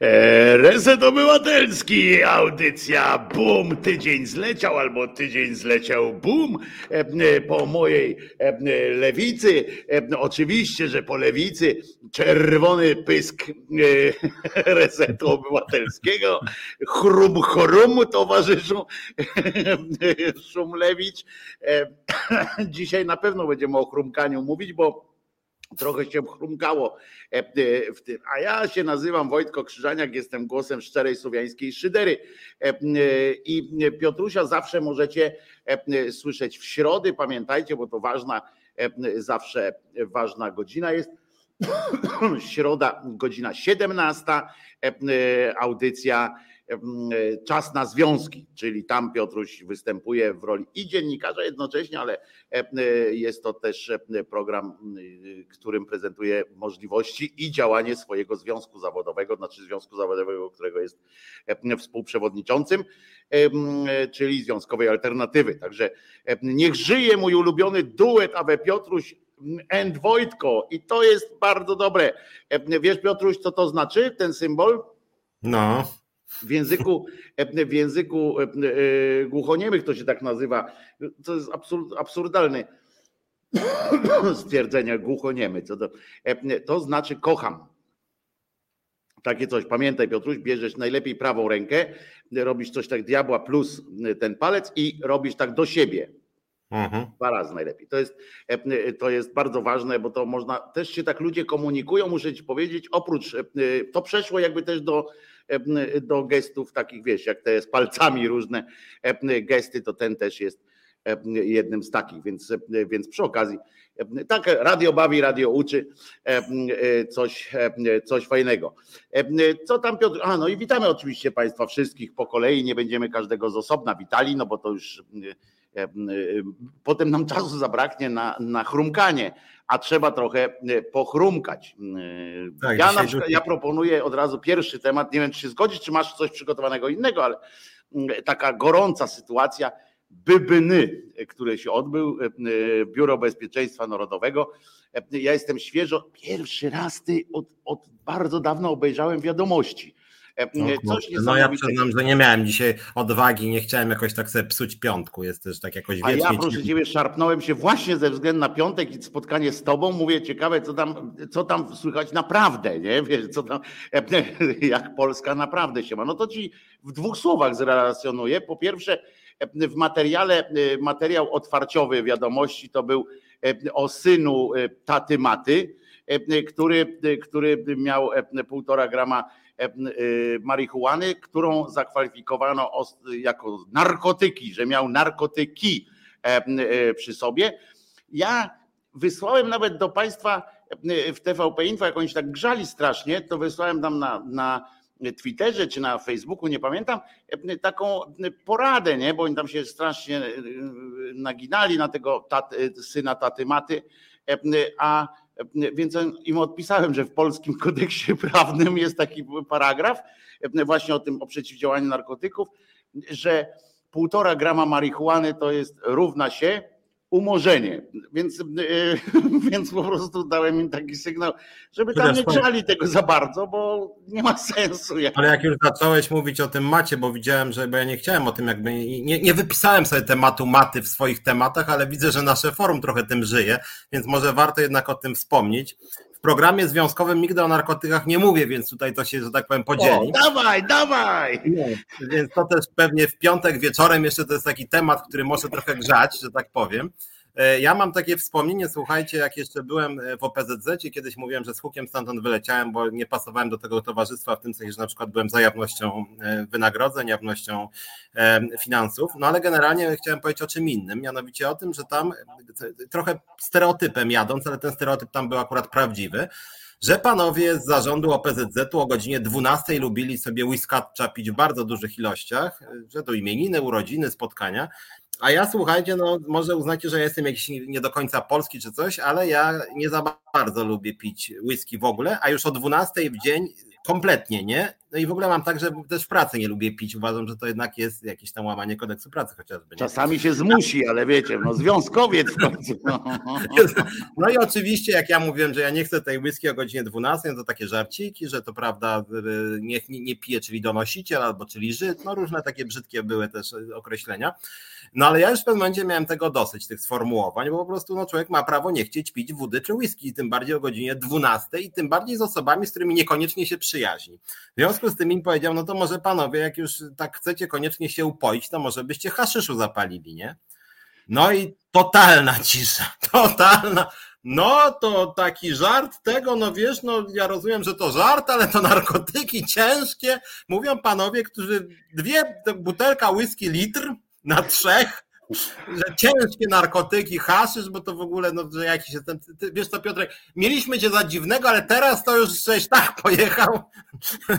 E, reset Obywatelski, audycja BUM, tydzień zleciał albo tydzień zleciał BUM e, e, po mojej lewicy. Oczywiście, że po lewicy czerwony pysk resetu obywatelskiego. Chrum, chrum, towarzyszu Szumlewicz. Dzisiaj na pewno będziemy o chrumkaniu mówić, bo trochę się chrumkało e, e, w tym. A ja się nazywam Wojtko Krzyżaniak, jestem głosem szczerej słowiańskiej szydery. E, I Piotrusia zawsze możecie słyszeć w środy, pamiętajcie, bo to ważna, zawsze ważna godzina jest. Środa, godzina 17, audycja Czas na związki, czyli tam Piotruś występuje w roli i dziennikarza jednocześnie, ale jest to też program, którym prezentuje możliwości i działanie swojego związku zawodowego, znaczy związku zawodowego, którego jest współprzewodniczącym, czyli związkowej alternatywy. Także niech żyje mój ulubiony duet Awe Piotruś and Wojtko i to jest bardzo dobre. Wiesz Piotruś, co to znaczy ten symbol? No. W języku, w języku e, e, głuchoniemych to się tak nazywa. To jest absurd, absurdalne stwierdzenie głuchoniemy. To, to znaczy kocham. Takie coś. Pamiętaj, Piotruś, bierzesz najlepiej prawą rękę, robisz coś tak diabła plus ten palec i robisz tak do siebie. Mhm. Dwa razy najlepiej. To jest, to jest bardzo ważne, bo to można, też się tak ludzie komunikują, muszę ci powiedzieć, oprócz, to przeszło jakby też do, do gestów takich, wiesz, jak te z palcami różne gesty, to ten też jest jednym z takich, więc, więc przy okazji tak, radio bawi, radio uczy coś, coś fajnego. Co tam Piotr? A no i witamy oczywiście Państwa wszystkich po kolei, nie będziemy każdego z osobna witali, no bo to już potem nam czasu zabraknie na, na chrumkanie, a trzeba trochę pochrumkać. Tak, ja, na przykład, ja proponuję od razu pierwszy temat, nie wiem czy się zgodzisz, czy masz coś przygotowanego innego, ale taka gorąca sytuacja, Bybyny, który się odbył, Biuro Bezpieczeństwa Narodowego. Ja jestem świeżo, pierwszy raz ty od, od bardzo dawno obejrzałem wiadomości E, Coś no ja przyznam, że nie miałem dzisiaj odwagi, nie chciałem jakoś tak sobie psuć piątku, jest też tak jakoś wiecznie. A ja proszę Ciebie szarpnąłem się właśnie ze względu na piątek i spotkanie z Tobą, mówię ciekawe co tam, co tam słychać naprawdę, nie? Wiesz, co tam, jak Polska naprawdę się ma. No to Ci w dwóch słowach zrelacjonuję. Po pierwsze w materiale, materiał otwarciowy wiadomości to był o synu taty Maty, który, który miał półtora grama E, e, marihuany, którą zakwalifikowano jako narkotyki, że miał narkotyki e, przy sobie. Ja wysłałem nawet do Państwa w TVP Info, jak oni się tak grzali strasznie, to wysłałem tam na, na Twitterze czy na Facebooku, nie pamiętam, taką poradę, nie? bo oni tam się strasznie naginali na tego syna taty maty, a więc im odpisałem, że w polskim kodeksie prawnym jest taki paragraf właśnie o tym, o przeciwdziałaniu narkotyków, że półtora grama marihuany to jest równa się umorzenie. Więc, e, więc po prostu dałem im taki sygnał, żeby tam nie grzali tego za bardzo, bo nie ma sensu. Ale jak już zacząłeś mówić o tym macie, bo widziałem, że bo ja nie chciałem o tym jakby, nie, nie wypisałem sobie tematu maty w swoich tematach, ale widzę, że nasze forum trochę tym żyje, więc może warto jednak o tym wspomnieć. W programie związkowym nigdy o narkotykach nie mówię, więc tutaj to się, że tak powiem, podzieli. O, dawaj, dawaj! więc to też pewnie w piątek wieczorem jeszcze to jest taki temat, który może trochę grzać, że tak powiem. E, ja mam takie wspomnienie, słuchajcie, jak jeszcze byłem e, w OPZZ, kiedyś mówiłem, że z hukiem stamtąd wyleciałem, bo nie pasowałem do tego towarzystwa, w tym sensie, że na przykład byłem za jawnością e, wynagrodzeń, jawnością finansów, no ale generalnie chciałem powiedzieć o czym innym, mianowicie o tym, że tam trochę stereotypem jadąc, ale ten stereotyp tam był akurat prawdziwy, że panowie z zarządu OPZZ-u o godzinie 12 lubili sobie whiskatcha pić w bardzo dużych ilościach, że to imieniny, urodziny, spotkania a ja słuchajcie, no może uznacie, że ja jestem jakiś nie do końca polski czy coś, ale ja nie za bardzo lubię pić whisky w ogóle, a już o 12 w dzień kompletnie nie. no i w ogóle mam tak, że też w pracy nie lubię pić. Uważam, że to jednak jest jakieś tam łamanie kodeksu pracy chociażby. Nie? Czasami się zmusi, ale wiecie, no związkowiec w końcu. No. no i oczywiście, jak ja mówiłem, że ja nie chcę tej whisky o godzinie 12, to takie żarciki, że to prawda, nie, nie, nie pije, czyli donosiciel, albo czyli Żyd, no różne takie brzydkie były też określenia. No ale ja już w pewnym momencie miałem tego dosyć, tych sformułowań, bo po prostu no, człowiek ma prawo nie chcieć pić wody czy whisky, tym bardziej o godzinie 12 i tym bardziej z osobami, z którymi niekoniecznie się przyjaźni. W związku z tym im powiedział, no to może panowie, jak już tak chcecie koniecznie się upoić, to może byście haszyszu zapalili, nie? No i totalna cisza, totalna. No to taki żart tego, no wiesz, no ja rozumiem, że to żart, ale to narkotyki ciężkie. Mówią panowie, którzy dwie butelka whisky litr na trzech, że ciężkie narkotyki, haszysz, bo to w ogóle, no, że jakiś jestem, ty, wiesz co Piotrek, mieliśmy cię za dziwnego, ale teraz to już żeś tak pojechał,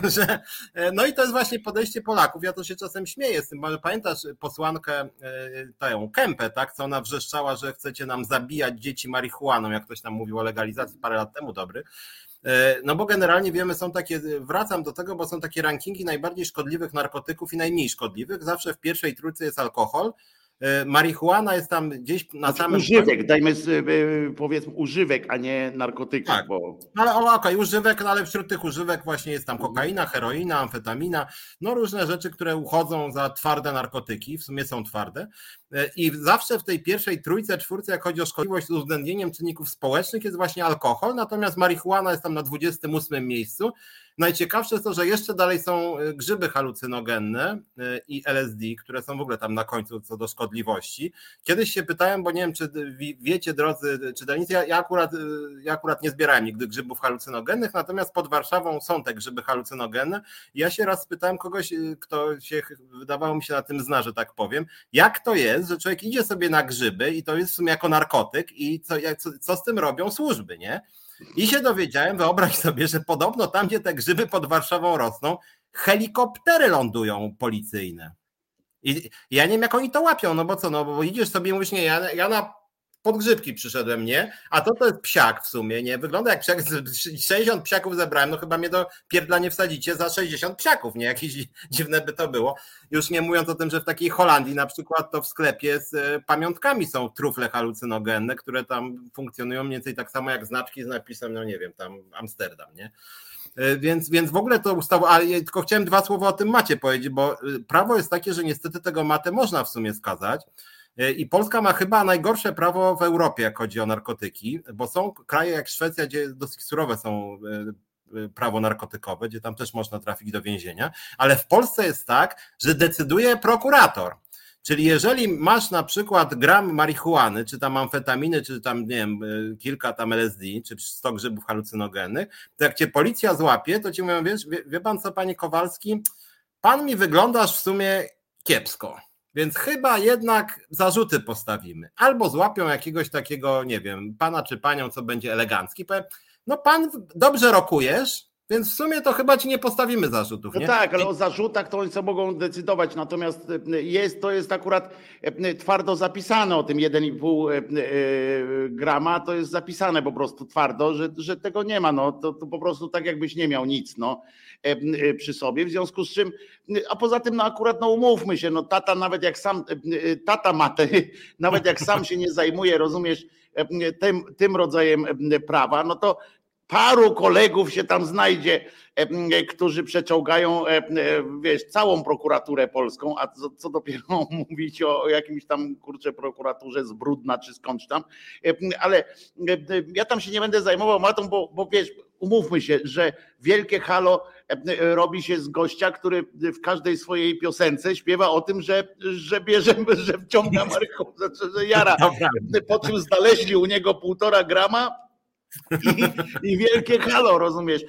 że, no i to jest właśnie podejście Polaków, ja to się czasem śmieję z tym, bo pamiętasz posłankę e, tę Kępę, tak, co ona wrzeszczała, że chcecie nam zabijać dzieci marihuaną, jak ktoś tam mówił o legalizacji parę lat temu, dobry, e, no bo generalnie wiemy, są takie, wracam do tego, bo są takie rankingi najbardziej szkodliwych narkotyków i najmniej szkodliwych. Zawsze w pierwszej trójce jest alkohol, E, marihuana jest tam gdzieś na znaczy, samym. Używek, dajmy e, powiedzmy używek, a nie narkotyków. Tak. Bo... Ale okej, okay, używek, no ale wśród tych używek właśnie jest tam kokaina, heroina, amfetamina, no różne rzeczy, które uchodzą za twarde narkotyki, w sumie są twarde. E, I zawsze w tej pierwszej trójce, czwórce, jak chodzi o szkodliwość z uwzględnieniem czynników społecznych, jest właśnie alkohol, natomiast marihuana jest tam na 28 miejscu. Najciekawsze jest to, że jeszcze dalej są e, grzyby halucynogenne e, i LSD, które są w ogóle tam na końcu co do szkodliwości. Kiedyś się pytałem, bo nie wiem, czy wiecie, drodzy czytelnicy, ja, ja, akurat, ja akurat nie zbierałem nigdy grzybów halucynogennych, natomiast pod Warszawą są te grzyby halucynogenne. Ja się raz spytałem kogoś, kto się wydawało mi się na tym zna, że tak powiem, jak to jest, że człowiek idzie sobie na grzyby i to jest w sumie jako narkotyk i co, co, co z tym robią służby, nie? I się dowiedziałem, wyobraź sobie, że podobno tam, gdzie te grzyby pod Warszawą rosną, helikoptery lądują policyjne. I ja nie wiem, jak oni to łapią, no bo co, no bo idziesz sobie i mówisz, nie, ja, ja na podgrzybki przyszedłem, nie? A to to jest psiak w sumie, nie? Wygląda jak psiak, 60 psiaków zebrałem, no chyba mnie do pierdla nie wsadzicie za 60 psiaków, nie? Jakieś dziwne by to było. Już nie mówiąc o tym, że w takiej Holandii na przykład to w sklepie z e, pamiątkami są trufle halucynogenne, które tam funkcjonują mniej więcej tak samo jak znaczki z napisem, no nie wiem, tam Amsterdam, nie? E, więc, więc w ogóle to ustawa, ale tylko chciałem dwa słowa o tym macie powiedzieć, bo e, prawo jest takie, że niestety tego matę można w sumie skazać, I Polska ma chyba najgorsze prawo w Europie, jak chodzi o narkotyki, bo są kraje jak Szwecja, gdzie dosyć surowe są e, e, prawo narkotykowe, gdzie tam też można trafić do więzienia, ale w Polsce jest tak, że decyduje prokurator. Czyli jeżeli masz na przykład gram marihuany, czy tam amfetaminy, czy tam, nie wiem, kilka tam LSD, czy 100 grzybów halucynogennych, to jak cię policja złapie, to ci mówią, wiesz, wie, wie pan co, panie Kowalski, pan mi wyglądasz w sumie kiepsko więc chyba jednak zarzuty postawimy. Albo złapią jakiegoś takiego, nie wiem, pana czy panią, co będzie elegancki. Powiem, no pan dobrze rokujesz, więc w sumie to chyba ci nie postawimy zarzutów. No nie? No tak, ale o zarzutach to oni co mogą decydować. Natomiast e, jest, to jest akurat e, twardo zapisane o tym 1,5 e, grama. To jest zapisane po prostu twardo, że, że tego nie ma. No, to, to po prostu tak jakbyś nie miał nic no, przy sobie. W związku z czym, a poza tym, no akurat no umówmy się, no tata nawet jak sam, tata matę, nawet jak sam się nie zajmuje, rozumiesz, tym, tym rodzajem prawa, no to paru kolegów się tam znajdzie, e, którzy przeczołgają e, wiesz, całą prokuraturę polską, a co, co dopiero mówić o, o jakimś tam kurczę prokuraturze z Brudna czy skądś tam. Ale ja tam się nie będę zajmował matą, bo, bo wiesz, umówmy się, że wielkie halo robi się z gościa, który w każdej swojej piosence śpiewa o tym, że, że bierze, że wciąga marihuanę, że jara. Po czym znaleźli u niego półtora grama i, I, wielkie halo, rozumiesz?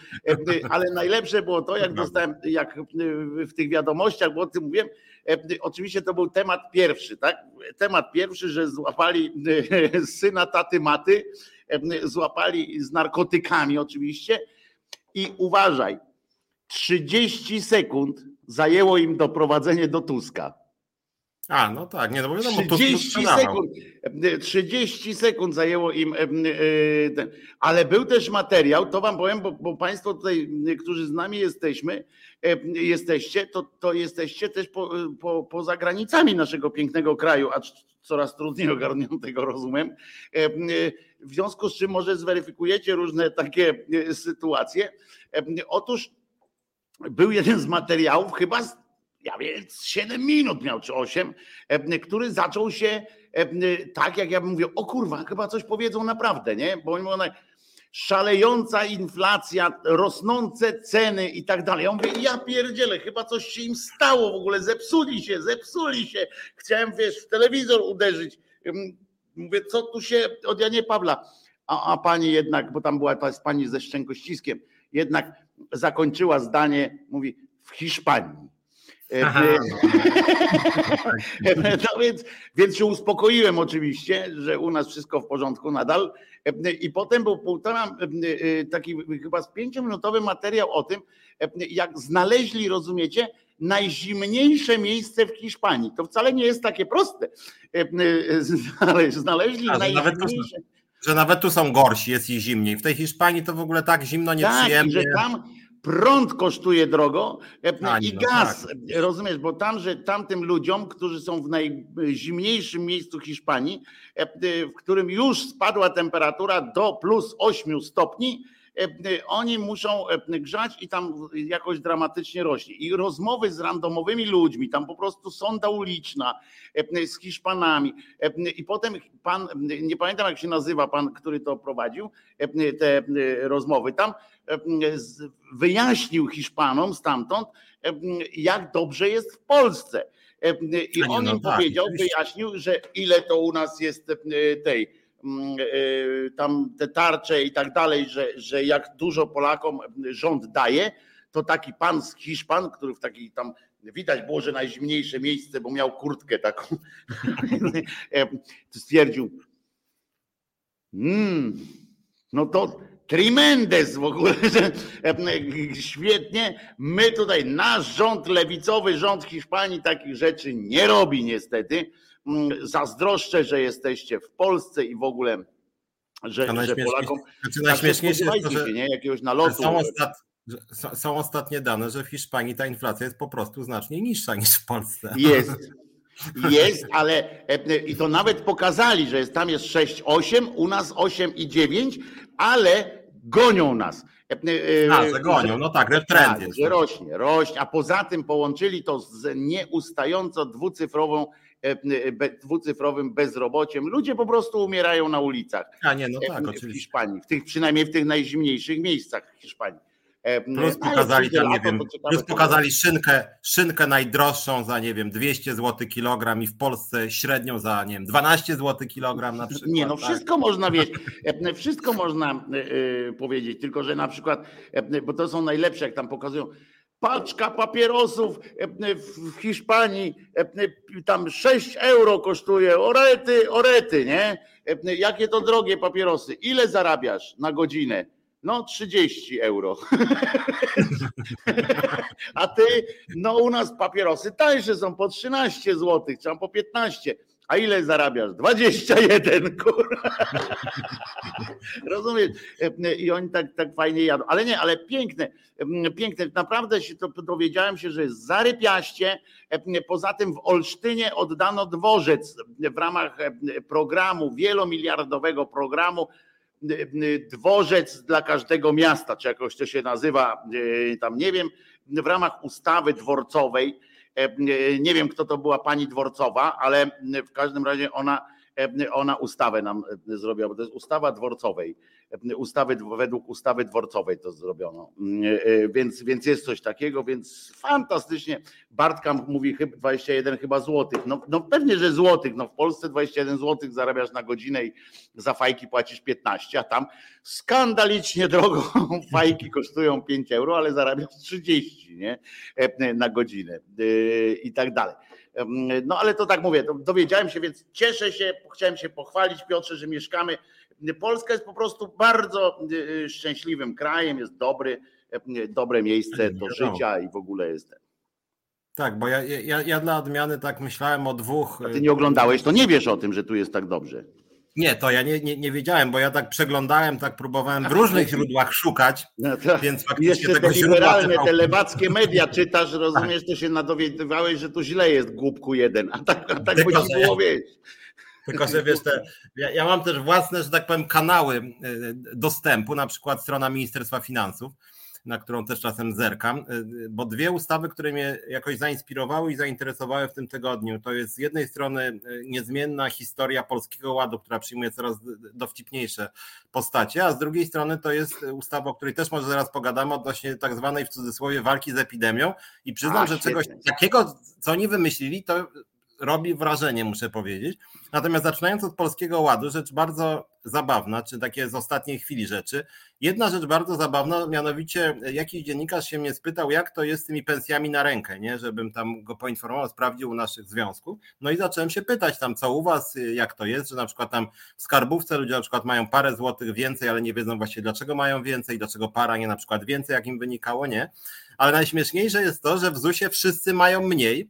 Ale najlepsze było to, jak dostałem, jak w tych wiadomościach, bo o tym mówiłem, oczywiście to był temat pierwszy, tak? Temat pierwszy, że złapali syna taty maty, złapali z narkotykami oczywiście i uważaj, 30 sekund zajęło im doprowadzenie do Tuska. A, no tak, nie, no bo wiadomo, 30 sekund, 30 sekund zajęło im, ale był też materiał, to wam powiem, bo, bo Państwo tutaj, którzy z nami jesteśmy, jesteście, to, to jesteście też po, po, poza granicami naszego pięknego kraju, a coraz trudniej ogarniętego rozumiem. W związku z czym może zweryfikujecie różne takie sytuacje. Otóż był jeden z materiałów, chyba z ja wiem, 7 minut miał czy 8, e, który zaczął się e, tak, jak ja bym mówił, o kurwa, chyba coś powiedzą naprawdę, nie? Bo oni mówią, szalejąca inflacja, rosnące ceny i tak dalej. Ja mówię, ja pierdzielę, chyba coś się im stało w ogóle, zepsuli się, zepsuli się. Chciałem, wiesz, w telewizor uderzyć. Mówię, co tu się od Janie Pawła, a, a pani jednak, bo tam była ta pani ze szczękościskiem, jednak zakończyła zdanie, mówi, w Hiszpanii. Aha, no. no więc, więc się uspokoiłem oczywiście, że u nas wszystko w porządku nadal. I potem był półtora, taki chyba z pięciominutowy materiał o tym, jak znaleźli, rozumiecie, najzimniejsze miejsce w Hiszpanii. To wcale nie jest takie proste. Znaleźli A, najzimniejsze. Że nawet tu są gorsi, jest i zimniej. W tej Hiszpanii to w ogóle tak zimno, nieprzyjemnie. Tak, że tam prąd kosztuje drogo e, Ani, i no gaz. tak. Rozumiesz, bo tam, że tamtym ludziom, którzy są w najzimniejszym miejscu Hiszpanii, e, w którym już spadła temperatura do plus 8 stopni, oni muszą grzać i tam jakoś dramatycznie rośnie. I rozmowy z randomowymi ludźmi, tam po prostu sonda uliczna z Hiszpanami. I potem pan, nie pamiętam jak się nazywa pan, który to prowadził, te rozmowy tam, wyjaśnił Hiszpanom stamtąd, jak dobrze jest w Polsce. I on no im tak, powiedział, wyjaśnił, że ile to u nas jest tej tam te tarcze i tak dalej, że, że jak dużo Polakom rząd daje, to taki pan z Hiszpan, który w takiej tam widać było, że najzimniejsze miejsce, bo miał kurtkę taką, stwierdził, mmm, no to Trimendes w ogóle, że świetnie. My tutaj, nasz rząd, lewicowy rząd Hiszpanii takich rzeczy nie robi niestety. Mm, zazdroszczę, że jesteście w Polsce i w ogóle, że, że Polakom. Znaczy najśmieszniejsze jest to, że nie? jakiegoś nalotu. Są, ostat, są ostatnie dane, że w Hiszpanii ta inflacja jest po prostu znacznie niższa niż w Polsce. Jest. Jest, ale e, i to nawet pokazali, że jest, tam jest 6,8, u nas 8,9, ale gonią nas. E, e, a, zagonią, no tak, trend tak, jest. Że rośnie, rośnie, a poza tym połączyli to z nieustająco dwucyfrową dwucyfrowym bezrobociem. Ludzie po prostu umierają na ulicach. A nie, no tak, w oczywiście. Hiszpanii, w tych, przynajmniej w tych najzimniejszych miejscach Hiszpanii. Plus pokazali, tam, nie wiem, plus pokazali szynkę, szynkę najdroższą za, nie wiem, 200 zł kilogram i w Polsce średnią za, nie wiem, 12 zł kilogram na przykład. Nie, no tak? wszystko można, wiesz, wszystko można powiedzieć, tylko że na przykład, bo to są najlepsze, jak tam pokazują, paczka papierosów w Hiszpanii tam 6 euro kosztuje, orety, orety, nie? Jakie to drogie papierosy. Ile zarabiasz na godzinę? No 30 euro. A ty, no u nas papierosy tańsze są po 13 zł, czy tam po 15. A ile zarabiasz? 21, kurwa. Rozumiesz? I oni tak, tak fajnie jadą. Ale nie, ale piękne, piękne. Naprawdę się to dowiedziałem się, że jest zarypiaście. Poza tym w Olsztynie oddano dworzec w ramach programu, wielomiliardowego programu dworzec dla każdego miasta, czy jakoś to się nazywa, tam nie wiem, w ramach ustawy dworcowej. E, nie wiem, kto to była pani dworcowa, ale w każdym razie ona, e, ona ustawę nam zrobiła, bo to jest ustawa dworcowej ustawy, według ustawy dworcowej to zrobiono. Mm, e, e, więc, więc jest coś takiego, więc fantastycznie. Bartka mówi 21 chyba złotych. No, no pewnie, że złotych. No w Polsce 21 złotych zarabiasz na godzinę i za fajki płacisz 15, a tam skandalicznie drogo fajki kosztują 5 euro, ale zarabiasz 30 nie? E, na godzinę i tak dalej. No ale to tak mówię, dowiedziałem się, więc cieszę się, chciałem się pochwalić Piotrze, że mieszkamy Polska jest po prostu bardzo y, y, szczęśliwym krajem, jest dobry, y, dobre miejsce do życia i w ogóle jest. Tak, bo ja, ja, ja dla odmiany tak myślałem o dwóch. A ty nie oglądałeś, to nie wiesz o tym, że tu jest tak dobrze. Nie, to ja nie, nie, nie wiedziałem, bo ja tak przeglądałem, tak próbowałem w różnych źródłach szukać, no to, więc faktycznie Jeszcze te liberalne, te lewackie media czytasz, rozumiesz, to się nadowiadywałeś, że tu źle jest, głupku jeden, a tak, a tak by ci było wiedzieć. Tylko, że wiesz, te, ja, ja, mam też własne, że tak powiem, kanały e, dostępu, na przykład strona Ministerstwa Finansów, na którą też czasem zerkam, y, bo dwie ustawy, które mnie jakoś zainspirowały i zainteresowały w tym tygodniu, to jest z jednej strony y, niezmienna historia Polskiego Ładu, która przyjmuje coraz dowcipniejsze postacie, a z drugiej strony to jest ustawa, o której też może zaraz pogadamy, odnośnie tak zwanej w cudzysłowie walki z epidemią i przyznam, a, że czegoś takiego, co oni wymyślili, to robi wrażenie, muszę powiedzieć. Natomiast zaczynając od Polskiego Ładu, rzecz bardzo zabawna, czy takie z ostatniej chwili rzeczy. Jedna rzecz bardzo zabawna, mianowicie jakiś dziennikarz się mnie spytał, jak to jest z tymi pensjami na rękę, nie? żebym tam go poinformował, sprawdził u naszych związków. No i zacząłem się pytać tam, co u was, jak to jest, że na przykład tam w skarbówce ludzie na przykład mają parę złotych więcej, ale nie wiedzą właściwie dlaczego mają więcej, dlaczego para nie na przykład więcej, jak im wynikało, nie? Ale najśmieszniejsze jest to, że w ZUS-ie wszyscy mają mniej,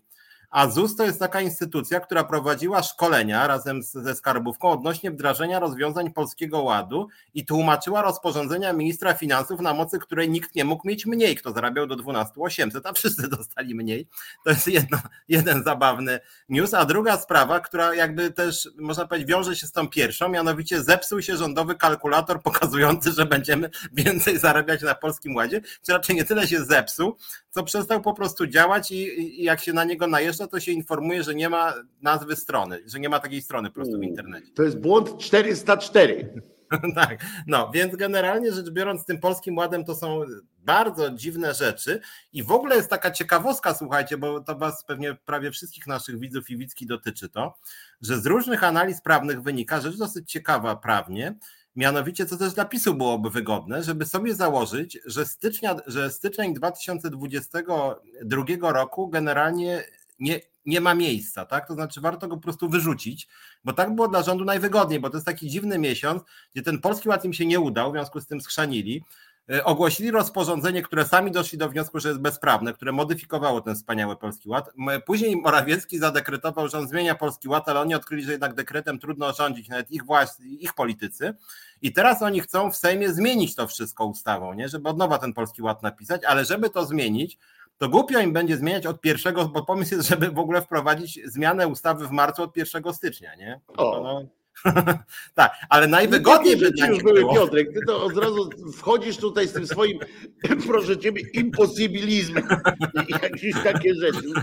a ZUS to jest taka instytucja, która prowadziła szkolenia razem ze skarbówką odnośnie wdrażania rozwiązań Polskiego Ładu i tłumaczyła rozporządzenia ministra finansów, na mocy której nikt nie mógł mieć mniej, kto zarabiał do 12 800, a wszyscy dostali mniej. To jest jedno, jeden zabawny news. A druga sprawa, która jakby też, można powiedzieć, wiąże się z tą pierwszą, mianowicie zepsuł się rządowy kalkulator pokazujący, że będziemy więcej zarabiać na Polskim Ładzie, czy raczej nie tyle się zepsuł, co przestał po prostu działać i, i jak się na niego najeżdża, to się informuje, że nie ma nazwy strony, że nie ma takiej strony po prostu w internecie. To jest błąd 404. tak, no więc generalnie rzecz biorąc, tym polskim ładem to są bardzo dziwne rzeczy i w ogóle jest taka ciekawostka, słuchajcie, bo to was pewnie prawie wszystkich naszych widzów i widzki dotyczy to, że z różnych analiz prawnych wynika rzecz dosyć ciekawa prawnie, Mianowicie, co też dla PiSu byłoby wygodne, żeby sobie założyć, że, stycznia, że styczeń 2022 roku generalnie nie, nie ma miejsca, tak? To znaczy warto go po prostu wyrzucić, bo tak było dla rządu najwygodniej, bo to jest taki dziwny miesiąc, gdzie ten polski ład im się nie udał, w związku z tym schrzanili. E, ogłosili rozporządzenie, które sami doszli do wniosku, że jest bezprawne, które modyfikowało ten wspaniały Polski Ład. Później Morawiecki zadekretował, że on zmienia Polski Ład, ale oni odkryli, że jednak dekretem trudno rządzić, nawet ich własni, ich politycy. I teraz oni chcą w Sejmie zmienić to wszystko ustawą, nie? żeby od nowa ten Polski Ład napisać, ale żeby to zmienić, to głupio im będzie zmieniać od pierwszego, bo pomysł jest, żeby w ogóle wprowadzić zmianę ustawy w marcu od 1 stycznia, nie? O. No, tak, ale najwygodniej by dla już były. Piotrek, ty to od razu wchodzisz tutaj z tym swoim, proszę ciebie, imposybilizmem i jakieś takie rzeczy. No,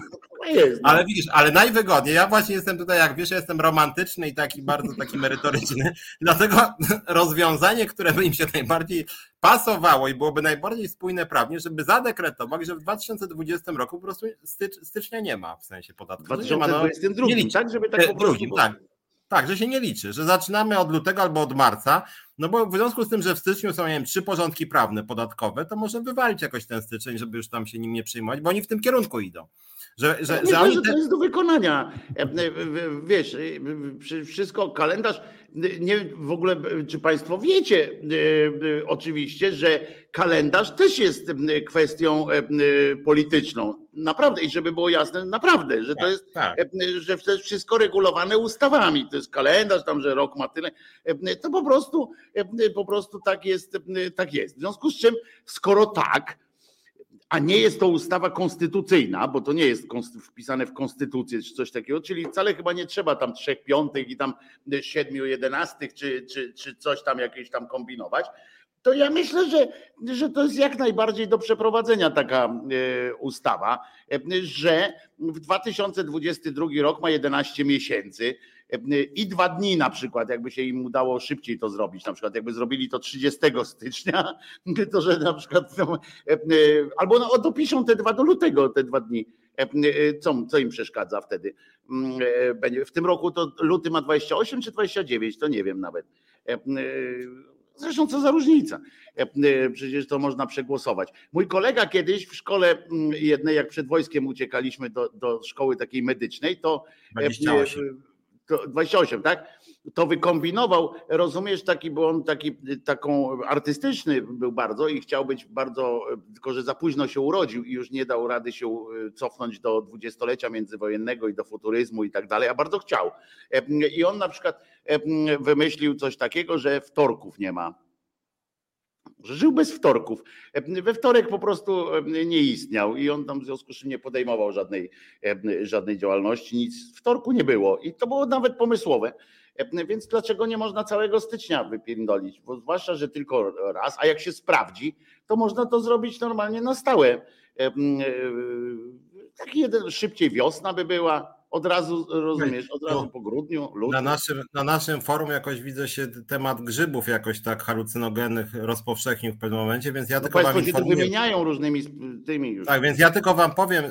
jest, no. Ale widzisz, ale najwygodniej, ja właśnie jestem tutaj, jak wiesz, jestem romantyczny i taki bardzo taki merytoryczny, dlatego rozwiązanie, które by im się najbardziej pasowało i byłoby najbardziej spójne prawnie, żeby zadekretować, że w 2020 roku po prostu stycz, stycznia nie ma w sensie podatku. W 2022, no, tak? Żeby tak po prostu... Drugim, tak. Tak, że się nie liczy, że zaczynamy od lutego albo od marca, no bo w związku z tym, że w styczniu są, nie wiem, trzy porządki prawne podatkowe, to może wywalić jakoś ten styczeń, żeby już tam się nim nie przejmować, bo oni w tym kierunku idą. Że, że, że, oni te... to jest do wykonania. E, e, wiesz, e, wszystko, kalendarz, nie w ogóle, czy Państwo wiecie oczywiście, że kalendarz też jest kwestią polityczną. Naprawdę, i żeby było jasne, naprawdę, że to tak, jest, tak. że to jest wszystko regulowane ustawami. To jest kalendarz, tam, że rok ma tyle. To po prostu, po prostu tak jest, tak jest. W związku z czym, skoro tak, a nie jest to ustawa konstytucyjna, bo to nie jest wpisane w konstytucję czy coś takiego, czyli wcale chyba nie trzeba tam trzech piątych i tam siedmiu jedenastych czy, czy, czy coś tam jakieś tam kombinować, to ja myślę, że, że to jest jak najbardziej do przeprowadzenia taka e, ustawa, e, że w 2022 rok ma 11 miesięcy i dwa dni na przykład, jakby się im udało szybciej to zrobić, na przykład jakby zrobili to 30 stycznia, to że na przykład no, albo no, dopiszą te dwa do lutego, te dwa dni. Co, co im przeszkadza wtedy? W tym roku to luty ma 28 czy 29, to nie wiem nawet. Zresztą co za różnica? Przecież to można przegłosować. Mój kolega kiedyś w szkole jednej, jak przed wojskiem uciekaliśmy do, do szkoły takiej medycznej, to 28 28, tak? to wykombinował, rozumiesz, taki, bo on taki, taką artystyczny był bardzo i chciał być bardzo, tylko że za późno się urodził i już nie dał rady się cofnąć do dwudziestolecia międzywojennego i do futuryzmu i tak dalej, a bardzo chciał. I on na przykład wymyślił coś takiego, że wtorków nie ma żył bez wtorków. We wtorek po prostu nie istniał i on tam w związku z czym nie podejmował żadnej, żadnej działalności, nic wtorku nie było i to było nawet pomysłowe. Więc dlaczego nie można całego stycznia wypierdolić? Bo zwłaszcza, że tylko raz, a jak się sprawdzi, to można to zrobić normalnie na stałe. E, taki jeden, szybciej wiosna by była, od razu rozumiesz, od razu po grudniu, lutym. Na naszym, na naszym forum jakoś widzę się temat grzybów jakoś tak halucynogennych rozpowszechnił w pewnym momencie, więc ja no tylko wam się tu wymieniają różnymi tymi już. Tak, więc ja tylko wam powiem,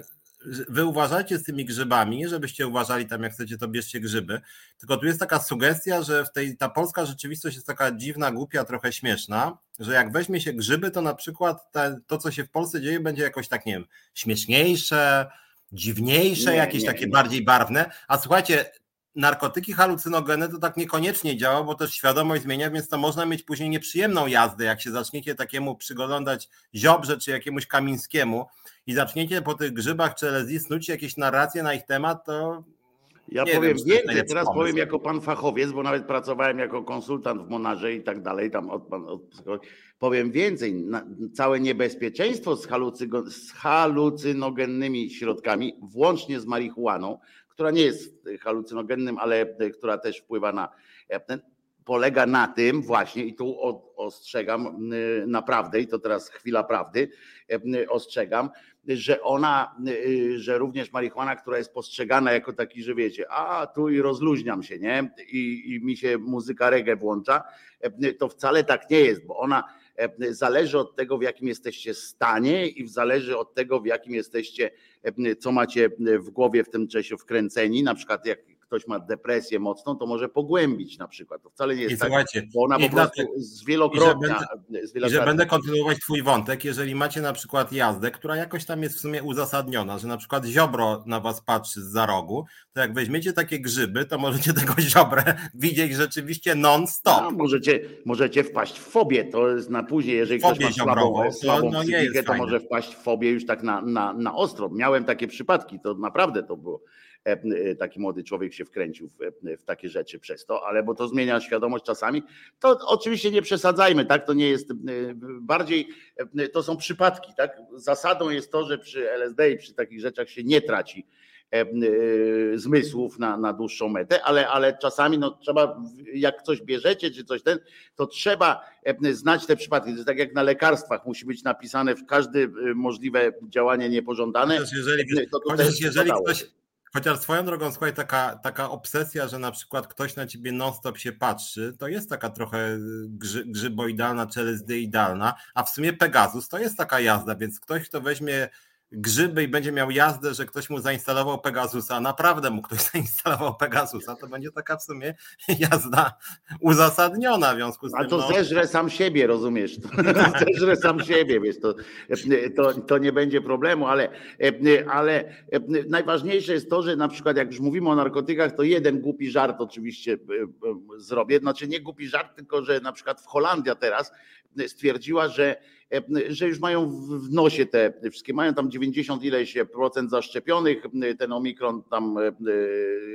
wy uważajcie z tymi grzybami, żebyście uważali tam jak chcecie, to bierzcie grzyby. Tylko tu jest taka sugestia, że w tej, ta polska rzeczywistość jest taka dziwna, głupia, trochę śmieszna, że jak weźmie się grzyby, to na przykład te, to, co się w Polsce dzieje, będzie jakoś tak, nie wiem, śmieszniejsze, dziwniejsze, nie, jakieś nie, takie nie. bardziej barwne. A słuchajcie, narkotyki halucynogenne to tak niekoniecznie działa, bo też świadomość zmienia, więc to można mieć później nieprzyjemną jazdę, jak się zaczniecie takiemu przyglądać Ziobrze czy jakiemuś Kamińskiemu i zaczniecie po tych grzybach czy LSD snuć jakieś narracje na ich temat, to ja nie powiem wiem, więcej, teraz pomysł. powiem jako pan fachowiec, bo nawet pracowałem jako konsultant w Monarze i tak dalej, tam od, od, powiem więcej, na, całe niebezpieczeństwo z, z halucynogennymi środkami, włącznie z marihuaną, która nie jest halucynogennym, ale która też wpływa na ten, polega na tym właśnie, i tu ostrzegam naprawdę, i to teraz chwila prawdy, ostrzegam, że ona, że również marihuana, która jest postrzegana jako taki, że wiecie, a tu i rozluźniam się, nie? I, i mi się muzyka reggae włącza, to wcale tak nie jest, bo ona zależy od tego, w jakim jesteście stanie i zależy od tego, w jakim jesteście, co macie w głowie w tym czasie wkręceni, na przykład jak ktoś ma depresję mocną, to może pogłębić na przykład. To wcale nie jest I tak, bo ona po prostu zwielokrotnia. I że będę kontynuować twój wątek, jeżeli macie na przykład jazdę, która jakoś tam jest w sumie uzasadniona, że na przykład ziobro na was patrzy z za rogu, to jak weźmiecie takie grzyby, to możecie tego ziobrę widzieć rzeczywiście non-stop. No, możecie, możecie wpaść w fobię, to jest na później, jeżeli fobię ktoś ma słabą, słabą to, no psychikę, to może wpaść w fobię już tak na, na, na ostro. Miałem takie przypadki, to naprawdę to było taki młody człowiek się wkręcił w, e, w, takie rzeczy przez to, ale bo to zmienia świadomość czasami, to oczywiście nie przesadzajmy, tak? To nie jest bardziej, to są przypadki, tak? Zasadą jest to, że przy LSD i przy takich rzeczach się nie traci zmysłów na, na dłuższą metę, ale, ale czasami no, trzeba, jak coś bierzecie czy coś ten, to trzeba znać te przypadki. To jest tak jak na lekarstwach, musi być napisane w każde możliwe działanie niepożądane. Chociaż jeżeli, to, to chociaż jeżeli ktoś, Chociaż swoją drogą, słuchaj, taka, taka obsesja, że na przykład ktoś na ciebie non-stop się patrzy, to jest taka trochę grzy, grzyboidalna idealna, a w sumie Pegasus to jest taka jazda, więc ktoś, kto weźmie grzyby i będzie miał jazdę, że ktoś mu zainstalował Pegasusa, naprawdę mu ktoś zainstalował Pegasusa, to będzie taka w sumie jazda uzasadniona w związku z tym. A to no... zeżre sam siebie, rozumiesz? To zeżre sam siebie, wiesz, to, to, to nie będzie problemu, ale, ale najważniejsze jest to, że na przykład jak już mówimy o narkotykach, to jeden głupi żart oczywiście zrobię, znaczy nie głupi żart, tylko że na przykład w Holandia teraz stwierdziła, że E, że już mają w nosie te wszystkie, mają tam 90 ileś procent zaszczepionych, ten omikron tam e,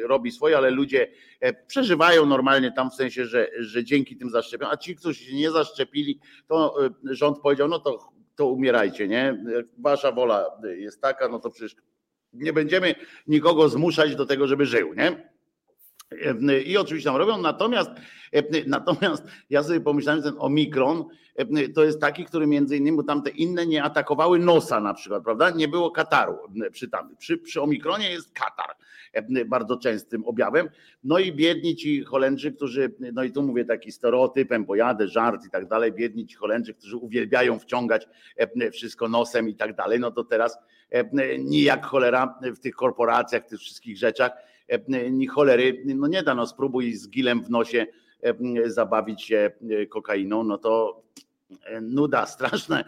robi swoje, ale ludzie e, przeżywają normalnie tam w sensie, że, że dzięki tym zaszczepionym, a ci, którzy się nie zaszczepili, to rząd powiedział, no to, to umierajcie, nie? Wasza wola jest taka, no to przecież nie będziemy nikogo zmuszać do tego, żeby żył, nie? I oczywiście tam robią, natomiast, natomiast ja sobie pomyślałem, że ten omikron to jest taki, który między innymi, bo tamte inne nie atakowały nosa na przykład, prawda? Nie było kataru przy tamtym. Przy, przy omikronie jest katar bardzo częstym objawem. No i biedni ci Holendrzy, którzy, no i tu mówię taki stereotypem, pojadę, żart i tak dalej, biedni ci Holendrzy, którzy uwielbiają wciągać wszystko nosem i tak dalej, no to teraz nijak cholera w tych korporacjach, w tych wszystkich rzeczach, ni cholery, no nie da, no spróbuj z gilem w nosie zabawić się kokainą, no to nuda straszne,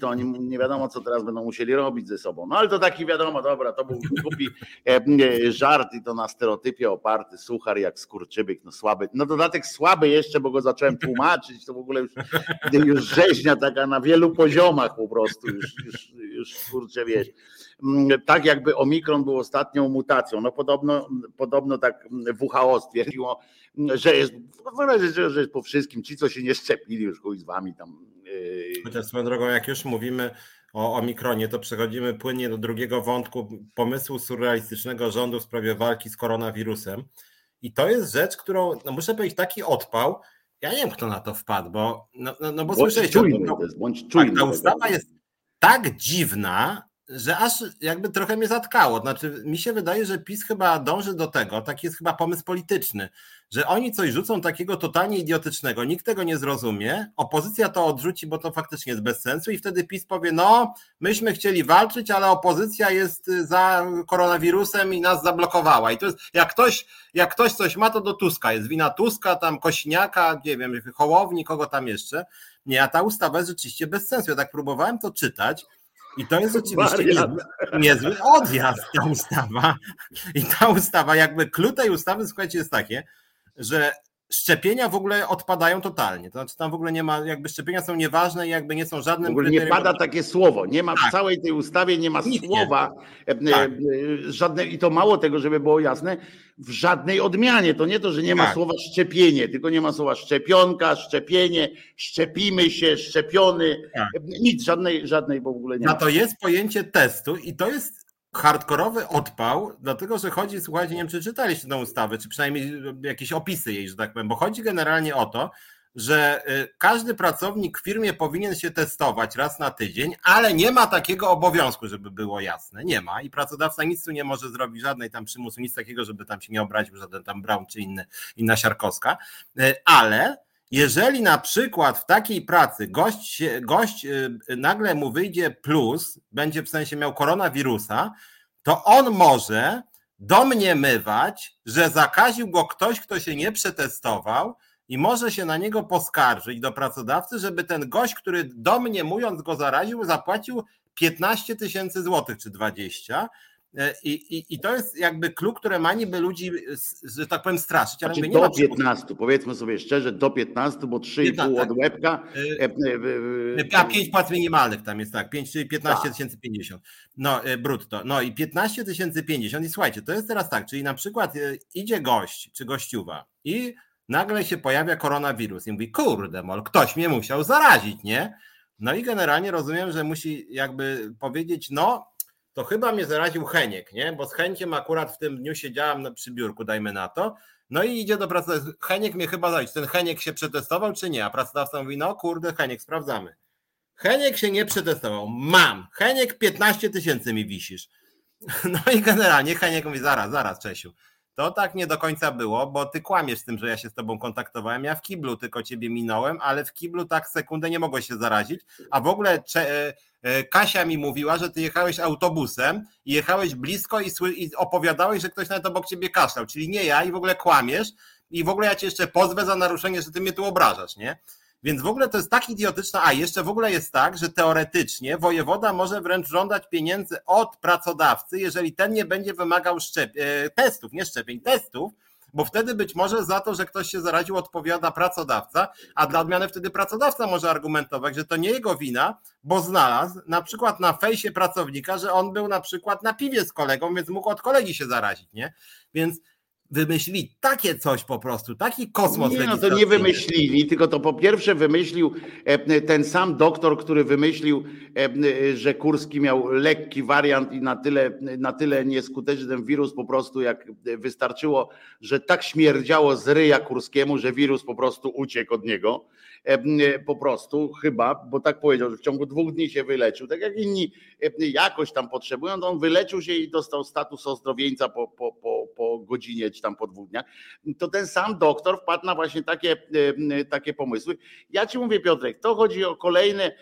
to oni nie wiadomo, co teraz będą musieli robić ze sobą. No ale to taki wiadomo, dobra, to był głupi żart i to na stereotypie oparty, suchar jak skurczybyk, no słaby. No dodatek słaby jeszcze, bo go zacząłem tłumaczyć, to w ogóle już, już rzeźnia taka na wielu poziomach po prostu, już, już, już kurczę wiesz tak jakby omikron był ostatnią mutacją. No podobno, podobno tak WHO stwierdziło, że jest, że jest po wszystkim, ci co się nie szczepili już chuj z wami tam. Yy. Chociaż swoją drogą, jak już mówimy o omikronie, to przechodzimy płynnie do drugiego wątku pomysłu surrealistycznego rządu w sprawie walki z koronawirusem. I to jest rzecz, którą, no muszę powiedzieć, taki odpał, ja nie wiem, kto na to wpadł, bo no, no, no bo bądź słyszeliście, czujny, no, bądź czujny, tak, ta ustawa jest tak dziwna, że aż jakby trochę mnie zatkało. Znaczy, mi się wydaje, że PiS chyba dąży do tego, taki jest chyba pomysł polityczny, że oni coś rzucą takiego totalnie idiotycznego, nikt tego nie zrozumie, opozycja to odrzuci, bo to faktycznie jest bez sensu i wtedy PiS powie, no, myśmy chcieli walczyć, ale opozycja jest za koronawirusem i nas zablokowała. I to jest, jak ktoś, jak ktoś coś ma, to do Tuska jest wina Tuska, tam Kośniaka, nie wiem, Hołowni, kogo tam jeszcze. Nie, a ta ustawa jest rzeczywiście bez sensu. Ja tak próbowałem to czytać, i to jest oczywiście niezły, niezły odjazd ta ustawa. I ta ustawa, jakby klucz tej ustawy, słuchajcie, jest takie, że szczepienia w ogóle odpadają totalnie. To znaczy tam w ogóle nie ma, jakby szczepienia są nieważne i jakby nie są żadnym. W ogóle nie pada takie słowo. Nie ma tak. w całej tej ustawie nie ma Nic słowa nie. E, tak. E, żadne, i to mało tego, żeby było jasne, w żadnej odmianie. To nie to, że nie ma tak. słowa szczepienie, tylko nie ma słowa szczepionka, szczepienie, szczepimy się, szczepiony. Tak. Nic, żadnej, żadnej w ogóle nie ma. A to jest pojęcie testu i to jest hardkorowy odpał, dlatego że chodzi, słuchajcie, nie wiem, czy czytaliście tę ustawę, czy przynajmniej jakieś opisy jej, że tak powiem, bo chodzi generalnie o to, że y, każdy pracownik w firmie powinien się testować raz na tydzień, ale nie ma takiego obowiązku, żeby było jasne. Nie ma i pracodawca nic tu nie może zrobić, żadnej tam przymusu, nic takiego, żeby tam się nie obraził żaden tam Brown czy inny, inna Siarkowska, y, ale jeżeli na przykład w takiej pracy gość, gość y, nagle mu wyjdzie plus, będzie w sensie miał koronawirusa, to on może domniemywać, że zakaził go ktoś, kto się nie przetestował i może się na niego poskarżyć do pracodawcy, żeby ten gość, który domniemując go zaraził, zapłacił 15 tysięcy złotych czy 20, E, I, i, I to jest jakby klub, które ma niby ludzi, że tak powiem, straszyć. Ale znaczy nie do 15, powiedzmy sobie szczerze, do 15, bo 3,5 tak. od łebka. E, e, a 5 płac minimalnych tam jest tak, 5, czyli 15 tak. tysięcy 50. No, brutto. No i 15 tysięcy 50. I słuchajcie, to jest teraz tak, czyli na przykład idzie gość czy gościuwa i nagle się pojawia koronawirus i mówi, kurde, mol, ktoś mnie musiał zarazić, nie? No i generalnie rozumiem, że musi jakby powiedzieć, no to chyba mnie zaraził Heniek, nie? Bo z Henkiem akurat w tym dniu siedziałam na przybiórku, dajmy na to. No i idzie do pracodawcy. Heniek mnie chyba zaraził. Ten Heniek się przetestował, czy nie? A pracodawca mówi, no kurde, Heniek, sprawdzamy. Heniek się nie przetestował. Mam. Heniek 15 tysięcy mi wisisz. No i generalnie Heniek mówi, zaraz, zaraz, Czesiu. To tak nie do końca było, bo ty kłamiesz z tym, że ja się z tobą kontaktowałem. Ja w kiblu tylko ciebie minąłem, ale w kiblu tak sekundę nie mogłeś się zarazić. A w ogóle e, e, Kasia mi mówiła, że ty jechałeś autobusem i jechałeś blisko i, i opowiadałeś, że ktoś nawet obok ciebie kaszlał. Czyli nie ja i w ogóle kłamiesz i w ogóle ja cię jeszcze pozwę za naruszenie, że ty mnie tu obrażasz, nie? Więc w ogóle to jest tak idiotyczne, a jeszcze w ogóle jest tak, że teoretycznie wojewoda może wręcz żądać pieniędzy od pracodawcy, jeżeli ten nie będzie wymagał szczep- e, testów, nie szczepień, testów, bo wtedy być może za to, że ktoś się zaraził, odpowiada pracodawca, a dla odmiany wtedy pracodawca może argumentować, że to nie jego wina, bo znalazł na przykład na fejsie pracownika, że on był na przykład na piwie z kolegą, więc mógł od kolegi się zarazić, nie? Więc wymyślili takie coś po prostu, taki kosmos. Nie, no to nie wymyślili, tylko to po pierwsze wymyślił e, ten sam doktor, który wymyślił, e, że Kurski miał lekki wariant i na tyle, na tyle nieskuteczny ten wirus po prostu, jak wystarczyło, że tak śmierdziało z ryja Kurskiemu, że wirus po prostu uciekł od niego. E, po prostu chyba, bo tak powiedział, że w ciągu dwóch dni się wyleczył, tak jak inni jakoś tam potrzebują, to on wyleczył się i dostał status ozdrowieńca po, po, po, po godzinie tam po dwóch dniach, to ten sam doktor wpadł na właśnie takie, takie pomysły. Ja ci mówię Piotrek, to chodzi o kolejne,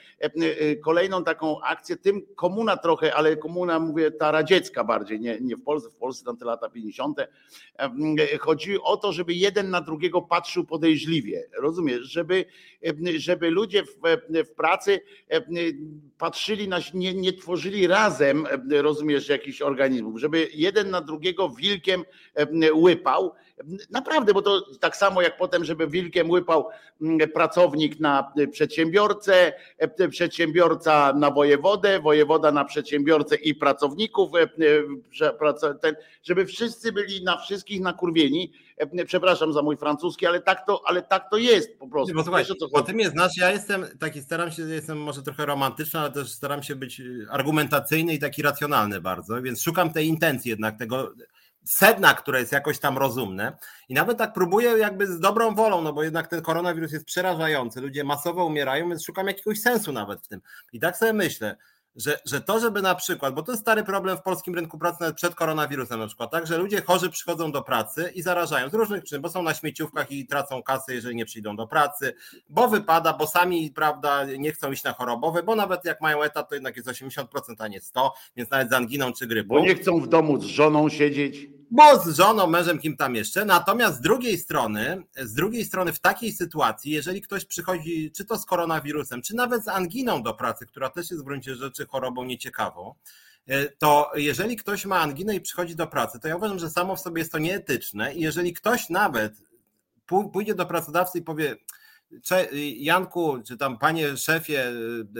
kolejną taką akcję, tym komuna trochę, ale komuna mówię ta radziecka bardziej, nie, nie w Polsce, w Polsce tam te lata 50. Chodzi o to, żeby jeden na drugiego patrzył podejrzliwie, rozumiesz, żeby, żeby ludzie w, w pracy patrzyli na, nie, nie tworzyli razem, rozumiesz, jakichś organizmów, żeby jeden na drugiego wilkiem łypał, Naprawdę, bo to tak samo jak potem, żeby wilkiem łypał mm, pracownik na przedsiębiorcę, e, przedsiębiorca na wojewodę, wojewoda na przedsiębiorcę i pracowników, żeby wszyscy byli na wszystkich nakurwieni. Przepraszam za mój francuski, ale tak to, ale tak to jest po prostu. Bo słuchaj, o tym jest znasz, ja jestem taki, staram się, jestem może trochę romantyczny, ale też staram się być argumentacyjny i taki racjonalny bardzo, więc szukam tej intencji jednak, tego sedna, które jest jakoś tam rozumne i nawet tak próbuję jakby z dobrą wolą, no bo jednak ten koronawirus jest przerażający, ludzie masowo umierają, więc szukam jakiegoś sensu nawet w tym. I tak sobie myślę, że, że to, żeby na przykład, bo to jest stary problem w polskim rynku pracy nawet przed koronawirusem na przykład, tak, że ludzie chorzy przychodzą do pracy i zarażają z różnych przyczyn, bo są na śmieciówkach i tracą kasę, jeżeli nie przyjdą do pracy, bo wypada, bo sami, prawda, nie chcą iść na chorobowe, bo nawet jak mają etat, to jednak jest 80%, a nie 100, więc nawet z anginą czy grypą. Bo nie chcą w domu z żoną siedzieć bo z żoną, mężem, kim tam jeszcze. Natomiast z drugiej strony, z drugiej strony, w takiej sytuacji, jeżeli ktoś przychodzi, czy to z koronawirusem, czy nawet z anginą do pracy, która też jest w gruncie rzeczy chorobą nieciekawą, e, to jeżeli ktoś ma anginę i przychodzi do pracy, to ja uważam, że samo w sobie jest to nieetyczne. I jeżeli ktoś nawet pójdzie do pracodawcy i powie, Janku, czy tam panie szefie,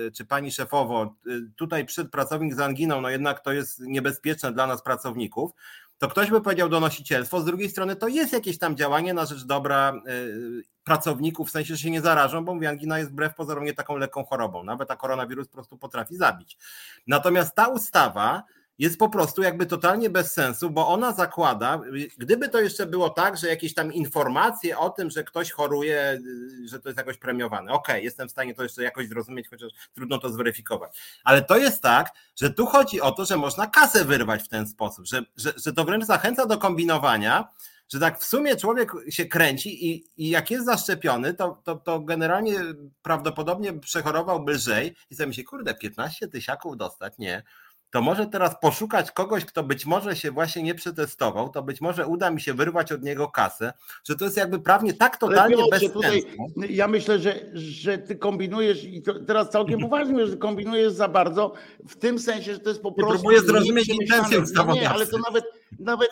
e, czy pani szefowo, e, tutaj przed pracownik z anginą, no jednak to jest niebezpieczne dla nas pracowników, to ktoś by powiedział donosicielstwo, z drugiej strony to jest jakieś tam działanie na rzecz dobra y, pracowników, w sensie, że się nie zarażą, bo mówię, angina jest wbrew pozorom nie taką lekką chorobą, nawet a koronawirus po prostu potrafi zabić. Natomiast ta ustawa jest po prostu jakby totalnie bez sensu, bo ona zakłada, gdyby to jeszcze było tak, że jakieś tam informacje o tym, że ktoś choruje, że to jest jakoś premiowane. Okej, okay, jestem w stanie to jeszcze jakoś zrozumieć, chociaż trudno to zweryfikować. Ale to jest tak, że tu chodzi o to, że można kasę wyrwać w ten sposób, że, że, że to wręcz zachęca do kombinowania, że tak w sumie człowiek się kręci i, i jak jest zaszczepiony, to, to, to generalnie prawdopodobnie przechorowałby lżej i sobie myśli, kurde, 15 tysiaków dostać, nie to może teraz poszukać kogoś, kto być może się właśnie nie przetestował, to być może uda mi się wyrwać od niego kasę, że to jest jakby prawnie tak totalnie bez sensu. Ja myślę, że, że ty kombinujesz i teraz całkiem poważnie, że kombinujesz za bardzo w tym sensie, że to jest po prostu... Próbuję zrozumieć intencję ustawodawcy. Nie, ale to nawet, nawet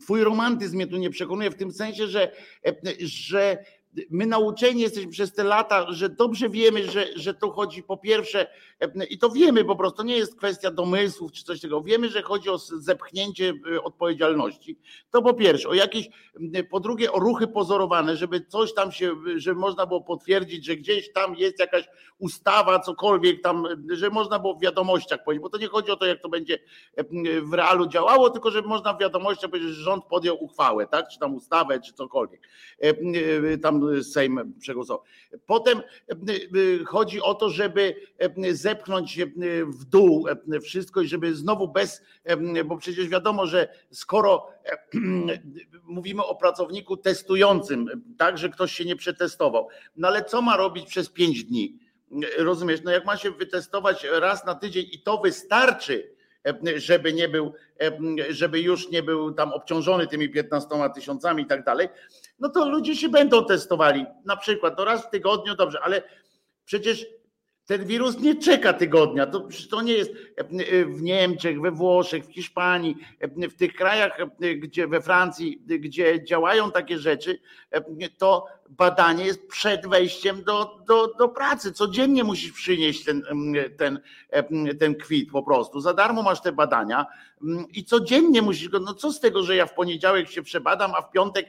twój romantyzm mnie tu nie przekonuje w tym sensie, że, że my nauczeni jesteśmy przez te lata, że dobrze wiemy, że, że to chodzi po pierwsze, i to wiemy po prostu, nie jest kwestia domysłów czy coś takiego, wiemy, że chodzi o zepchnięcie e, odpowiedzialności. To po pierwsze, o jakieś, po drugie, o ruchy pozorowane, żeby coś tam się, żeby można było potwierdzić, że gdzieś tam jest jakaś ustawa, cokolwiek tam, że można było w wiadomościach powiedzieć, bo to nie chodzi o to, jak to będzie w realu działało, tylko żeby można w wiadomościach powiedzieć, że rząd podjął uchwałę, tak, czy tam ustawę, czy cokolwiek. Tam Sejm przegłosował. Potem e, chodzi o to, żeby zepchnąć w dół wszystko i żeby znowu bez, bo przecież wiadomo, że skoro mówimy o pracowniku testującym, tak, że ktoś się nie przetestował, no ale co ma robić przez pięć dni? Rozumiesz, no jak ma się wytestować raz na tydzień i to wystarczy, żeby nie był, żeby już nie był tam obciążony tymi 15 tysiącami i tak dalej, no to ludzie się będą testowali. Na przykład to raz w tygodniu, dobrze, ale przecież ten wirus nie czeka tygodnia. To, to nie jest w Niemczech, we Włoszech, w Hiszpanii, w tych krajach, gdzie we Francji, gdzie działają takie rzeczy, to badanie jest przed wejściem do, do, do pracy. Codziennie musisz przynieść ten, ten, ten kwit po prostu. Za darmo masz te badania i codziennie musisz go, no co z tego, że ja w poniedziałek się przebadam, a w piątek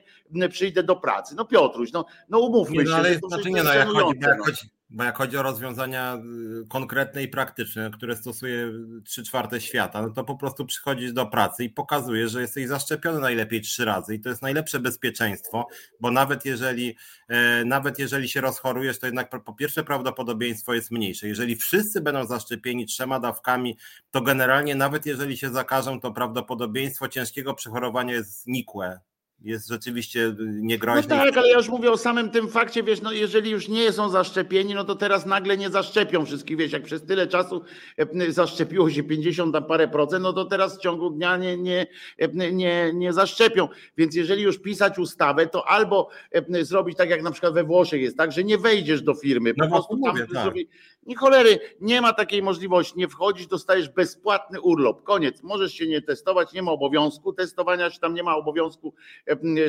przyjdę do pracy. No Piotruś, no, no umówmy nie, no, ale się. Znaczy, nie, no, jak chodzi, jak, chodzi, Bo jak chodzi o rozwiązania y, konkretne i praktyczne, które stosuje 3 czwarte świata, no to po prostu przychodzisz do pracy i pokazujesz, że jesteś zaszczepiony najlepiej trzy razy i to jest najlepsze bezpieczeństwo, bo nawet jeżeli, e, nawet jeżeli się rozchorujesz, to jednak po pierwsze prawdopodobieństwo jest mniejsze. Jeżeli wszyscy będą zaszczepieni trzema dawkami, to generalnie nawet jeżeli się zakażą, to prawdopodobieństwo ciężkiego przechorowania jest znikłe jest rzeczywiście niegroźny. No tak, ale ja już mówię o samym tym fakcie, wiesz, no jeżeli już nie są zaszczepieni, no to teraz nagle nie zaszczepią wszystkich, wiesz, jak przez tyle czasu e, zaszczepiło się 50 na parę procent, no to teraz w ciągu dnia nie, nie, e, nie, nie zaszczepią. Więc jeżeli już pisać ustawę, to albo e, zrobić tak, jak na przykład we Włoszech jest, tak, że nie wejdziesz do firmy, po no prostu tam mówię, tak. zrobi, nie cholery, nie ma takiej możliwości. Nie wchodzisz, dostajesz bezpłatny urlop. Koniec. Możesz się nie testować, nie ma obowiązku testowania, czy tam nie ma obowiązku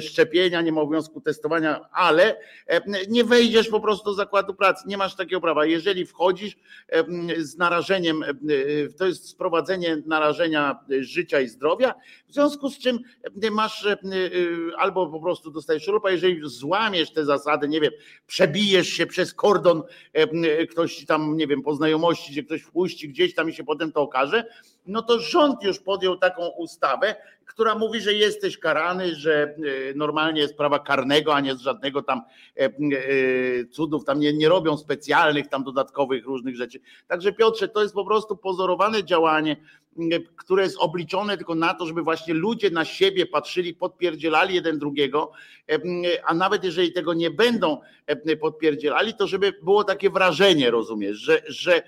szczepienia, nie ma obowiązku testowania, ale nie wejdziesz po prostu do zakładu pracy. Nie masz takiego prawa. Jeżeli wchodzisz z narażeniem, to jest sprowadzenie narażenia życia i zdrowia, w związku z czym masz albo po prostu dostajesz urlop, a jeżeli złamiesz te zasady, nie wiem, przebijesz się przez kordon, ktoś tam tam, nie wiem, po znajomości, gdzie ktoś wpuści gdzieś tam i się potem to okaże, no to rząd już podjął taką ustawę, która mówi, że jesteś karany, że e, normalnie jest prawa karnego, a nie z żadnego tam e, e, cudów, tam nie, nie robią specjalnych tam dodatkowych różnych rzeczy. Także Piotrze, to jest po prostu pozorowane działanie, które jest obliczone tylko na to, żeby właśnie ludzie na siebie patrzyli, podpierdzielali jeden drugiego, a nawet jeżeli tego nie będą podpierdzielali, to żeby było takie wrażenie, rozumiesz, że, że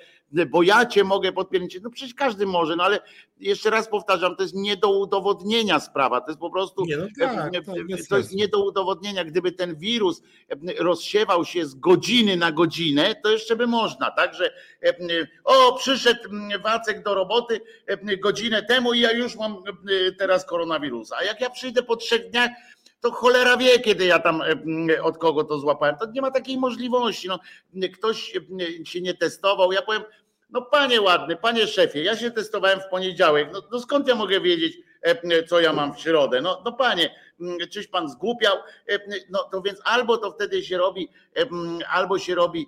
bo ja cię mogę podpierdzielić. No przecież każdy może, no ale jeszcze raz powtarzam, to jest nie do udowodnienia sprawa. To jest po prostu nie, no tak, to, to jest nie do udowodnienia. Gdyby ten wirus rozsiewał się z godziny na godzinę, to jeszcze by można, tak? Że o, przyszedł Wacek do roboty godzinę temu i ja już mam teraz koronawirusa. A jak ja przyjdę po trzech dniach, to cholera wie, kiedy ja tam od kogo to złapałem. To nie ma takiej możliwości. No, ktoś się nie testował. Ja powiem, no panie ładny, panie szefie, ja się testowałem w poniedziałek. No, no skąd ja mogę wiedzieć, co ja mam w środę? No, no panie, czyś pan zgłupiał? No to więc albo to wtedy się robi, albo się robi,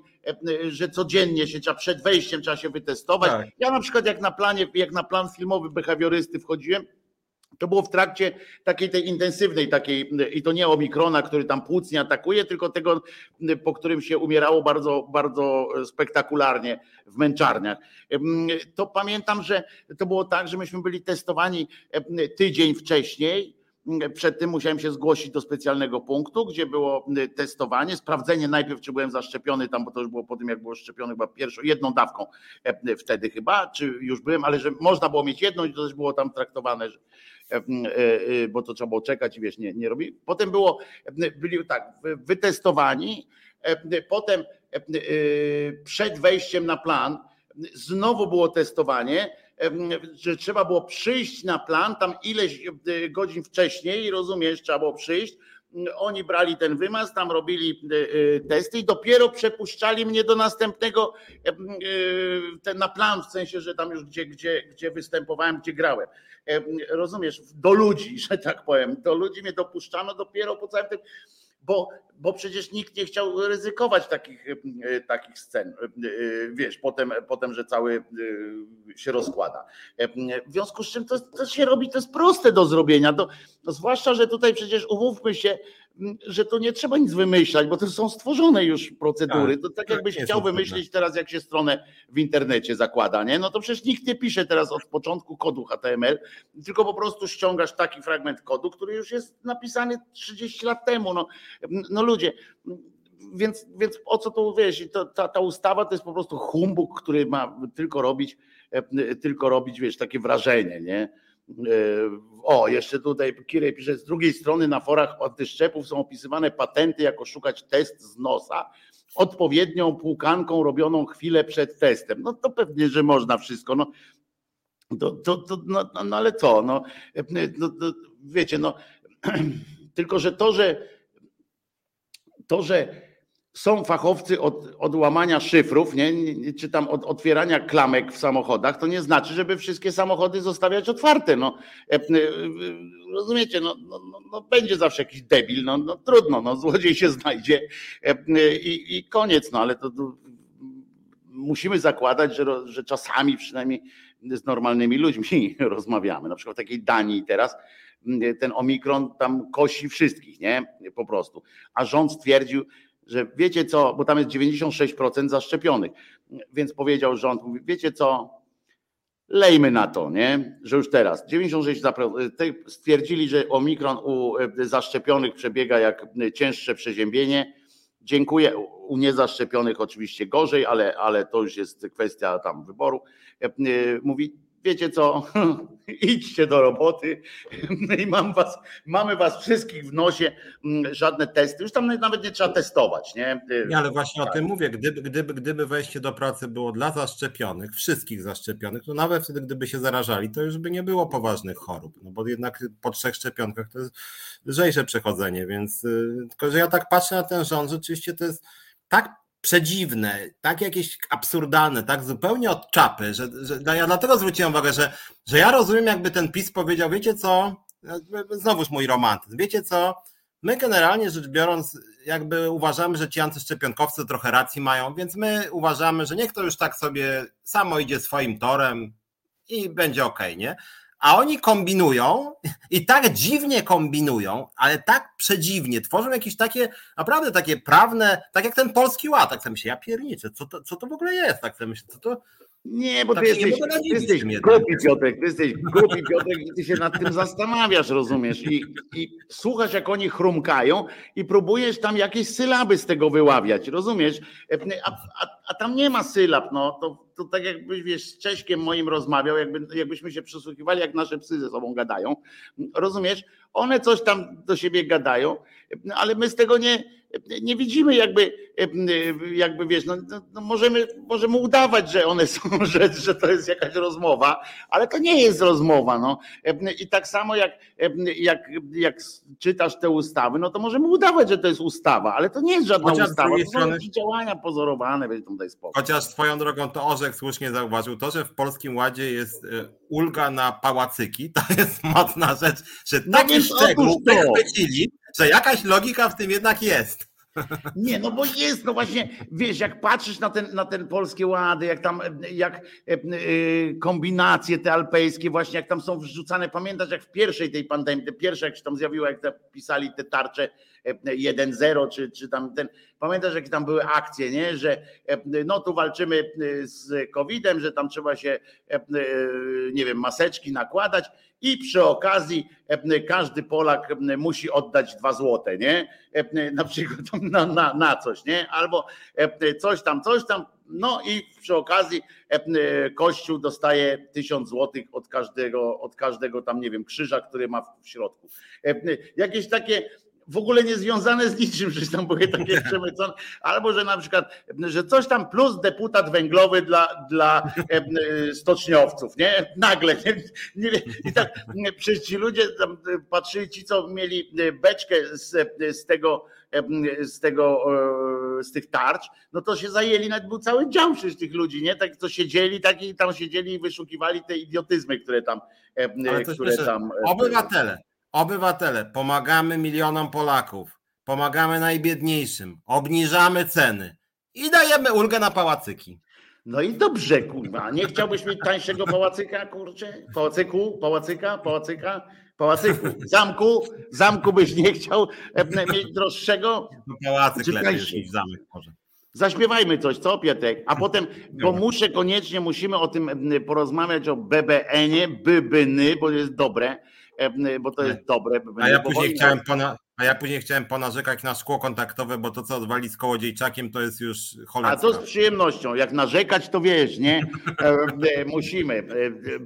że codziennie się trzeba przed wejściem trzeba się wytestować. Tak. Ja na przykład jak na planie, jak na plan filmowy behawiorysty wchodziłem, to było w trakcie takiej tej intensywnej, takiej, i to nie omikrona, który tam płuc nie atakuje, tylko tego, po którym się umierało bardzo, bardzo spektakularnie w męczarniach. To pamiętam, że to było tak, że myśmy byli testowani tydzień wcześniej. Przed tym musiałem się zgłosić do specjalnego punktu, gdzie było testowanie, sprawdzenie najpierw, czy byłem zaszczepiony tam, bo to już było po tym, jak było szczepiony chyba pierwszą, jedną dawką wtedy chyba, czy już byłem, ale że można było mieć jedną i to też było tam traktowane, że, E, e, bo to trzeba było czekać i wiesz, nie, nie robi. Potem było, byli tak, wytestowani, potem przed wejściem na plan znowu było testowanie, że trzeba było przyjść na plan tam ileś godzin wcześniej, rozumiesz, trzeba było przyjść, oni brali ten wymaz, tam robili testy i dopiero przepuszczali mnie do następnego ten na plan, w sensie, że tam już gdzie, gdzie, gdzie występowałem, gdzie grałem. Rozumiesz, do ludzi, że tak powiem, do ludzi mnie dopuszczano dopiero po całym tym, bo, bo przecież nikt nie chciał ryzykować takich, e, takich scen, e, wiesz, potem, potem, że cały e, się rozkłada. W związku z czym to, to się robi, to jest proste do zrobienia, to, no zwłaszcza, że tutaj przecież umówmy się, że to nie trzeba nic wymyślać, bo to są stworzone już procedury. Tak, to tak, tak jakbyś chciał wymyślić teraz, jak się stronę w internecie zakłada, nie? No to przecież nikt nie pisze teraz od początku kodu HTML, tylko po prostu ściągasz taki fragment kodu, który już jest napisany 30 lat temu. No, no ludzie, więc, więc o co tu wiesz, to, ta, ta ustawa to jest po prostu humbug, który ma tylko robić, tylko robić, wiesz, takie wrażenie, nie? O, jeszcze tutaj Kirej pisze, z drugiej strony na forach antyszczepów są opisywane patenty, jako szukać test z nosa, odpowiednią płukanką robioną chwilę przed testem. No to pewnie, że można wszystko. No, to, to, to, no, no, no ale co? No, no, no, wiecie, no tylko, że to, że to, że są fachowcy od, od łamania szyfrów, nie? czy tam od otwierania klamek w samochodach, to nie znaczy, żeby wszystkie samochody zostawiać otwarte. No, e, e, rozumiecie, no, no, no, no będzie zawsze jakiś debil, no, no trudno, no, złodziej się znajdzie e, i, i koniec, no ale to musimy zakładać, że, że czasami przynajmniej z normalnymi ludźmi rozmawiamy. Na przykład w takiej Danii teraz ten omikron tam kosi wszystkich, nie? Po prostu. A rząd stwierdził, że wiecie co, bo tam jest 96% zaszczepionych, więc powiedział rząd, mówi, wiecie co, lejmy na to, nie? Że już teraz 96 stwierdzili, że omikron u e, zaszczepionych przebiega jak cięższe przeziębienie. Dziękuję. U niezaszczepionych oczywiście gorzej, ale, ale to już jest kwestia tam wyboru. E, mówi, wiecie co, idźcie do roboty. I mam was, mamy was wszystkich w nosie, mm, żadne testy, już tam nawet nie trzeba testować, nie? Nie, ale właśnie tak. o tym mówię, gdyby, gdyby, gdyby wejście do pracy było dla zaszczepionych, wszystkich zaszczepionych, to nawet wtedy, gdyby się zarażali, to już by nie było poważnych chorób, no bo jednak po trzech szczepionkach to jest lżejsze przechodzenie, więc y, tylko, że ja tak patrzę na ten rząd, rzeczywiście to jest tak przedziwne, tak jakieś absurdalne, tak zupełnie od czapy, że, że no ja dlatego zwróciłem uwagę, że, że ja rozumiem jakby ten PiS powiedział, wiecie co, znowuż mój romantyzm, wiecie co, my generalnie rzecz biorąc jakby uważamy, że ci antyszczepionkowcy trochę racji mają, więc my uważamy, że niech to już tak sobie samo idzie swoim torem i będzie ok, nie? A oni kombinują i tak dziwnie kombinują, ale tak przedziwnie, tworzą jakieś takie, naprawdę takie prawne, tak jak ten polski ład, tak sobie myślę, ja pierniczę, co to, co to w ogóle jest, tak sobie myślę, co to, nie, bo tak ty jesteś, ty jesteś głupi Piotrek, ty jesteś głupi Piotrek i ty się nad tym zastanawiasz, rozumiesz? I, I słuchasz jak oni chrumkają i próbujesz tam jakieś sylaby z tego wyławiać, rozumiesz? A, a, a tam nie ma sylab, no to, to tak jakbyś wiesz, z Cześkiem moim rozmawiał, jakby, jakbyśmy się przysłuchiwali, jak nasze psy ze sobą gadają, rozumiesz? One coś tam do siebie gadają, ale my z tego nie, nie widzimy jakby, jakby wiesz, no, no, no, możemy, możemy udawać, że one są, że, że to jest jakaś rozmowa, ale to nie jest rozmowa. No. I tak samo jak, jak, jak czytasz te ustawy, no to możemy udawać, że to jest ustawa, ale to nie jest żadna Chociaż ustawa, to strony... są działania pozorowane, więc daj spokój. Chociaż swoją drogą to Orzek słusznie zauważył, to, że w Polskim Ładzie jest e, ulga na pałacyki, to jest mocna rzecz, że no taki szczegół chwycili, że jakaś logika w tym jednak jest. Nie, no bo jest, no właśnie, wiesz, jak patrzysz na ten, na ten polskie łady, jak tam, jak e, kombinacje te alpejskie, właśnie jak tam są wrzucane, pamiętasz jak w pierwszej tej pandemii, pierwsze jak się tam zjawiło, jak te, pisali te tarcze 1-0, czy, czy tam ten, pamiętasz jakie tam były akcje, nie, że no tu walczymy z COVID-em, że tam trzeba się, nie wiem, maseczki nakładać, i przy okazji każdy Polak musi oddać dwa złote, nie? Na przykład na, na, na coś, nie? Albo coś tam, coś tam, no i przy okazji Kościół dostaje tysiąc złotych od każdego, od każdego tam, nie wiem, krzyża, który ma w środku. Jakieś takie w ogóle niezwiązane z niczym, że tam były takie przemycone, albo że na przykład, że coś tam plus deputat węglowy dla, dla e, stoczniowców, nie? Nagle, nie, nie, i tak przecież ci ludzie tam patrzyli, ci co mieli beczkę z, z tego, z tego, e, z tych tarcz, no to się zajęli, nawet był cały dział przecież tych ludzi, nie? Tak to siedzieli, tak i tam siedzieli i wyszukiwali te idiotyzmy, które tam, które tam. Obywatele Obywatele, pomagamy milionom Polaków, pomagamy najbiedniejszym, obniżamy ceny i dajemy ulgę na pałacyki. No i dobrze, kurwa. Nie chciałbyś mieć tańszego pałacyka, kurczę? Pałacyku, pałacyka, pałacyka, pałacyku, zamku, zamku byś nie chciał e, mieć droższego? No pałacyk lepiej niż zamek może. Zaśpiewajmy coś, co Pietek? A potem, bo muszę koniecznie, musimy o tym porozmawiać o BBN-ie, bybyny, bo jest dobre bo to jest dobre. A ja później chciałem pana, a ja później chciałem ponarzekać na szkło kontaktowe, bo to co odwali z kołodziejczakiem to jest już cholerstwo. A to z przyjemnością. Jak narzekać to wiesz, nie? E, musimy. E,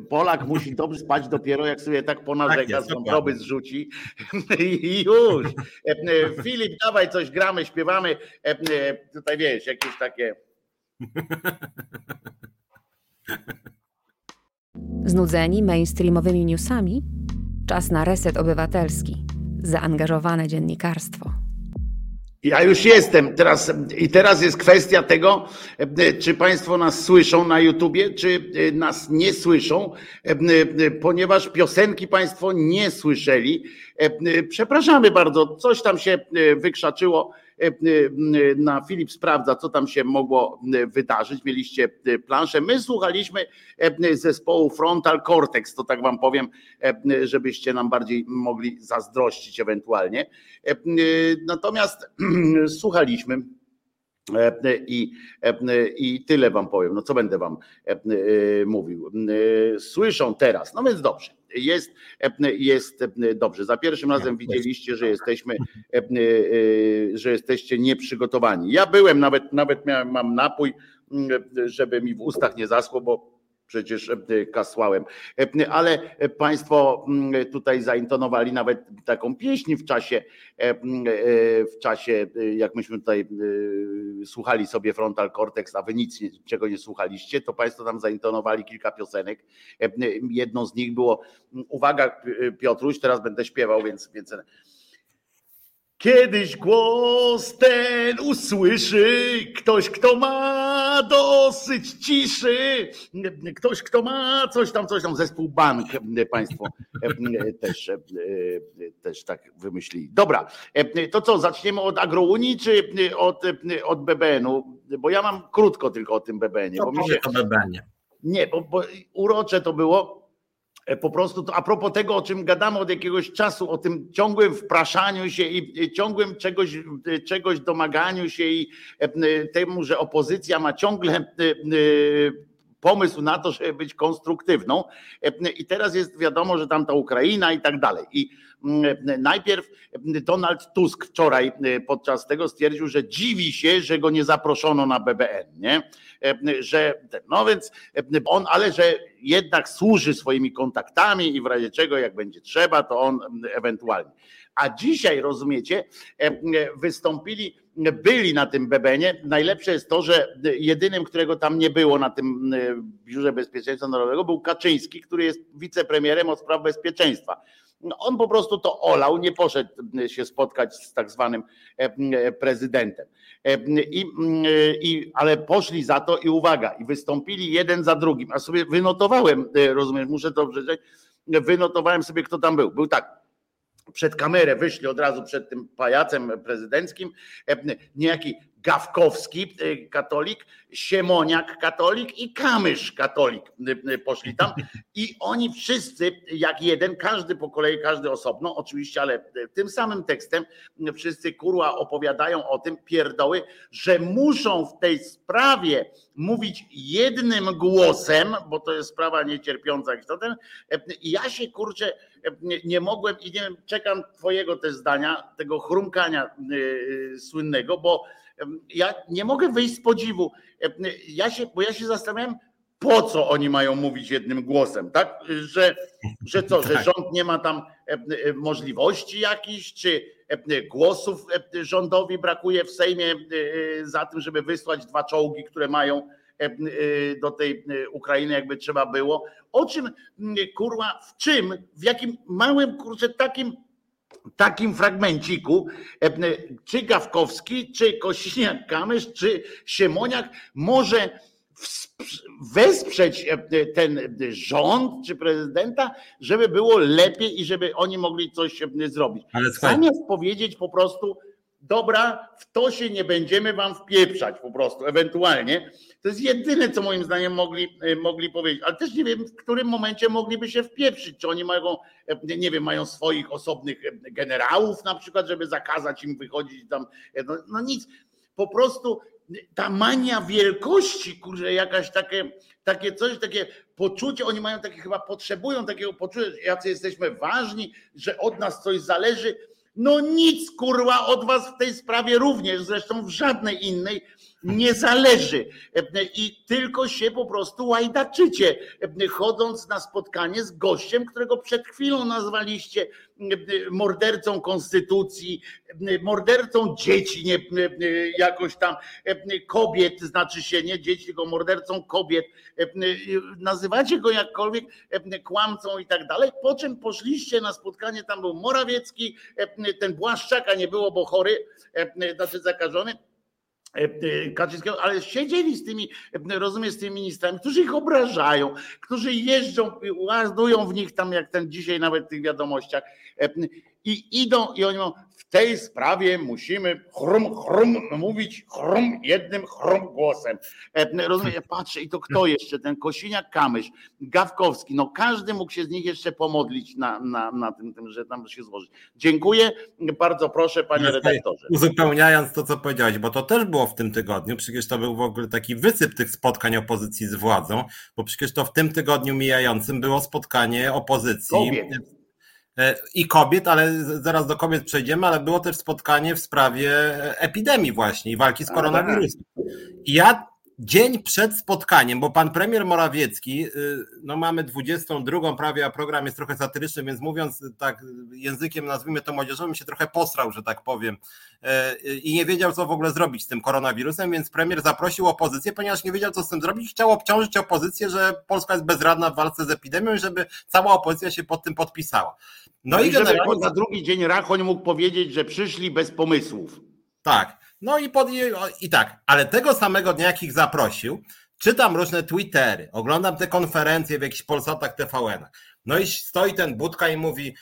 Polak musi dobrze spać dopiero jak sobie tak ponarzeka, tak wątroby zrzuci i już. E, Filip, dawaj coś gramy, śpiewamy. Tutaj wiesz, jakieś takie... Znudzeni mainstreamowymi newsami? Czas na reset obywatelski, zaangażowane dziennikarstwo. Ja już jestem teraz i teraz jest kwestia tego, czy Państwo nas słyszą na YouTubie, czy nas nie słyszą, ponieważ piosenki Państwo nie słyszeli. Przepraszamy bardzo, coś tam się wykrzaczyło na Filip sprawdza, co tam się mogło wydarzyć. Mieliście planszę. My słuchaliśmy zespołu Frontal Cortex, to tak wam powiem, żebyście nam bardziej mogli zazdrościć ewentualnie. Natomiast słuchaliśmy i, I tyle wam powiem. No co będę wam mówił? Słyszą teraz, no więc dobrze. Jest, jest dobrze. Za pierwszym razem widzieliście, że jesteśmy, że jesteście nieprzygotowani. Ja byłem, nawet, nawet miałem, mam napój, żeby mi w ustach nie zaschło, bo przecież e, kasłałem. E, ale Państwo tutaj zaintonowali nawet taką pieśń w czasie, e, w czasie, jak myśmy tutaj słuchali sobie Frontal Cortex, a wy nic czego nie słuchaliście, to Państwo tam zaintonowali kilka piosenek. Jedną z nich było, uwaga Piotruś, teraz będę śpiewał, więc, więc Kiedyś głos ten usłyszy ktoś, kto ma dosyć ciszy, ktoś, kto ma coś tam, coś tam, zespół bank, państwo też, też tak wymyślili. Dobra, to co, zaczniemy od Agrounii czy od, od BBN-u? Bo ja mam krótko tylko o tym BBN-ie. Bo mi się... o BBN-ie. Nie, bo, bo urocze to było E, po prostu to, a propos tego, o czym gadamy od jakiegoś czasu, o tym ciągłym wpraszaniu się i ciągłym czegoś, e, czegoś domaganiu się i e, temu, że opozycja ma ciągle pomysł na to, żeby być konstruktywną. I teraz jest wiadomo, że tam ta Ukraina i tak dalej. I najpierw Donald Tusk wczoraj podczas tego stwierdził, że dziwi się, że go nie zaproszono na BBN, nie? Że, no więc on, ale że jednak służy swoimi kontaktami i w razie czego, jak będzie trzeba, to on ewentualnie. A dzisiaj, rozumiecie, wystąpili, byli na tym bebenie. Najlepsze jest to, że jedynym, którego tam nie było na tym Biurze Bezpieczeństwa Narodowego, był Kaczyński, który jest wicepremierem od spraw bezpieczeństwa. No, on po prostu to olał, nie poszedł się spotkać z tak zwanym prezydentem. I, i, ale poszli za to i uwaga, i wystąpili jeden za drugim. A sobie wynotowałem, e, rozumiesz, muszę to przeczytać, wynotowałem sobie, kto tam był. Był tak, przed kamerę wyszli od razu przed tym pajacem prezydenckim, niejaki Gawkowski, y, katolik, Siemoniak, katolik i Kamysz, katolik y, y, poszli tam. I oni wszyscy, jak jeden, każdy po kolei, każdy osobno, oczywiście, ale tym samym tekstem, wszyscy kurła opowiadają o tym, pierdoły, że muszą w tej sprawie mówić jednym głosem, bo to jest sprawa niecierpiąca. I ja się kurczę, nie, nie mogłem i nie wiem, czekam Twojego też zdania, tego chrumkania słynnego, bo ja nie mogę wyjść z podziwu. Ja się, bo ja się zastanawiam, po co oni mają mówić jednym głosem, tak? Że, że co, że tak. rząd nie ma tam możliwości jakichś, czy głosów rządowi brakuje w Sejmie za tym, żeby wysłać dwa czołgi, które mają do tej Ukrainy, jakby trzeba było. O czym, kurwa, w czym, w jakim małym, kurczę, takim takim fragmenciku, e, czy Gawkowski, czy Kośniak-Kamysz, czy Siemoniak może wesprzeć e, ten rząd czy prezydenta, żeby było lepiej i żeby oni mogli coś e, zrobić. Ale Zamiast powiedzieć po prostu, dobra, w to się nie będziemy wam wpieprzać po prostu, ewentualnie. To jest jedyne, co moim zdaniem mogli, e, mogli powiedzieć, ale też nie wiem, w którym momencie mogliby się wpieprzyć, czy oni mają, e, nie wiem, mają swoich osobnych e, generałów na przykład, żeby zakazać im wychodzić tam, no, no nic, po prostu ta mania wielkości, kurze, jakaś takie, takie coś, takie poczucie, oni mają takie chyba, potrzebują takiego poczucia, jacy jesteśmy ważni, że od nas coś zależy, no nic kurwa od was w tej sprawie również, zresztą w żadnej innej nie zależy. I tylko się po prostu łajdaczycie, chodząc na spotkanie z gościem, którego przed chwilą nazwaliście mordercą konstytucji, mordercą dzieci, nie, jakoś tam kobiet, znaczy się nie dzieci, tylko mordercą kobiet. Nazywacie go jakkolwiek kłamcą i tak dalej. Po czym poszliście na spotkanie, tam był Morawiecki, ten Błaszczaka nie było, bo chory, znaczy zakażony E, e, Kaczyńskiego, ale siedzieli z tymi, e, rozumiem, z tymi ministrami, którzy ich obrażają, którzy jeżdżą, ładują w nich tam, jak ten dzisiaj nawet w tych wiadomościach. I idą i oni mówią, w tej sprawie musimy chrum, chrum mówić chrum jednym chrum głosem. E, rozumiem, ja patrzę i to kto jeszcze? Ten Kosiniak Kamysz, Gawkowski, no każdy mógł się z nich jeszcze pomodlić na, na, na tym, tym, że tam się złożyć. Dziękuję, bardzo proszę panie redaktorze. Uzupełniając to, co powiedziałeś, bo to też było w tym tygodniu, przecież to był w ogóle taki wysyp tych spotkań opozycji z władzą, bo przecież to w tym tygodniu mijającym było spotkanie opozycji. Kobiet i kobiet, ale zaraz do kobiet przejdziemy, ale było też spotkanie w sprawie epidemii właśnie i walki z tak. koronawirusem. I ja dzień przed spotkaniem, bo pan premier Morawiecki, y, no mamy 22 prawie, a program jest trochę satyryczny, więc mówiąc tak językiem, nazwijmy to młodzieżowym, się trochę posrał, że tak powiem, e, i nie wiedział, co w ogóle zrobić z tym koronawirusem, więc premier zaprosił opozycję, ponieważ nie wiedział, co z tym zrobić, chciał obciążyć opozycję, że Polska jest bezradna w walce z epidemią i żeby cała opozycja się pod tym podpisała. No, no i, i żeby na drugi dzień Rachoń mógł powiedzieć, że przyszli bez pomysłów. Tak. No i, pod, i tak, ale tego samego dnia, jak ich zaprosił, czytam różne Twittery, oglądam te konferencje w jakichś Polsatach, tvn No i stoi ten Budka i mówi,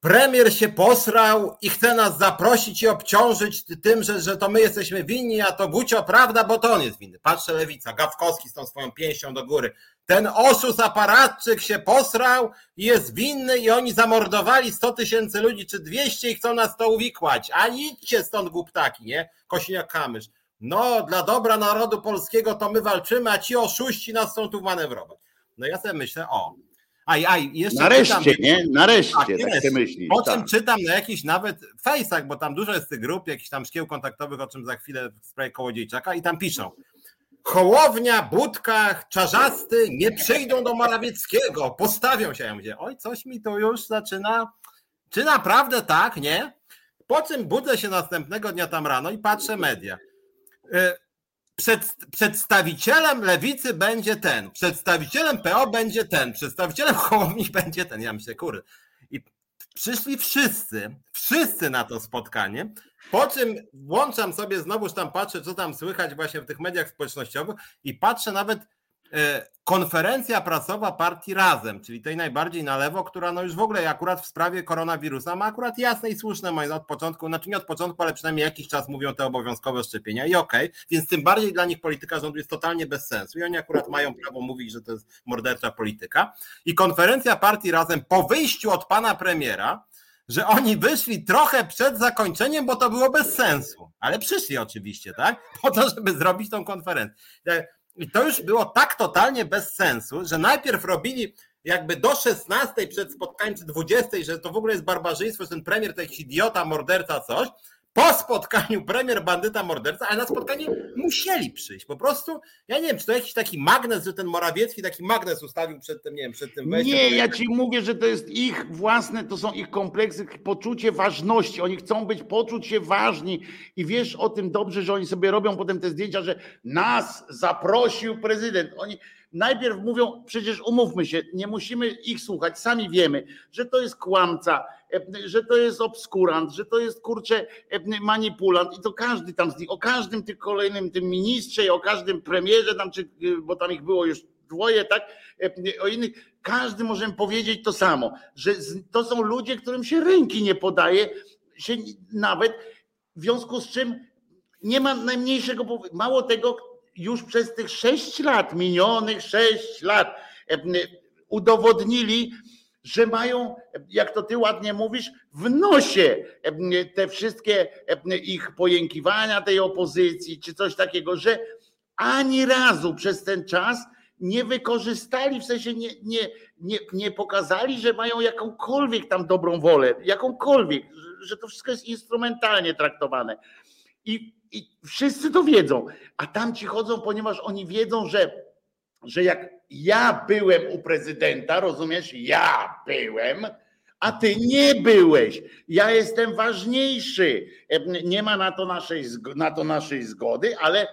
premier się posrał i chce nas zaprosić i obciążyć tym, że, że to my jesteśmy winni, a to Gucio prawda, bo to on jest winny. Patrzę lewica, Gawkowski z tą swoją pięścią do góry. Ten osus aparatczyk się posrał i jest winny i oni zamordowali 100 tysięcy ludzi czy 200 i chcą nas to uwikłać. A idźcie stąd głuptaki, nie? Kosiniak-Kamysz. No, dla dobra narodu polskiego to my walczymy, a ci oszuści nas chcą tu manewrować. No ja sobie myślę, o, Aj, aj, jeszcze Nareszcie, czytam, nie? Nareszcie, tak, tak się myśli. Po czym tak. czytam na jakichś nawet fejsach, bo tam dużo jest tych grup, jakichś tam szkieł kontaktowych, o czym za chwilę w sprawie Kołodziejczaka i tam piszą. Hołownia, Budka, Czarzasty nie przyjdą do Morawieckiego, postawią się. Ja mówię, oj, coś mi to już zaczyna, czy naprawdę tak, nie? Po czym budzę się następnego dnia tam rano i patrzę media. E, przed, przedstawicielem lewicy będzie ten, przedstawicielem PO będzie ten, przedstawicielem Hołowni będzie ten. Ja myślę, kurde. I przyszli wszyscy, wszyscy na to spotkanie, po czym włączam sobie, znowuż tam patrzę, co tam słychać właśnie w tych mediach społecznościowych i patrzę nawet konferencja prasowa partii Razem, czyli tej najbardziej na lewo, która no już w ogóle akurat w sprawie koronawirusa ma akurat jasne i słuszne moje od początku, znaczy nie od początku, ale przynajmniej jakiś czas mówią te obowiązkowe szczepienia i okej, okay, więc tym bardziej dla nich polityka rządu jest totalnie bez sensu i oni akurat mają prawo mówić, że to jest mordercza polityka i konferencja partii Razem po wyjściu od pana premiera że oni wyszli trochę przed zakończeniem, bo to było bez sensu. Ale przyszli oczywiście, tak? Po to, żeby zrobić tą konferencję. I to już było tak totalnie bez sensu, że najpierw robili jakby do 16 przed spotkaniem, czy 20, że to w ogóle jest barbarzyństwo, że ten premier to jakiś idiota, morderca, coś, po spotkaniu premier, bandyta, morderca, ale na spotkanie musieli przyjść. Po prostu, ja nie wiem, czy to jakiś taki magnes, że ten Morawiecki taki magnes ustawił przed tym, nie wiem, przed tym wejściem. Nie, ja ci mówię, że to jest ich własne, to są ich kompleksy, poczucie ważności. Oni chcą być, poczuć się ważni i wiesz o tym dobrze, że oni sobie robią potem te zdjęcia, że nas zaprosił prezydent. Oni najpierw mówią, przecież umówmy się, nie musimy ich słuchać, sami wiemy, że to jest kłamca, że to jest obskurant, że to jest kurczę manipulant i to każdy tam z nich, o każdym tym kolejnym tym ministrze i o każdym premierze tam, czy, bo tam ich było już dwoje, tak, o innych, każdy możemy powiedzieć to samo, że to są ludzie, którym się ręki nie podaje, się nawet w związku z czym nie ma najmniejszego, mało tego, już przez tych sześć lat, minionych sześć lat, udowodnili, że mają, jak to ty ładnie mówisz, w nosie te wszystkie ich pojękiwania tej opozycji, czy coś takiego, że ani razu przez ten czas nie wykorzystali, w sensie nie, nie, nie, nie pokazali, że mają jakąkolwiek tam dobrą wolę, jakąkolwiek, że to wszystko jest instrumentalnie traktowane. I, i wszyscy to wiedzą, a tam ci chodzą, ponieważ oni wiedzą, że, że jak ja byłem u prezydenta, rozumiesz? Ja byłem, a ty nie byłeś. Ja jestem ważniejszy. Nie ma na to naszej, na to naszej zgody, ale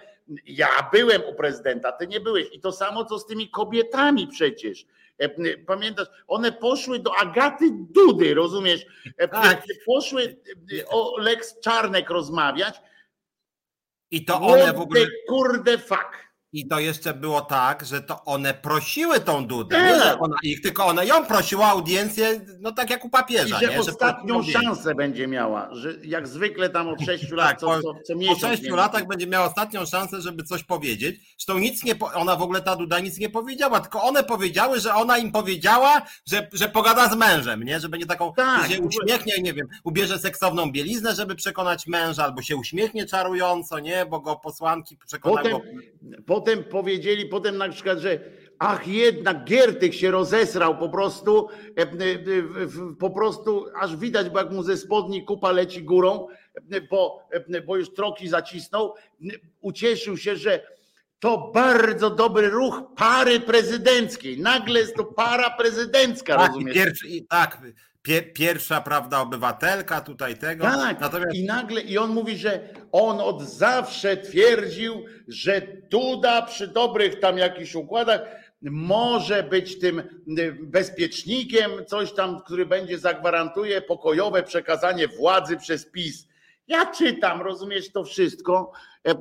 ja byłem u prezydenta, ty nie byłeś. I to samo co z tymi kobietami przecież. Pamiętasz, one poszły do Agaty Dudy, rozumiesz? Tak. Poszły o Lex Czarnek rozmawiać. I to one w ogóle. Kurde, fuck I to jeszcze było tak, że to one prosiły tą Dudę, nie, że ona ich, tylko ona ją prosiła audiencję, no tak jak u papieża. I że nie? ostatnią że szansę będzie miała, że jak zwykle tam od 6 lat tak, co, co, co miesiąc. Po 6 latach będzie miała ostatnią szansę, żeby coś powiedzieć. Zresztą nic nie, ona w ogóle ta Duda nic nie powiedziała, tylko one powiedziały, że ona im powiedziała, że, że pogada z mężem, nie? Że będzie taką, tak, się uśmiechnie, nie wiem, ubierze seksowną bieliznę, żeby przekonać męża, albo się uśmiechnie czarująco, nie? Bo go posłanki przekonają. Potem, potem powiedzieli, potem na przykład, że ach jednak Giertych się rozesrał po prostu, e, e, po prostu aż widać, bo jak mu ze spodni kupa leci górą, e, bo, bo już troki zacisnął, ucieszył się, że to bardzo dobry ruch pary prezydenckiej. Nagle jest to para prezydencka, tak, rozumiesz? Pierwszy, tak, pierwsza, prawda, obywatelka tutaj tego. Tak, Natomiast... i nagle, i on mówi, że on od zawsze twierdził, że Duda przy dobrych tam jakichś układach może być tym bezpiecznikiem, coś tam, który będzie zagwarantuje pokojowe przekazanie władzy przez PiS. Ja czytam, rozumiesz to wszystko. E,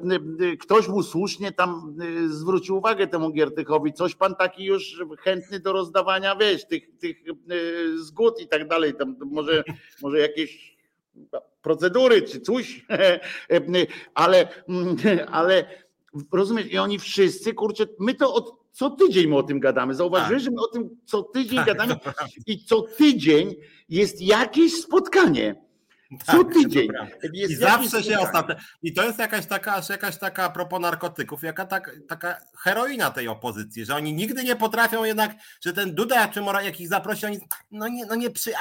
ktoś mu słusznie tam e, zwrócił uwagę temu Giertychowi, coś pan taki już chętny do rozdawania, wiesz, tych, tych e, zgód i tak dalej, tam może, może jakieś procedury czy coś, ale, ale rozumiesz, i oni wszyscy, kurczę, my to od co tydzień my o tym gadamy. Zauważyłeś, tak. że my o tym co tydzień tak, gadamy i co tydzień jest jakieś spotkanie co tak, tydzień. I zawsze się ostatnio. I to jest jakaś taka, jakaś taka a propos narkotyków, jaka tak, taka heroina tej opozycji, że oni nigdy nie potrafią jednak, że ten Duda, czy Mora, jak ich zaprosi, oni no nie, no nie przy,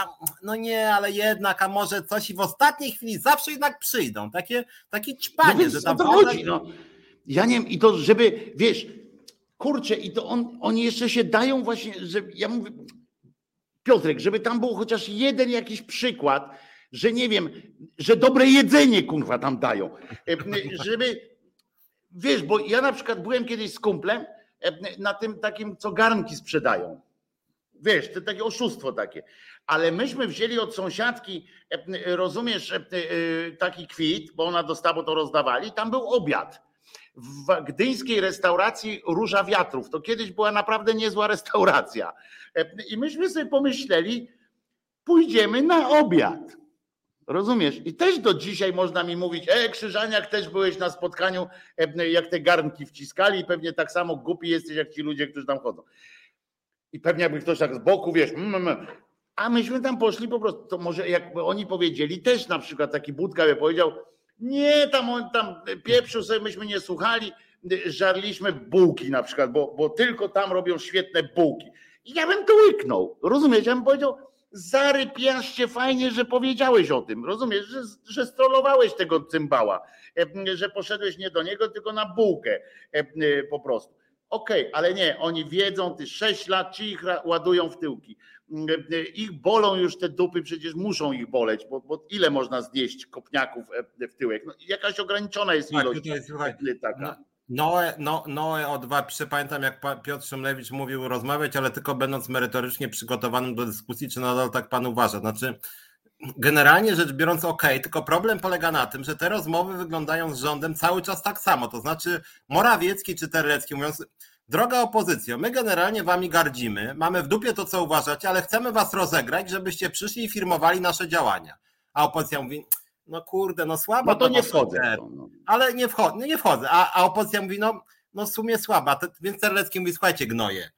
no nie, ale jednak, a może coś i w ostatniej chwili zawsze jednak przyjdą. Takie, takie ćpanie, no że tam. to chodzi, no. Ja nie wiem, i to, żeby, wiesz, kurczę, i to on, oni jeszcze się dają właśnie, że ja mówię, Piotrek, żeby tam był chociaż jeden jakiś przykład, że nie wiem, że dobre jedzenie kurwa tam dają. E, żeby, wiesz, bo ja na przykład byłem kiedyś z kumplem e, na tym takim, co garnki sprzedają. Wiesz, to takie oszustwo takie. Ale myśmy wzięli od sąsiadki, e, rozumiesz, taki kwit, bo ona dostała, bo to rozdawali, tam był obiad w gdyńskiej restauracji Róża Wiatrów. To kiedyś była naprawdę niezła restauracja. I myśmy sobie pomyśleli, pójdziemy na obiad. Rozumiesz? I też do dzisiaj można mi mówić, e, Krzyżaniak, też byłeś na spotkaniu, e, jak te garnki wciskali i pewnie tak samo głupi jesteś, jak ci ludzie, którzy tam chodzą. I pewnie jakby ktoś tak z boku, wiesz, mm, mm, mm. a myśmy tam poszli po prostu, to może jakby oni powiedzieli, też na przykład taki Budka by powiedział, nie, tam on tam pieprzył sobie, myśmy nie słuchali, żarliśmy bułki na przykład, bo, bo tylko tam robią świetne bułki. I ja bym to łyknął, rozumiesz? Ja bym powiedział, zarypiaście fajnie, że powiedziałeś o tym. Rozumiesz, że, że strolowałeś tego cymbała, że poszedłeś nie do niego, tylko na bułkę po prostu. Okej, okay, ale nie, oni wiedzą, ty sześć lat ci ich ładują w tyłki. Ich bolą już te dupy, przecież muszą ich boleć, bo, bo ile można znieść kopniaków w tyłek? No, jakaś ograniczona jest tak, ilość. Tutaj, słuchaj, taka. No, Noe, no, Noe o dwa, pamiętam jak Piotr Szymlewicz mówił rozmawiać, ale tylko będąc merytorycznie przygotowanym do dyskusji, czy nadal tak pan uważa. Znaczy, generalnie rzecz biorąc, ok, tylko problem polega na tym, że te rozmowy wyglądają z rządem cały czas tak samo. To znaczy, Morawiecki czy Terlecki mówiąc, droga opozycjo, my generalnie wami gardzimy, mamy w dupie to, co uważacie, ale chcemy was rozegrać, żebyście przyszli i firmowali nasze działania. A opozycja mówi, no kurde, no słaba. No to nie wchodzę. No. Ale nie wchodzę, no nie wchodzę. A, a opozycja mówi, no, no w sumie słaba. To, więc Terlecki mówi, słuchajcie, gnoje,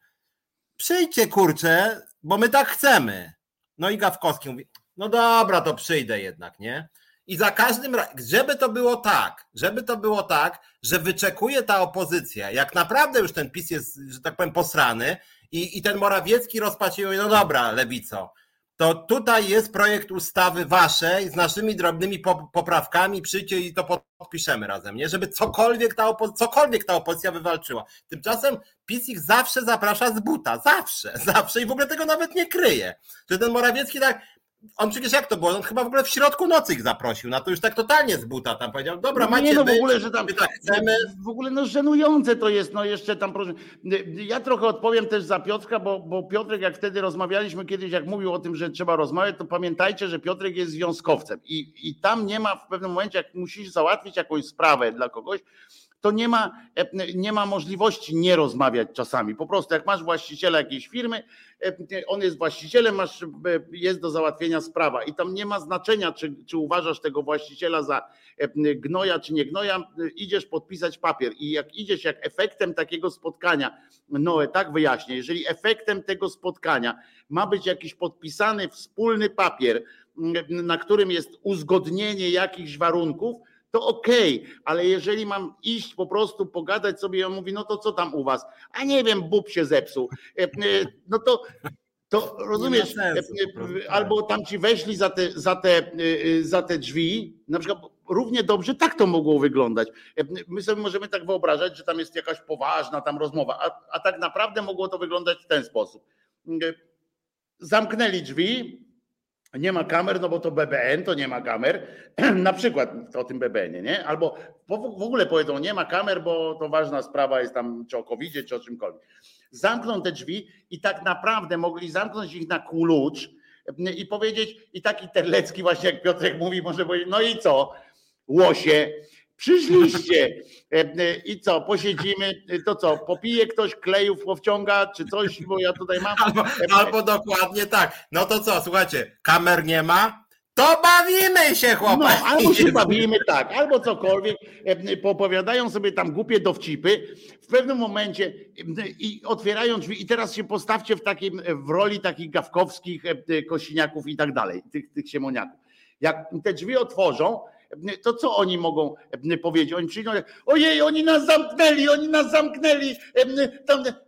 przyjdźcie kurczę, bo my tak chcemy. No i Gawkowski mówi, no dobra, to przyjdę jednak, nie? I za każdym razem, żeby to było tak, żeby to było tak, że wyczekuje ta opozycja, jak naprawdę już ten PiS jest, że tak powiem, posrany i, i ten Morawiecki rozpatrzył, no dobra, lewico, to tutaj jest projekt ustawy waszej z naszymi drobnymi poprawkami, przyjdzie i to podpiszemy razem, nie? Żeby cokolwiek ta, opo- cokolwiek ta opozycja wywalczyła. Tymczasem PiS ich zawsze zaprasza z buta, zawsze, zawsze i w ogóle tego nawet nie kryje. Że ten Morawiecki tak, on przecież jak to było? On chyba w ogóle w środku nocy ich zaprosił, na to już tak totalnie z buta tam powiedział, dobra, no macie nie, no w ogóle, że tam tak chcemy. W ogóle no żenujące to jest, no jeszcze tam proszę. Ja trochę odpowiem też za Piotrka, bo, bo Piotrek jak wtedy rozmawialiśmy kiedyś, jak mówił o tym, że trzeba rozmawiać, to pamiętajcie, że Piotrek jest związkowcem i, i tam nie ma w pewnym momencie, jak musisz załatwić jakąś sprawę dla kogoś, to nie ma, e, nie ma możliwości nie rozmawiać czasami. Po prostu jak masz właściciela jakiejś firmy, e, on jest właścicielem, masz, e, jest do załatwienia sprawa. I tam nie ma znaczenia, czy, czy uważasz tego właściciela za gnoja, czy nie gnoja, idziesz podpisać papier. I jak idziesz, jak efektem takiego spotkania, Noe tak wyjaśnię, jeżeli efektem tego spotkania ma być jakiś podpisany wspólny papier, na którym jest uzgodnienie jakichś warunków, to okej, okay, ale jeżeli mam iść po prostu pogadać sobie, on mówi, no to co tam u was? A nie wiem, bób się zepsuł. E, e, no to to rozumiesz, sensu, e, albo tam ci weszli za te, za, te, za te drzwi, na przykład równie dobrze tak to mogło wyglądać. My sobie możemy tak wyobrażać, że tam jest jakaś poważna tam rozmowa, a, a tak naprawdę mogło to wyglądać w ten sposób. Zamknęli drzwi, nie ma kamer, no bo to BBN, to nie ma kamer. Na przykład o tym BBN-ie, nie? Albo w ogóle powiedzą, nie ma kamer, bo to ważna sprawa jest tam czy o covid czy o czymkolwiek. Zamkną te drzwi i tak naprawdę mogli zamknąć ich na klucz i powiedzieć, i taki Terlecki właśnie jak Piotrek mówi, może powiedzieć, no i co, łosie, Przyszliście e, e, i co, posiedzimy, to co, popije ktoś klejów, powciąga, czy coś, bo ja tutaj mam. Albo, albo dokładnie tak. No to co, słuchajcie, kamer nie ma, to bawimy się, chłopaki. No, albo się bawimy, tak, albo cokolwiek, e, popowiadają sobie tam głupie dowcipy, w pewnym momencie i otwierają drzwi i teraz się postawcie w takim, w roli takich gawkowskich kosiniaków i tak dalej, tych, tych siemoniaków. Jak te drzwi otworzą, to co oni mogą powiedzieć? Oni przyjdą, ojej, oni nas zamknęli, oni nas zamknęli.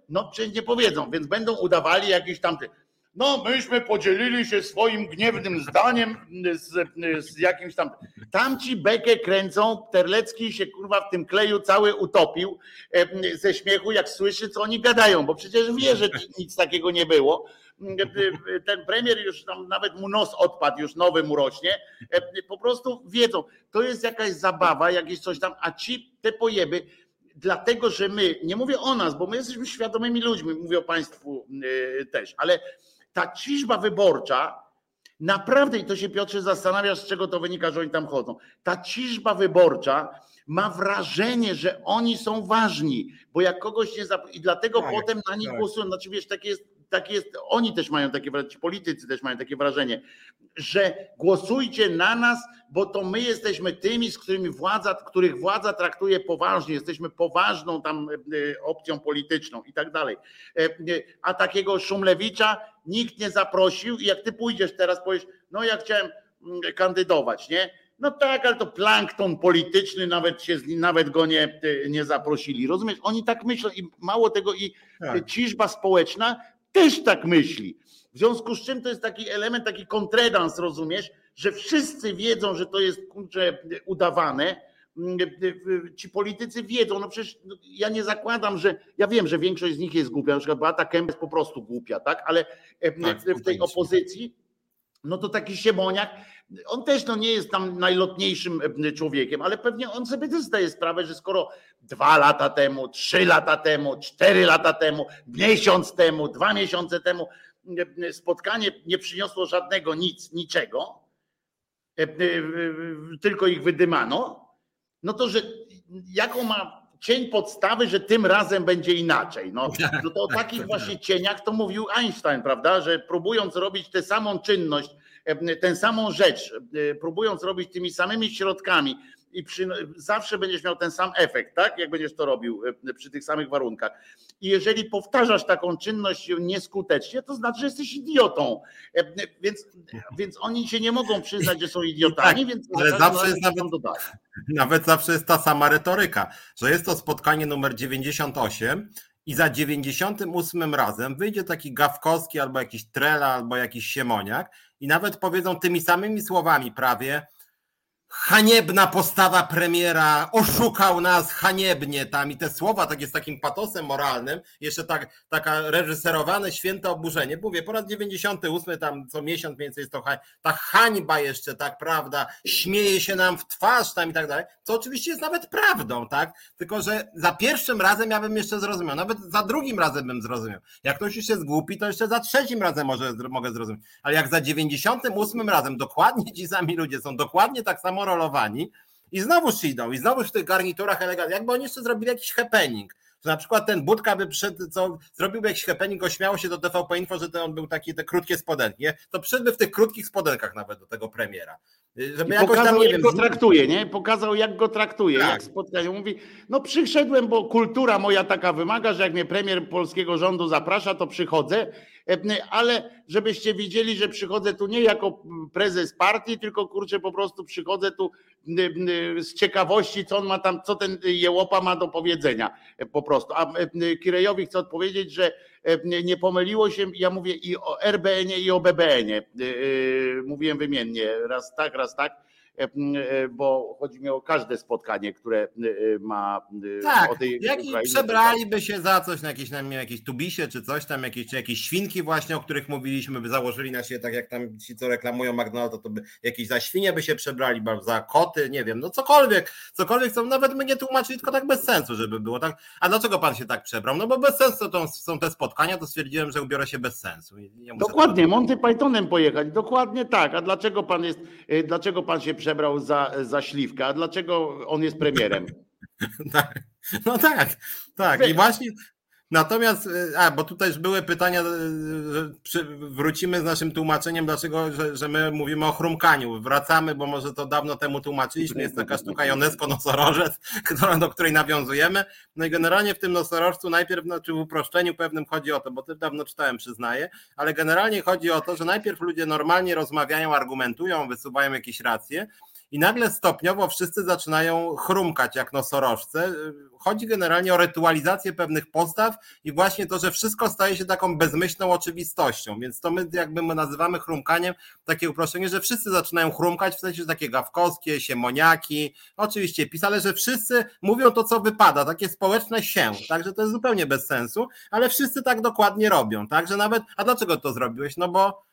No przecież nie powiedzą, więc będą udawali jakiś tamty. No, myśmy podzielili się swoim gniewnym zdaniem z, z jakimś tam. Tamci bekę kręcą, Terlecki się kurwa w tym kleju cały utopił ze śmiechu, jak słyszy, co oni gadają, bo przecież wie, że nic takiego nie było ten premier już tam nawet mu nos odpadł, już nowy mu rośnie, po prostu wiedzą, to jest jakaś zabawa, jakieś coś tam, a ci te pojeby, dlatego że my, nie mówię o nas, bo my jesteśmy świadomymi ludźmi, mówię o państwu e, też, ale ta ciżba wyborcza, naprawdę, i to się Piotrze zastanawiasz, z czego to wynika, że oni tam chodzą, ta ciżba wyborcza ma wrażenie, że oni są ważni, bo jak kogoś nie zap... i dlatego tak, potem na nich tak. głosują, znaczy wiesz, takie jest tak jest, oni też mają takie wrażenie, politycy też mają takie wrażenie, że głosujcie na nas, bo to my jesteśmy tymi, z którymi władza, których władza traktuje poważnie, jesteśmy poważną tam e, opcją polityczną i tak dalej. E, e, a takiego Szumlewicza nikt nie zaprosił i jak ty pójdziesz teraz, powiesz, no ja chciałem mm, kandydować, nie? No tak, ale to plankton polityczny, nawet się, nawet go nie, nie zaprosili. Rozumiesz? Oni tak myślą i mało tego, i tak. ciżba społeczna też tak myśli. W związku z czym to jest taki element, taki kontredans, rozumiesz, że wszyscy wiedzą, że to jest kurczę udawane. Ci politycy wiedzą, no przecież ja nie zakładam, że ja wiem, że większość z nich jest głupia, na przykład Beata Kępa jest po prostu głupia, tak? Ale tak, w tej opozycji, no to taki Siemoniak, on też no nie jest tam najlotniejszym człowiekiem, ale pewnie on sobie też zdaje sprawę, że skoro dwa lata temu, trzy lata temu, cztery lata temu, miesiąc temu, dwa miesiące temu spotkanie nie przyniosło żadnego nic, niczego, e, e, tylko ich wydymano, no to że jaką ma cień podstawy, że tym razem będzie inaczej. No, no to o takich właśnie cieniach to mówił Einstein, prawda, że próbując robić tę samą czynność, e, tę samą rzecz, próbując robić tymi samymi środkami, i przy, zawsze będziesz miał ten sam efekt, tak? Jak będziesz to robił e, przy tych samych warunkach. I jeżeli powtarzasz taką czynność nieskutecznie, to znaczy, że jesteś idiotą. E, więc, więc oni się nie mogą przyznać, że są idiotami, tak, więc ale zawsze jest nawet, nawet zawsze jest ta sama retoryka, że jest to spotkanie numer 98 i za 98 razem wyjdzie taki Gawkowski albo jakiś Trela, albo jakiś Siemoniak i nawet powiedzą tymi samymi słowami prawie, haniebna postawa premiera, oszukał nas haniebnie tam i te słowa takie z takim patosem moralnym, jeszcze tak, taka reżyserowane święte oburzenie. Mówię, po raz 98 tam co miesiąc więcej jest to ta hańba jeszcze, tak, prawda, śmieje się nam w twarz tam i tak dalej, co oczywiście jest nawet prawdą, tak, tylko że za pierwszym razem ja bym jeszcze zrozumiał, nawet za drugim razem bym zrozumiał. Jak ktoś już jest głupi, to jeszcze za trzecim razem może, mogę zrozumieć, ale jak za 98 razem dokładnie ci sami ludzie są dokładnie tak samo rolowani I znowuż idą, i znowuż w tych garniturach eleganckich, jakby oni jeszcze zrobili jakiś happening że na przykład ten Budka by przyszedł, co zrobiłby jakiś happening, ośmiało się do TVP Info, że to on był taki, te krótkie spodenki, to przyszedłby w tych krótkich spodenkach nawet do tego premiera. Żeby jakoś pokazał, tam, nie jak wiem, go traktuje, nie? Pokazał, jak go traktuje, tak. jak spotkanie. Mówi, no przyszedłem, bo kultura moja taka wymaga, że jak mnie premier polskiego rządu zaprasza, to przychodzę, e, ale żebyście widzieli, że przychodzę tu nie jako prezes partii, tylko kurczę, po prostu przychodzę tu z ciekawości, co on ma tam, co ten jełopa ma do powiedzenia e, po prostu. A Kirejowi chcę odpowiedzieć, że nie pomyliło się, ja mówię i o RBN-ie i o BBN-ie. Mówiłem wymiennie, raz tak, raz tak. E, e, bo chodzi mi o każde spotkanie, które e, ma tak, o tej jak przebraliby się za coś na jakieś, na jakieś tubisie czy coś tam, jakieś, czy jakieś świnki właśnie, o których mówiliśmy, by założyli na siebie, tak jak tam ci, co reklamują McDonald's, to by jakieś za świnie by się przebrali, za koty, nie wiem, no cokolwiek, cokolwiek, co nawet my nie tłumaczyli, tylko tak bez sensu, żeby było tak. A dlaczego pan się tak przebrał? No bo bez sensu to są te spotkania, to stwierdziłem, że ubiorę się bez sensu. Dokładnie, Monty Pythonem pojechać, dokładnie tak. A dlaczego pan jest, dlaczego pan się przebrał za, za śliwkę, a dlaczego on jest premierem? tak. No tak, tak. I właśnie Natomiast, e, a bo tutaj już były pytania, e, wrócimy z naszym tłumaczeniem, dlaczego, że, że my mówimy o chrumkaniu. Wracamy, bo może to dawno temu tłumaczyliśmy, jest taka sztuka Jonesko nosorożec, do której nawiązujemy. No i generalnie w tym nosorożcu najpierw, znaczy w uproszczeniu pewnym chodzi o to, bo też dawno czytałem, przyznaję, ale generalnie chodzi o to, że najpierw ludzie normalnie rozmawiają, argumentują, wysuwają jakieś racje, i nagle stopniowo wszyscy zaczynają chrumkać jak nosorożce. Chodzi generalnie o rytualizację pewnych postaw i właśnie to, że wszystko staje się taką bezmyślną oczywistością, więc to my jakby my nazywamy chrumkaniem takie uproszczenie, że wszyscy zaczynają chrumkać, w sensie takie gawkowskie, siemoniaki, oczywiście PiS, ale że wszyscy mówią to, co wypada, takie społeczne się, także to jest zupełnie bez sensu, ale wszyscy tak dokładnie robią, także nawet, a dlaczego to zrobiłeś? No bo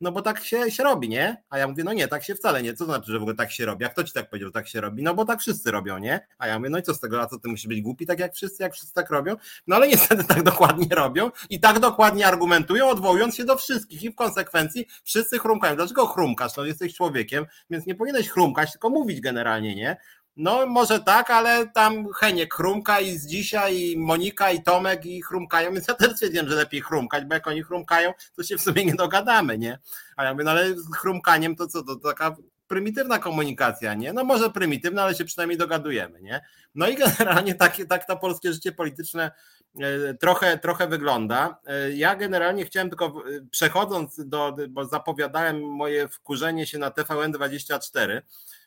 no bo tak się, się robi, nie? A ja mówię, no nie, tak się wcale nie. Co to znaczy, że w ogóle tak się robi? A kto ci tak powiedział, że tak się robi? No bo tak wszyscy robią, nie? A ja mówię, no i co z tego, a co ty musisz być głupi, tak jak wszyscy, jak wszyscy tak robią? No ale niestety tak dokładnie robią i tak dokładnie argumentują, odwołując się do wszystkich i w konsekwencji wszyscy chrumkają. Dlaczego chrumkasz? No jesteś człowiekiem, więc nie powinieneś chrumkać, tylko mówić generalnie, nie? No może tak, ale tam Heniek chrumka i z dzisiaj i Monika i Tomek i chrumkają, więc ja też stwierdziłem, że lepiej chrumkać, bo jak oni chrumkają, to się w sumie nie dogadamy, nie? A ja mówię, no ale z chrumkaniem to co, to, taka prymitywna komunikacja, nie? No może prymitywna, ale się przynajmniej dogadujemy, nie? No i generalnie tak, tak to polskie życie polityczne e, trochę, trochę wygląda. E, ja generalnie chciałem tylko e, przechodząc do, bo zapowiadałem moje wkurzenie się na TVN24,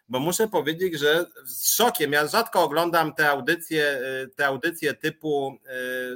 bo muszę powiedzieć, że z szokiem, ja rzadko oglądam te audycje, te audycje typu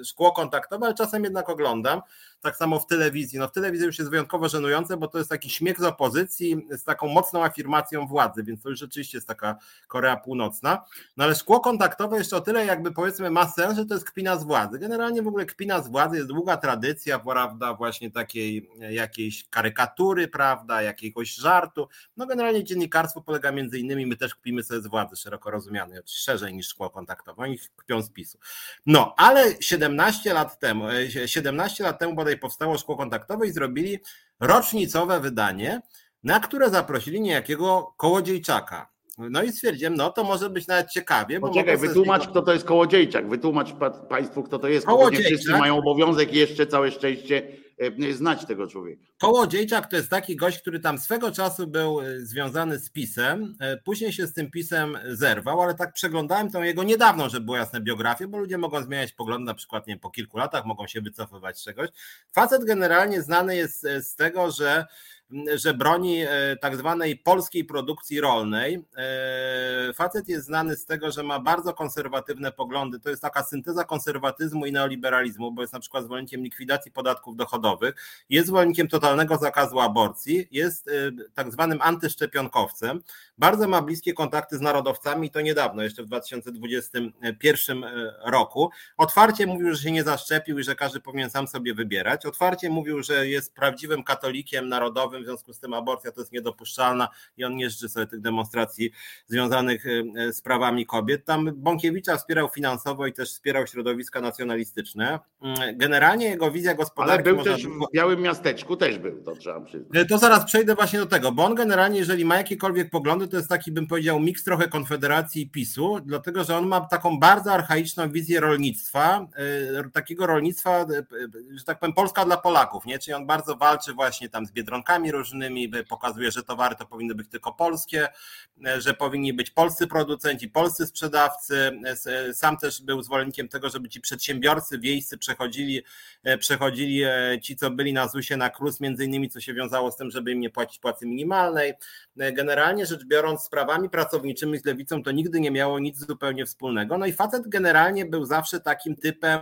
szkło kontaktowe, ale czasem jednak oglądam tak samo w telewizji. No w telewizji już jest wyjątkowo żenujące, bo to jest taki śmiech z opozycji z taką mocną afirmacją władzy, więc to już rzeczywiście jest taka Korea Północna. No ale szkło kontaktowe jeszcze o tyle jakby powiedzmy ma sens, że to jest kpina z władzy. Generalnie w ogóle kpina z władzy jest długa tradycja, prawda, właśnie takiej jakiejś karykatury, prawda, jakiegoś żartu. No generalnie dziennikarstwo polega między innymi, my też kpimy sobie z władzy szeroko rozumianej, szerzej niż szkło kontaktowe, oni kpią z PiSu. No, ale 17 lat temu, 17 e, lat temu bodaj tutaj powstało szkło kontaktowe i zrobili rocznicowe wydanie, na które zaprosili niejakiego kołodziejczaka. No i stwierdziłem, no to może być nawet ciekawie. Bo Poczekaj, wytłumacz, kto to jest kołodziejczak. Wytłumacz Państwu, kto to jest. Kołodziejczak. Nie wszyscy mają obowiązek jeszcze całe szczęście znać tego człowieka. Kołodziejczak to jest taki gość, który tam swego czasu był e, związany z pisem, e, później się z tym pisem zerwał, ale tak przeglądałem tą jego niedawną, żeby było jasne, biografię, bo ludzie mogą zmieniać poglądy na przykład nie, po kilku latach, mogą się wycofywać z czegoś. Facet generalnie znany jest z tego, że że broni e, tak zwanej polskiej produkcji rolnej. E, facet jest znany z tego, że ma bardzo konserwatywne poglądy. To jest taka synteza konserwatyzmu i neoliberalizmu, bo jest na przykład zwolennikiem likwidacji podatków dochodowych, jest zwolennikiem totalnego zakazu aborcji, jest e, tak zwanym antyszczepionkowcem. Bardzo ma bliskie kontakty z narodowcami i to niedawno, jeszcze w 2021 roku. Otwarcie mówił, że się nie zaszczepił i że każdy powinien sam sobie wybierać. Otwarcie mówił, że jest prawdziwym katolikiem narodowym w związku z tym aborcja to jest niedopuszczalna i on nie życzy sobie tych demonstracji związanych z prawami kobiet. Tam Bąkiewicza wspierał finansowo i też wspierał środowiska nacjonalistyczne. Mm, generalnie jego wizja gospodarki... Ale był też w Białym Miasteczku, też był, to trzeba przyznać. To zaraz przejdę właśnie do tego, bo on generalnie, jeżeli ma jakiekolwiek poglądy, to jest taki, bym powiedział, miks trochę Konfederacji i PiSu, dlatego, że on ma taką bardzo archaiczną wizję rolnictwa, takiego rolnictwa, że tak powiem, Polska dla Polaków, nie? Czyli on bardzo walczy właśnie tam z biedronkami różnymi, pokazuje, że towary to powinny być tylko polskie, że powinni być polscy producenci, polscy sprzedawcy. Sam też był zwolennikiem tego, żeby ci przedsiębiorcy wiejscy przechodzili, przechodzili ci, co byli na ZUS-ie na KRUS, między innymi, co się wiązało z tym, żeby im nie płacić płacy minimalnej. Generalnie rzecz biorąc, z prawami pracowniczymi z lewicą to nigdy nie miało nic zupełnie wspólnego. No i facet generalnie był zawsze takim typem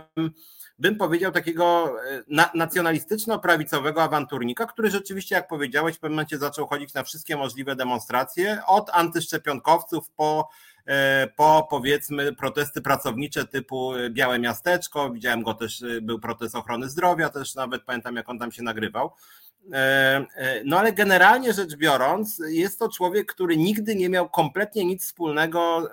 bym powiedział, takiego e, nacjonalistyczno-prawicowego awanturnika, który rzeczywiście, jak powiedziałeś, w pewnym momencie zaczął chodzić na wszystkie możliwe demonstracje, od antyszczepionkowców po, e, po powiedzmy protesty pracownicze typu Białe Miasteczko, widziałem go też, e, był protest ochrony zdrowia, też nawet pamiętam, jak on tam się nagrywał. No ale generalnie rzecz biorąc, jest to człowiek, który nigdy nie miał kompletnie nic wspólnego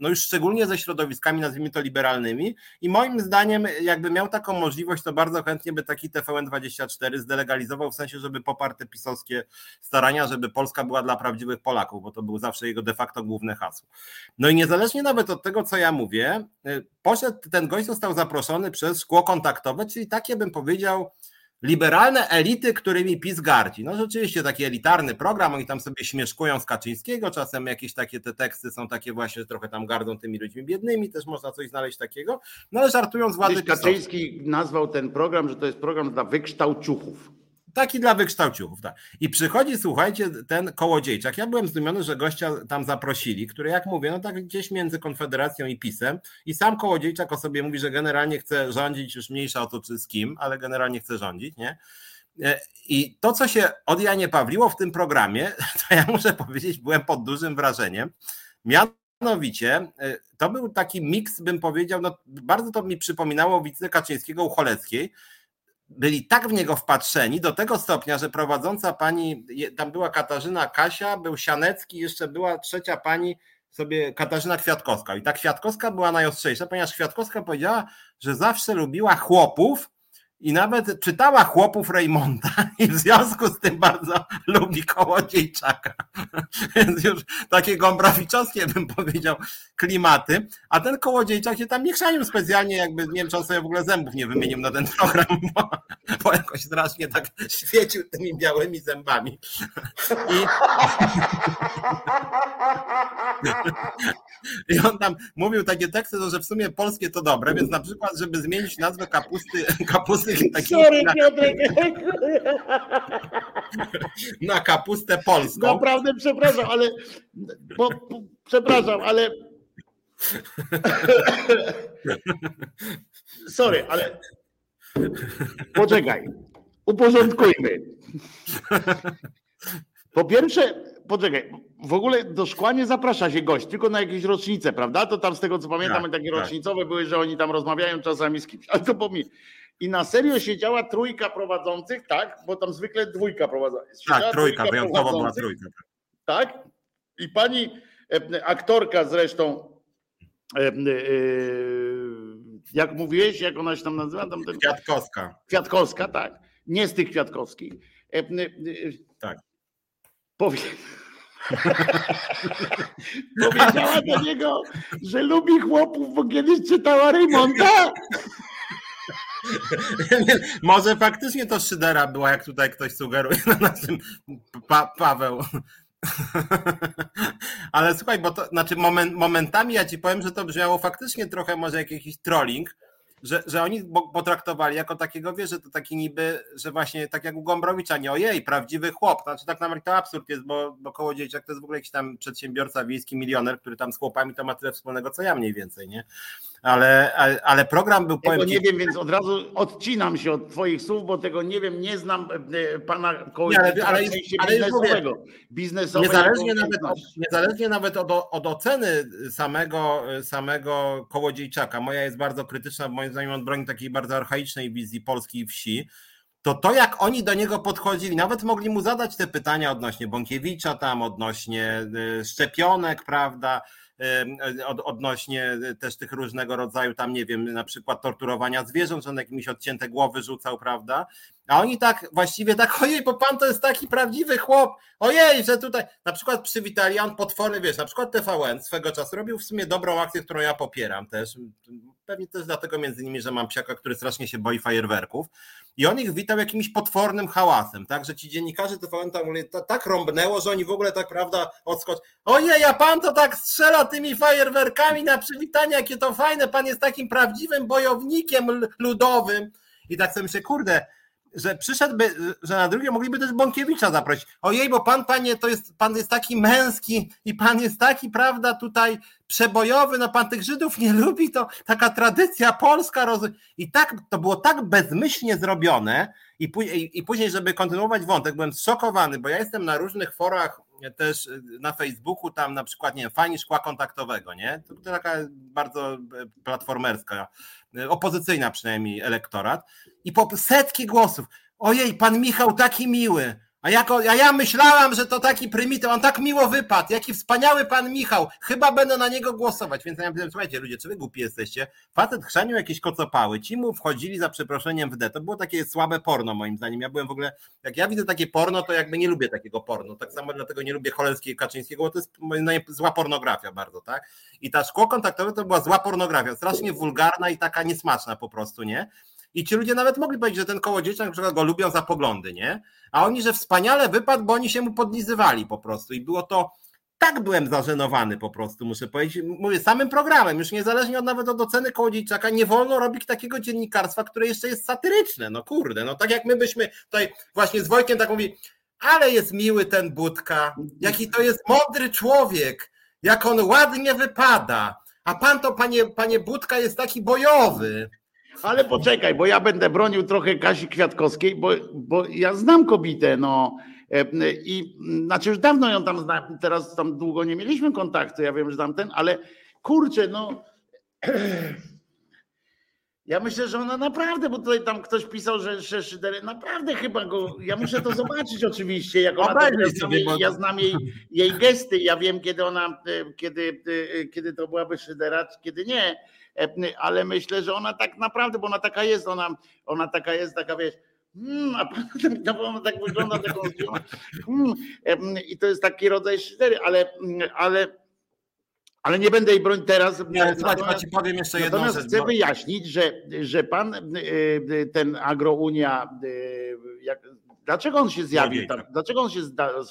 no już szczególnie ze środowiskami, nazwijmy to liberalnymi. I moim zdaniem, jakby miał taką możliwość, to bardzo chętnie by taki TVN24 zdelegalizował, w sensie, żeby poparł te pisowskie starania, żeby Polska była dla prawdziwych Polaków, bo to był zawsze jego de facto główne hasło. No i niezależnie nawet od tego, co ja mówię, y, poszedł, ten gość został zaproszony przez szkło kontaktowe, czyli takie bym powiedział, liberalne elity, którymi PiS gardzi. No rzeczywiście taki elitarny program, oni tam sobie śmieszkują z Kaczyńskiego, czasem jakieś takie te teksty są takie właśnie, że trochę tam gardą tymi ludźmi biednymi, też można coś znaleźć takiego, no ale żartując władzy Kaczyński nazwał ten program, że to jest program dla wykształciuchów. Taki dla wykształciuchów, tak. I przychodzi, słuchajcie, ten kołodziejczak. Ja byłem zdumiony, że gościa tam zaprosili, który, jak mówię, no tak gdzieś między Konfederacją i PiSem. I sam kołodziejczak o sobie mówi, że generalnie chce rządzić, już mniejsza o to czy z kim, ale generalnie chce rządzić, nie? E, I to, co się od Janie Pawliło w tym programie, to ja muszę powiedzieć, byłem pod dużym wrażeniem. Mianowicie, e, to był taki miks, bym powiedział, no bardzo to mi przypominało wicekę Kaczyńskiego u Choleckiej, byli tak w niego wpatrzeni do tego stopnia, że prowadząca pani, tam była Katarzyna Kasia, był Sianecki, jeszcze była trzecia pani, sobie Katarzyna Kwiatkowska. I ta Kwiatkowska była najostrzejsza, ponieważ Kwiatkowska powiedziała, że zawsze lubiła chłopów, i nawet czytała chłopów Reymonda i w związku z tym bardzo lubi Kołodziejczaka. Więc już takie gombrawiczowskie bym powiedział klimaty, a ten Kołodziejczak się tam nie specjalnie, jakby nie wiem, czy on sobie w ogóle zębów nie wymienił na ten program, bo, bo jakoś strasznie tak świecił tymi białymi zębami. I, I on tam mówił takie teksty, że w sumie polskie to dobre, więc na przykład, żeby zmienić nazwę kapusty, kapusty Sorry, na, Piotrek. Na kapustę polską. Naprawdę przepraszam, ale. Bo, bo, przepraszam, ale. Sorry, ale. Poczekaj. Uporządkujmy. Po pierwsze, poczekaj, w ogóle do szkła nie zaprasza się gość, tylko na jakieś rocznice, prawda? To tam z tego co pamiętam, tak, takie tak. rocznicowe były, że oni tam rozmawiają czasami z kimś. Ale to po mi. I na serio siedziała trójka prowadzących, tak? Bo tam zwykle dwójka prowadzących. Tak, trójka, wyjątkowo była trójka. Tak? I pani e, aktorka zresztą, e, e, jak mówiłeś, jak ona się tam nazywa? Tam ten... Kwiatkowska. Kwiatkowska, tak. Nie z tych Kwiatkowskich. Tak. Powie... Powiedziała do niego, że lubi chłopów, bo kiedyś czytała Raymonda. Może faktycznie to Szydera była, jak tutaj ktoś sugeruje na naszym pa Paweł. Ale słuchaj, bo to znaczy moment, momentami ja ci powiem, że to brzmiało faktycznie trochę może jak jakiś trolling, że, że oni potraktowali jako takiego, wiesz, że to taki niby, że właśnie tak jak u Gombrowicza, nie ojej, prawdziwy chłop, znaczy tak naprawdę to absurd jest, bo, bo Kołodziejczak to jest w ogóle jakiś tam przedsiębiorca wiejski, milioner, który tam z chłopami to ma tyle wspólnego, co ja mniej więcej, nie? Ale, ale, program był... Tego nie wiem, więc od razu odcinam się od twoich słów, bo tego nie wiem, nie znam e, pana Kołodziejczaka ale, ale, ale biznesowego. biznesowego niezależnie, nawet od, niezależnie nawet od, od oceny samego, samego Kołodziejczaka, moja jest bardzo krytyczna, moim zdaniem on broni takiej bardzo archaicznej wizji polskiej wsi, to to jak oni do niego podchodzili, nawet mogli mu zadać te pytania odnośnie Bąkiewicza tam, odnośnie y, szczepionek, prawda, odnośnie też tych różnego rodzaju, tam nie wiem, na przykład torturowania zwierząt, on jakimiś odcięte głowy rzucał, prawda? A oni tak właściwie tak, ojej, bo pan to jest taki prawdziwy chłop, ojej, że tutaj, na przykład przywitali, on potworny, wiesz, na przykład TVN swego czasu robił w sumie dobrą akcję, którą ja popieram też, pewnie też dlatego między innymi, że mam psiaka, który strasznie się boi fajerwerków i on ich witał jakimś potwornym hałasem, tak, że ci dziennikarze TVN tam tak rąbnęło, że oni w ogóle tak, prawda, odskocz, ojej, a pan to tak strzela tymi fajerwerkami na przywitanie, jakie to fajne, pan jest takim prawdziwym bojownikiem ludowym. I tak sobie myślę, kurde, że przyszedłby, że na drugie mogliby też Bąkiewicza zaprosić. Ojej, bo pan, panie, to jest, pan jest taki męski i pan jest taki, prawda, tutaj przebojowy, no pan tych Żydów nie lubi, to taka tradycja polska. Roz... I tak, to było tak bezmyślnie zrobione i, później, żeby kontynuować wątek, byłem zszokowany, bo ja jestem na różnych forach też na Facebooku, tam na przykład, nie wiem, fani szkła kontaktowego, nie? To, to taka bardzo platformerska, opozycyjna przynajmniej elektorat i po setki głosów. Ojej, pan Michał taki miły. A, jako, ja myślałam, że to taki prymityw, on tak miło wypadł, jaki wspaniały pan Michał, chyba będę na niego głosować. Więc ja mówię, słuchajcie ludzie, czy wy głupi jesteście? Facet chrzanił jakieś kocopały, ci mu wchodzili za przeproszeniem w D. To było takie słabe porno moim zdaniem. Ja byłem w ogóle, jak ja widzę takie porno, to jakby nie lubię takiego porno. Tak samo dlatego nie lubię Choleckiego i Kaczyńskiego, bo to jest moim zła pornografia bardzo, tak? I ta szkło kontaktowe to była zła pornografia, strasznie wulgarna i taka niesmaczna po prostu, nie? I ci ludzie nawet mogli powiedzieć, że ten kołodziejczak na przykład go lubią za poglądy, nie? A oni, że wspaniale wypadł, bo oni się mu podlizywali po prostu i było to tak byłem zażenowany po prostu, muszę powiedzieć. Mówię, samym programem, już niezależnie od nawet od oceny Kołodziejczaka, nie wolno robić takiego dziennikarstwa, które jeszcze jest satyryczne. No kurde, no tak jak my byśmy tutaj właśnie z Wojkiem tak mówi, ale jest miły ten Budka, jaki to jest mądry człowiek, jak on ładnie wypada. A pan to, panie, panie Budka, jest taki bojowy. Ale poczekaj, bo ja będę bronił trochę Kasi Kwiatkowskiej, bo, bo ja znam kobietę, no. E, I znaczy już dawno ją tam znam, teraz tam długo nie mieliśmy kontaktu, ja wiem, że tam ten, ale kurczę, no. Ja myślę, że ona naprawdę, bo tutaj tam ktoś pisał, że, Szydery, naprawdę chyba go, ja muszę to zobaczyć oczywiście, jak ona to, ja znam, jej, ja znam jej, jej gesty, ja wiem kiedy ona, e, kiedy, e, kiedy to byłaby Szydera, kiedy nie, E, ale myślę, że ona tak naprawdę, bo ona taka jest, ona, ona taka jest, taka wiesz, Hmm, a tak, ona tak wygląda taką hmm, e, I to jest taki rodzaj szydery, ale, ale, ale nie będę jej bronić teraz. Nie, słuchaj, ci powiem jeszcze jedną Natomiast rzecz. Chcę wyjaśnić, że, że pan e, ten Agrounia, jak, Dlaczego on się zjawił tam? Dlaczego on się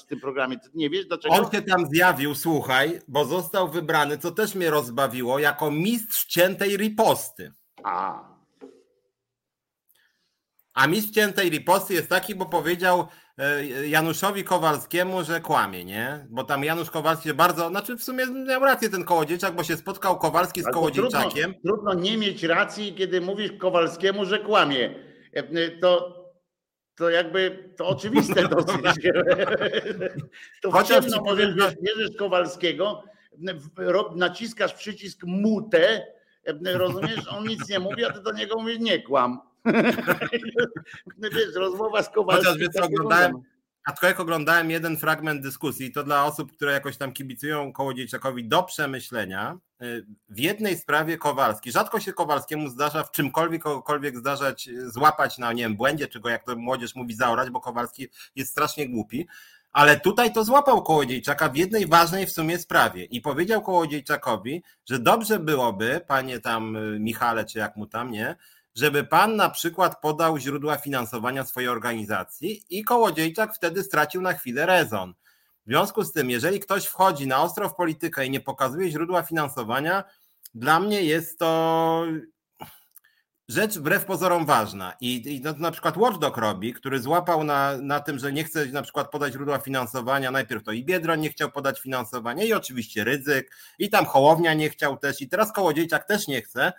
w tym programie? nie wiesz dlaczego? On się tam zjawił, słuchaj, bo został wybrany, co też mnie rozbawiło, jako mistrz ciętej riposty. A. A mistrz ciętej riposty jest taki, bo powiedział e, Januszowi Kowalskiemu, że kłamie, nie? Bo tam Janusz Kowalski bardzo, znaczy w sumie miał rację ten Kołodziejczak, bo się spotkał Kowalski z Kołodziejczakiem. Trudno, trudno nie mieć racji, kiedy mówisz Kowalskiemu, że kłamie. E, to to jakby to oczywiste dosyć. to Chociaż ciemno możesz, bierzesz Kowalskiego, naciskasz przycisk mutę, rozumiesz, on nic nie mówi, a ty do niego mówisz nie kłam. Wiesz, rozmowa z Kowalskim. Chociaż tak oglądałem, jak oglądałem jeden fragment dyskusji, to dla osób, które jakoś tam kibicują Kołodziejczakowi do przemyślenia, y, w jednej sprawie Kowalski, rzadko się Kowalskiemu zdarza w czymkolwiek kogokolwiek zdarzać, y, złapać na, nie wiem, błędzie, czy go jak to młodzież mówi zaorać, bo Kowalski jest strasznie głupi, ale tutaj to złapał Kołodziejczaka w jednej ważnej w sumie sprawie i powiedział Kołodziejczakowi, że dobrze byłoby, panie tam y, Michale, czy jak mu tam, nie, żeby pan na przykład podał źródła finansowania swojej organizacji i Kołodziejczak wtedy stracił na chwilę rezon. W związku z tym, jeżeli ktoś wchodzi na ostro w politykę i nie pokazuje źródła finansowania, dla mnie jest to rzecz wbrew pozorom ważna. I, i to na przykład Watchdog robi, który złapał na, na tym, że nie chce na przykład podać źródła finansowania. Najpierw to i Biedroń nie chciał podać finansowania, i oczywiście Rydzyk, i tam Hołownia nie chciał też, i teraz Kołodziejczak też nie chce.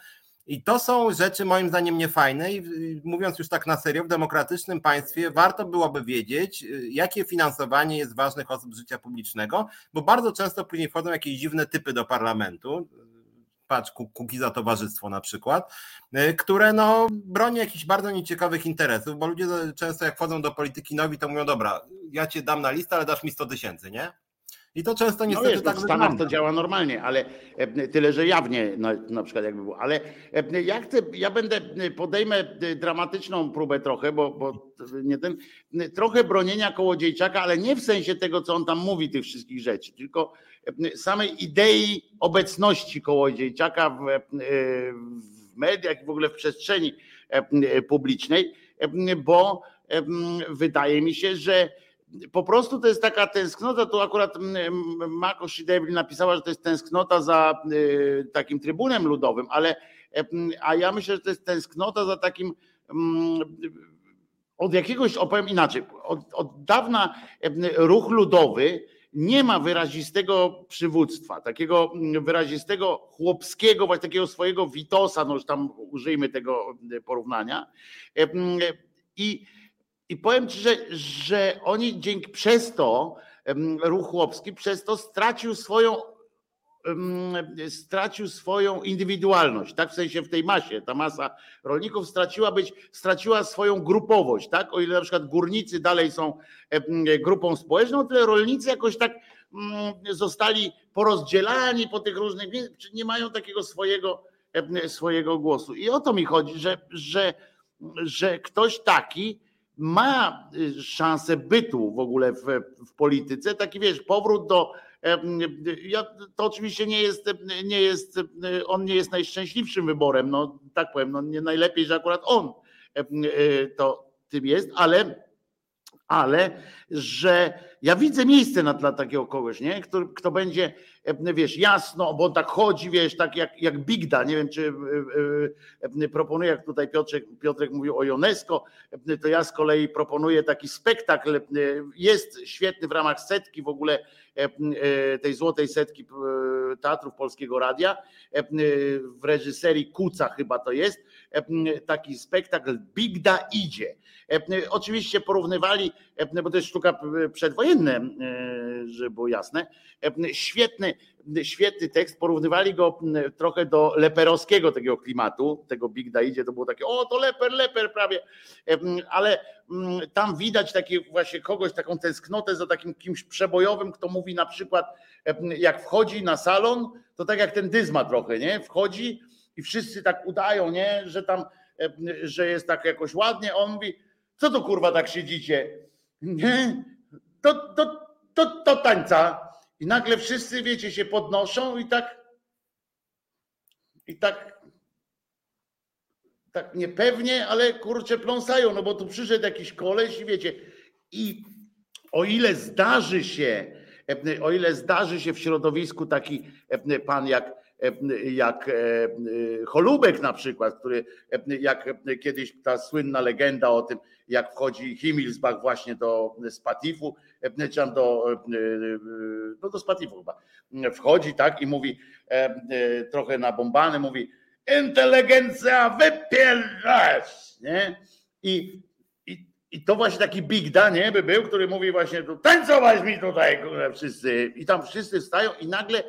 I to są rzeczy moim zdaniem niefajne i mówiąc już tak na serio, w demokratycznym państwie warto byłoby wiedzieć, y, jakie finansowanie jest ważnych osób życia publicznego, bo bardzo często później wchodzą jakieś dziwne typy do parlamentu. patrz, Kukiza Towarzystwo na przykład, które no broni jakichś bardzo nieciekawych interesów, bo ludzie często jak wchodzą do polityki nowi, to mówią, dobra, ja cię dam na listę, ale dasz mi 100 tysięcy, nie? I to często no niestety no wiesz, tak W Stanach wygląda. to działa normalnie, ale e, tyle, że jawnie na, na przykład jakby było. Ale e, ja chcę, ja będę, e, podejmę dramatyczną próbę trochę, bo, bo nie ten, trochę bronienia Kołodziejczaka, ale nie w sensie tego, co on tam mówi, tych wszystkich rzeczy, tylko samej idei obecności Kołodziejczaka w, w mediach i w ogóle w przestrzeni publicznej, bo wydaje mi się, że po prostu to jest taka tęsknota, tu akurat Mako Szydewli napisała, że to jest tęsknota za y, takim trybunem ludowym, ale a ja myślę, że to jest tęsknota za takim od jakiegoś, opowiem inaczej, od, od dawna ruch ludowy nie ma wyrazistego przywództwa, takiego wyrazistego chłopskiego, właśnie takiego swojego witosa, no już tam użyjmy tego porównania. I i powiem ci, że, że oni dzięki przez to, ruch chłopski, przez to stracił swoją stracił swoją indywidualność, tak? W sensie w tej masie. Ta masa rolników straciła być, straciła swoją grupowość, tak? O ile na przykład górnicy dalej są grupą społeczną, tyle rolnicy jakoś tak zostali porozdzielani po tych różnych, nie mają takiego swojego, swojego głosu. I o to mi chodzi, że, że, że ktoś taki ma y, szansę bytu w ogóle w, w polityce, taki wiesz, powrót do. Ja, to oczywiście nie jest, nie jest, on nie jest najszczęśliwszym wyborem, no tak powiem, no nie najlepiej, że akurat on y, to tym jest, ale ale że ja widzę miejsce na dla takiego kogoś, nie? Kto, kto będzie, e, wiesz, jasno, bo on tak chodzi, wiesz, tak jak, jak Bigda, nie wiem, czy e, e, proponuję, jak tutaj Piotrek, Piotrek mówił o UNESCO, to ja z kolei proponuję taki spektakl, jest świetny w ramach setki w ogóle tej złotej setki Teatrów Polskiego Radia, w reżyserii Kuca chyba to jest, taki spektakl Bigda idzie. Oczywiście porównywali, bo to jest sztuka przedwojenna, żeby było jasne, świetny, świetny tekst, porównywali go trochę do leperowskiego takiego klimatu, tego Bigda idzie, to było takie, o to leper, leper prawie, ale tam widać takie właśnie kogoś, taką tęsknotę za takim kimś przebojowym, kto mówi na przykład, jak wchodzi na salon, to tak jak ten dyzma trochę, nie? Wchodzi i wszyscy tak udają, nie? Że tam, że jest tak jakoś ładnie, on mówi, co to kurwa tak siedzicie? Nie? To, to, to, to tańca. I nagle wszyscy, wiecie, się podnoszą i tak i tak tak niepewnie, ale kurczę pląsają, no bo tu przyszedł jakiś koleś i wiecie, i o ile zdarzy się, o ile zdarzy się w środowisku taki pan jak jak Cholubek na przykład, który jak kiedyś ta słynna legenda o tym, jak wchodzi Himmelsbach właśnie do Spatifu, do, no do Spatifu chyba, wchodzi tak i mówi trochę nabombany, mówi inteligencja wypierasz, nie? I, i, I to właśnie taki big da, nie, by był, który mówi właśnie tu tańcować mi tutaj, wszyscy. I tam wszyscy wstają i nagle,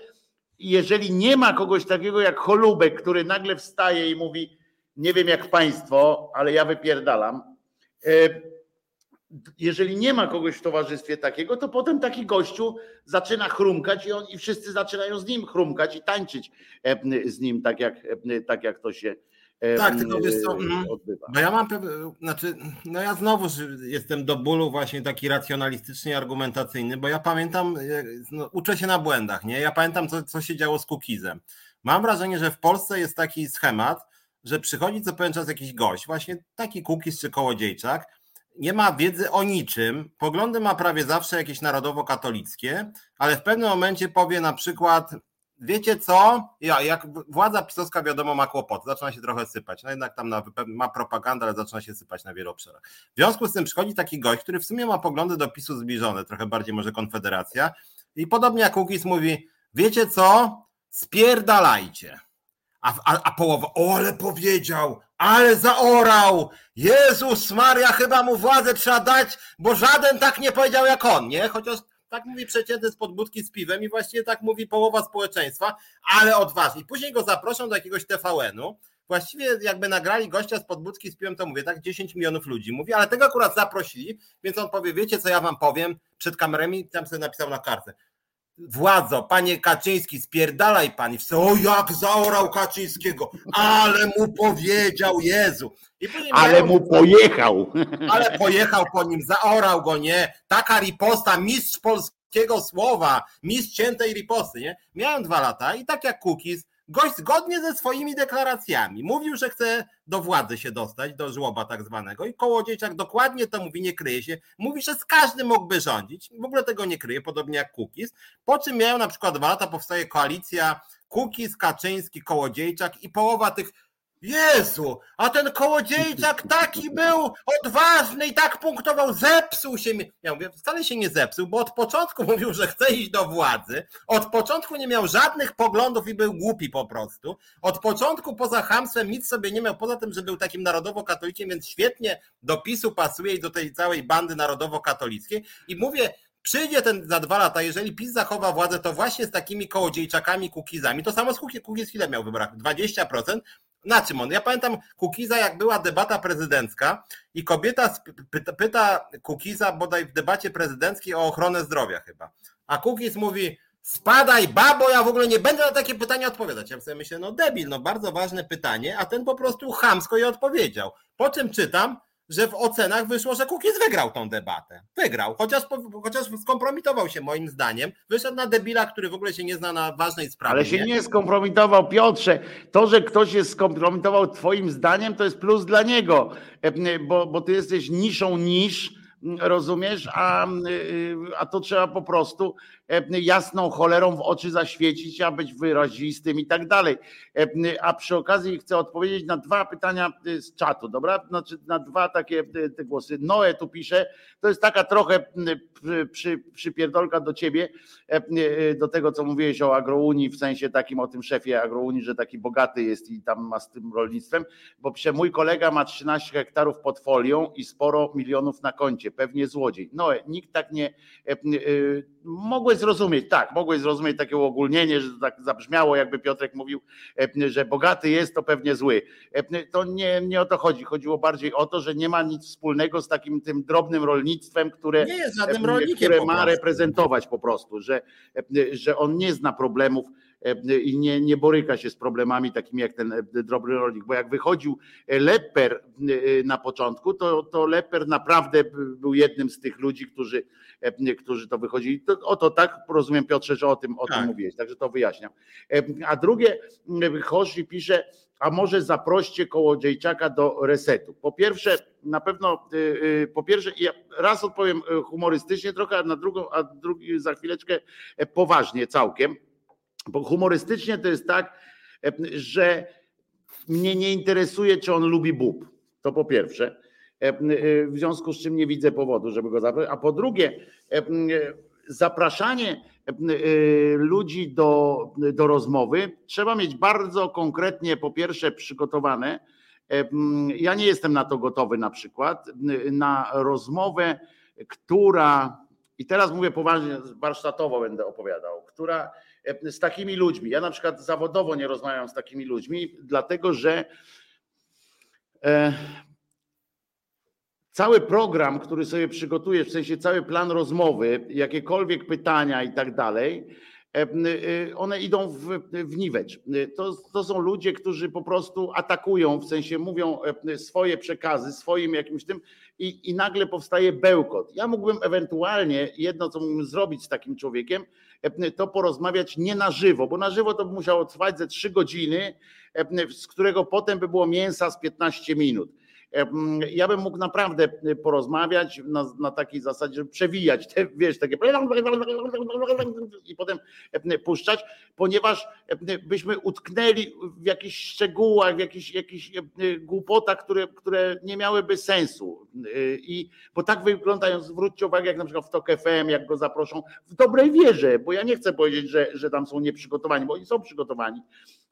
jeżeli nie ma kogoś takiego jak Cholubek, który nagle wstaje i mówi, nie wiem jak państwo, ale ja wypierdalam, e, jeżeli nie ma kogoś w towarzystwie takiego, to potem taki gościu zaczyna chrumkać i, on, i wszyscy zaczynają z nim chrumkać i tańczyć e, z nim, tak jak, e, tak jak to się tak, tylko wiesz co, odbywa. Bo ja mam pewne, znaczy, no ja znowu jestem do bólu właśnie taki racjonalistyczny i argumentacyjny, bo ja pamiętam, no, uczę się na błędach, nie? Ja pamiętam, co, co się działo z Kukizem. Mam wrażenie, że w Polsce jest taki schemat, że przychodzi co pewien czas jakiś gość, właśnie taki Kukiz czy Kołodziejczak, nie ma wiedzy o niczym, poglądy ma prawie zawsze jakieś narodowo-katolickie, ale w pewnym momencie powie na przykład, wiecie co, ja, jak władza pisowska wiadomo ma kłopoty, zaczyna się trochę sypać, no jednak tam na, ma propagandę, ale zaczyna się sypać na wielu obszarach. W związku z tym przychodzi taki gość, który w sumie ma poglądy do PiSu zbliżone, trochę bardziej może Konfederacja i podobnie jak Łukiz mówi, wiecie co, spierdalajcie. A, a, a połowa, o ale powiedział, ale zaorał! Jezus Maria, chyba mu władzę trzeba dać, bo żaden tak nie powiedział jak on, nie? Chociaż Tak mówi przeciętny z podbudki z piwem i właściwie tak mówi połowa społeczeństwa, ale odważni. Później go zaproszą do jakiegoś TVN-u, właściwie jakby nagrali gościa z podbudki z piłem, to mówię, tak 10 milionów ludzi mówi, ale tego akurat zaprosili, więc on powie, wiecie co ja wam powiem przed kamerami, tam sobie napisał na kartę. Władzo, panie Kaczyński, spierdalaj pan. I o jak zaorał Kaczyńskiego, ale mu powiedział Jezu. ale mu pojechał. Ale pojechał po nim, zaorał go, nie? Taka riposta, mistrz polskiego słowa, mistrz ciętej riposty, nie? Miałem dwa lata i tak jak Kukiz, Gość zgodnie ze swoimi deklaracjami mówił, że chce do władzy się dostać, do żłoba tak zwanego i Kołodziejczak dokładnie to mówi, nie kryje się, mówi, że z każdym mógłby rządzić, w ogóle tego nie kryje, podobnie jak Kukiz, po czym miają na przykład dwa lata, powstaje koalicja Kukiz, Kaczyński, Kołodziejczak i połowa tych Jezu, a ten kołodziejczak taki był odważny i tak punktował, zepsuł się. Ja mówię, wcale się nie zepsuł, bo od początku mówił, że chce iść do władzy. Od początku nie miał żadnych poglądów i był głupi po prostu. Od początku poza hamstwem nic sobie nie miał, poza tym, że był takim narodowo-katolikiem, więc świetnie do PiSu pasuje i do tej całej bandy narodowo-katolickiej. I mówię, Przyjdzie ten za dwa lata, jeżeli PiS zachowa władzę, to właśnie z takimi kołodziejczakami, kukizami. To samo z Kukiz ile miał wybrać? 20%? Na czym on? Ja pamiętam Kukiza, jak była debata prezydencka i kobieta pyta, pyta Kukiza bodaj w debacie prezydenckiej o ochronę zdrowia chyba. A Kukiz mówi, spadaj babo, ja w ogóle nie będę na takie pytania odpowiadać. Ja sobie myślę, no debil, no bardzo ważne pytanie, a ten po prostu chamsko je odpowiedział. Po czym czytam, że w ocenach wyszło, że Kukiz wygrał tą debatę. Wygrał, chociaż, chociaż skompromitował się moim zdaniem. Wyszedł na debila, który w ogóle się nie zna na ważnej sprawie. Ale się nie, skompromitował, Piotrze. To, że ktoś się skompromitował twoim zdaniem, to jest plus dla niego, e, bo, bo ty jesteś niszą niż, rozumiesz, a, y, a to trzeba po prostu E, jasną cholerą w oczy zaświecić, a być wyrazistym i tak dalej. E, a przy okazji chcę odpowiedzieć na dwa pytania e, z czatu, dobra? Znaczy na dwa takie te głosy. Noe tu pisze, to jest taka trochę przy, przypierdolka do ciebie, do tego, co mówiłeś o agrounii, w sensie takim o tym szefie agrounii, że taki bogaty jest i tam ma z tym rolnictwem, bo pisze, mój kolega ma 13 hektarów pod folią i sporo milionów na koncie, pewnie złodziej. Noe, nikt tak nie, mogłeś zrozumieć, tak, mogłeś zrozumieć takie uogólnienie, że tak zabrzmiało, jakby Piotrek mówił, e, że bogaty jest, to pewnie zły. E, to nie, nie o to chodzi. Chodziło bardziej o to, że nie ma nic wspólnego z takim tym drobnym rolnictwem, które, e, które ma reprezentować po prostu, że, że on nie zna problemów i nie, nie boryka się z problemami takimi jak ten drobny rolnik, bo jak wychodził Leper na początku, to, to Leper naprawdę był jednym z tych ludzi, którzy E, którzy to wychodzili. To, o to tak rozumiem, Piotrze, że o tym, o tak. tym mówiłeś, także to wyjaśniam. E, a drugie, Hoshi pisze, a może zaproście Kołodziejczaka do resetu. Po pierwsze, na pewno, e, po pierwsze, ja raz odpowiem humorystycznie trochę, a na drugą, a drugi za chwileczkę poważnie całkiem, bo humorystycznie to jest tak, że mnie nie interesuje, czy on lubi bób. To po pierwsze. E, e, w związku z czym nie widzę powodu, żeby go zaprosić. A po drugie, e, zapraszanie ludzi do, do rozmowy trzeba mieć bardzo konkretnie, po pierwsze, przygotowane. Ja nie jestem na to gotowy, na przykład, na rozmowę, która, i teraz mówię poważnie, warsztatowo będę opowiadał, która z takimi ludźmi, ja na przykład zawodowo nie rozmawiam z takimi ludźmi, dlatego że cały program, który sobie przygotujesz, w sensie cały plan rozmowy, jakiekolwiek pytania i tak dalej, e, e, one idą w, w niwecz. To, to są ludzie, którzy po prostu atakują, w sensie mówią e, swoje przekazy, swoim jakimś tym i, i nagle powstaje bełkot. Ja mógłbym ewentualnie, jedno co mógłbym zrobić z takim człowiekiem, to porozmawiać nie na żywo, bo na żywo to by musiało trwać ze trzy godziny, z którego potem by było mięsa z 15 minut ja bym mógł naprawdę y, porozmawiać na, na takiej zasadzie, żeby przewijać te, wiesz, takie i potem puszczać, ponieważ byśmy utknęli w jakichś szczegółach, w jakichś, jakichś głupotach, które, które nie miałyby sensu. I bo tak wyglądają, zwróćcie uwagę, jak na przykład w TOK FM, jak go zaproszą, w dobrej wierze, bo ja nie chcę powiedzieć, że, że tam są nieprzygotowani, bo oni są przygotowani,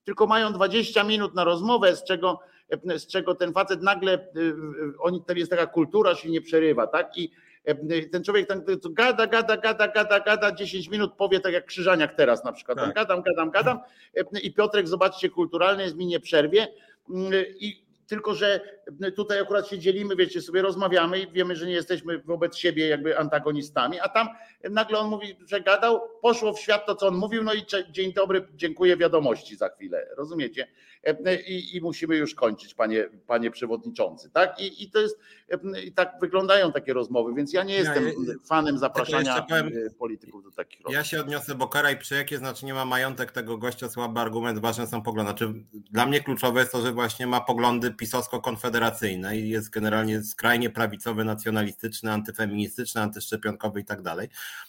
tylko mają 20 minut na rozmowę, z czego z czego ten facet nagle, y, y, oni, to jest taka kultura, się nie przerywa, tak? I, Ten człowiek tam gada, gada, gada, gada, gada, 10 minut powie tak jak Krzyżaniak teraz na przykład. Tak. Gadam, gadam, gadam i Piotrek, zobaczcie, kulturalny jest mi nie przerwie i tylko, że tutaj akurat się dzielimy, wiecie, sobie rozmawiamy i wiemy, że nie jesteśmy wobec siebie jakby antagonistami, a tam nagle on mówi, że gadał, poszło w świat to, co on mówił, no i dzień dobry, dziękuję, wiadomości za chwilę, rozumiecie? I, i musimy już kończyć, panie, panie przewodniczący, tak? I, I to jest, i tak wyglądają takie rozmowy, więc ja nie jestem ja, fanem zapraszania powiem, polityków do takich rozmów. Ja się odniosę, bo Karaj, przy jakie znaczenie ma majątek tego gościa, słaby argument, ważne są poglądy. Znaczy, dla mnie kluczowe jest to, że właśnie ma poglądy pisowsko-konfederacyjne i jest generalnie skrajnie prawicowy, nacjonalistyczny, antyfeministyczny, antyszczepionkowy i tak dalej.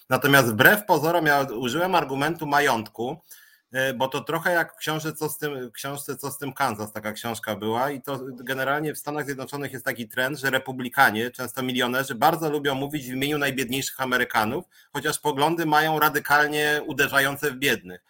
Natomiast wbrew pozorom ja użyłem argumentu majątku, e, bo to trochę jak w książce co, z tym, książce Co z tym Kansas, taka książka była i to generalnie w Stanach Zjednoczonych jest taki trend, że republikanie, często milionerzy, bardzo lubią mówić w imieniu najbiedniejszych Amerykanów, chociaż poglądy mają radykalnie uderzające w biednych.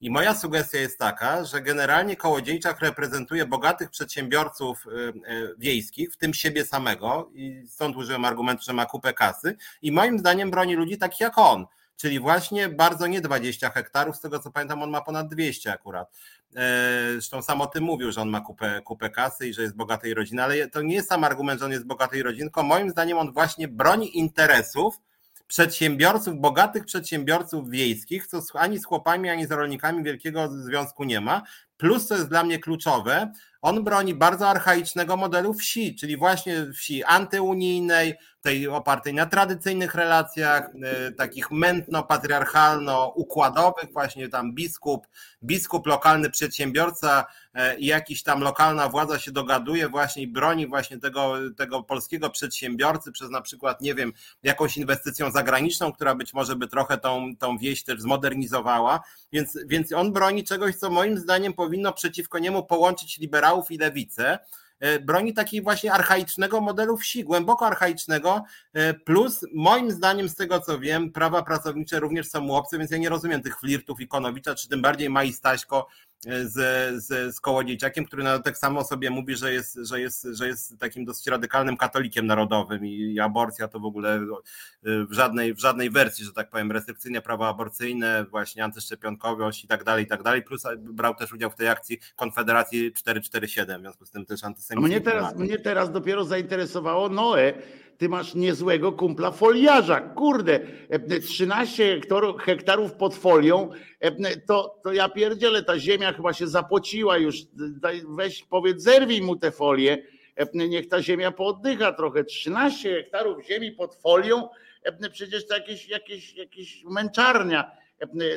I moja sugestia jest taka, że generalnie Kołodziejczak reprezentuje bogatych przedsiębiorców y, y, wiejskich, w tym siebie samego, i stąd użyłem argumentu, że ma kupę kasy, i moim zdaniem broni ludzi takich jak on. Czyli właśnie bardzo nie 20 hektarów, z tego co pamiętam, on ma ponad 200 akurat. E, zresztą sam o tym mówił, że on ma kupę, kupę kasy i że jest bogatej rodziny, ale to nie jest sam argument, że on jest bogatej rodziny, tylko moim zdaniem on właśnie broni interesów przedsiębiorców, bogatych przedsiębiorców wiejskich, co ani z chłopami, ani z rolnikami wielkiego związku nie ma. Plus, co jest dla mnie kluczowe, on broni bardzo archaicznego modelu wsi, czyli właśnie wsi antyunijnej, tej opartej na tradycyjnych relacjach, e, takich mętno-patriarchalno-układowych, właśnie tam biskup, biskup, lokalny przedsiębiorca i jakiś tam lokalna władza się dogaduje właśnie i broni właśnie tego, tego polskiego przedsiębiorcy przez na przykład, nie wiem, jakąś inwestycją zagraniczną, która być może by trochę tą, tą wieś też zmodernizowała, więc, więc on broni czegoś, co moim zdaniem powinno przeciwko niemu połączyć liberałów i lewicę, E, broni takiej właśnie archaicznego modelu wsi, głęboko archaicznego, e, plus moim zdaniem z tego co wiem, prawa pracownicze również są mu obce, więc ja nie rozumiem tych flirtów Ikonowicza, czy tym bardziej Mai Staśko, z, z, z Kołodziejczakiem, który tak samo sobie mówi, że jest, że, jest, że jest takim dosyć radykalnym katolikiem narodowym i aborcja to w ogóle w żadnej, w żadnej wersji, że tak powiem, restrykcyjne prawo aborcyjne, właśnie antyszczepionkowość i tak dalej, i tak dalej, plus brał też udział w tej akcji Konfederacji 447, w związku z tym też antysemityzm. Mnie teraz, mnie teraz dopiero zainteresowało Noe, ty masz niezłego kumpla foliarza. Kurde, 13 e, hektarów, hektarów pod folią, e, to, to ja pierdzielę, ta ziemia chyba się zapociła już. Weź powiedz, zerwij mu te folie, e, niech ta ziemia pooddycha trochę. 13 hektarów ziemi pod folią, przecież to jakieś, jakieś, jakieś męczarnia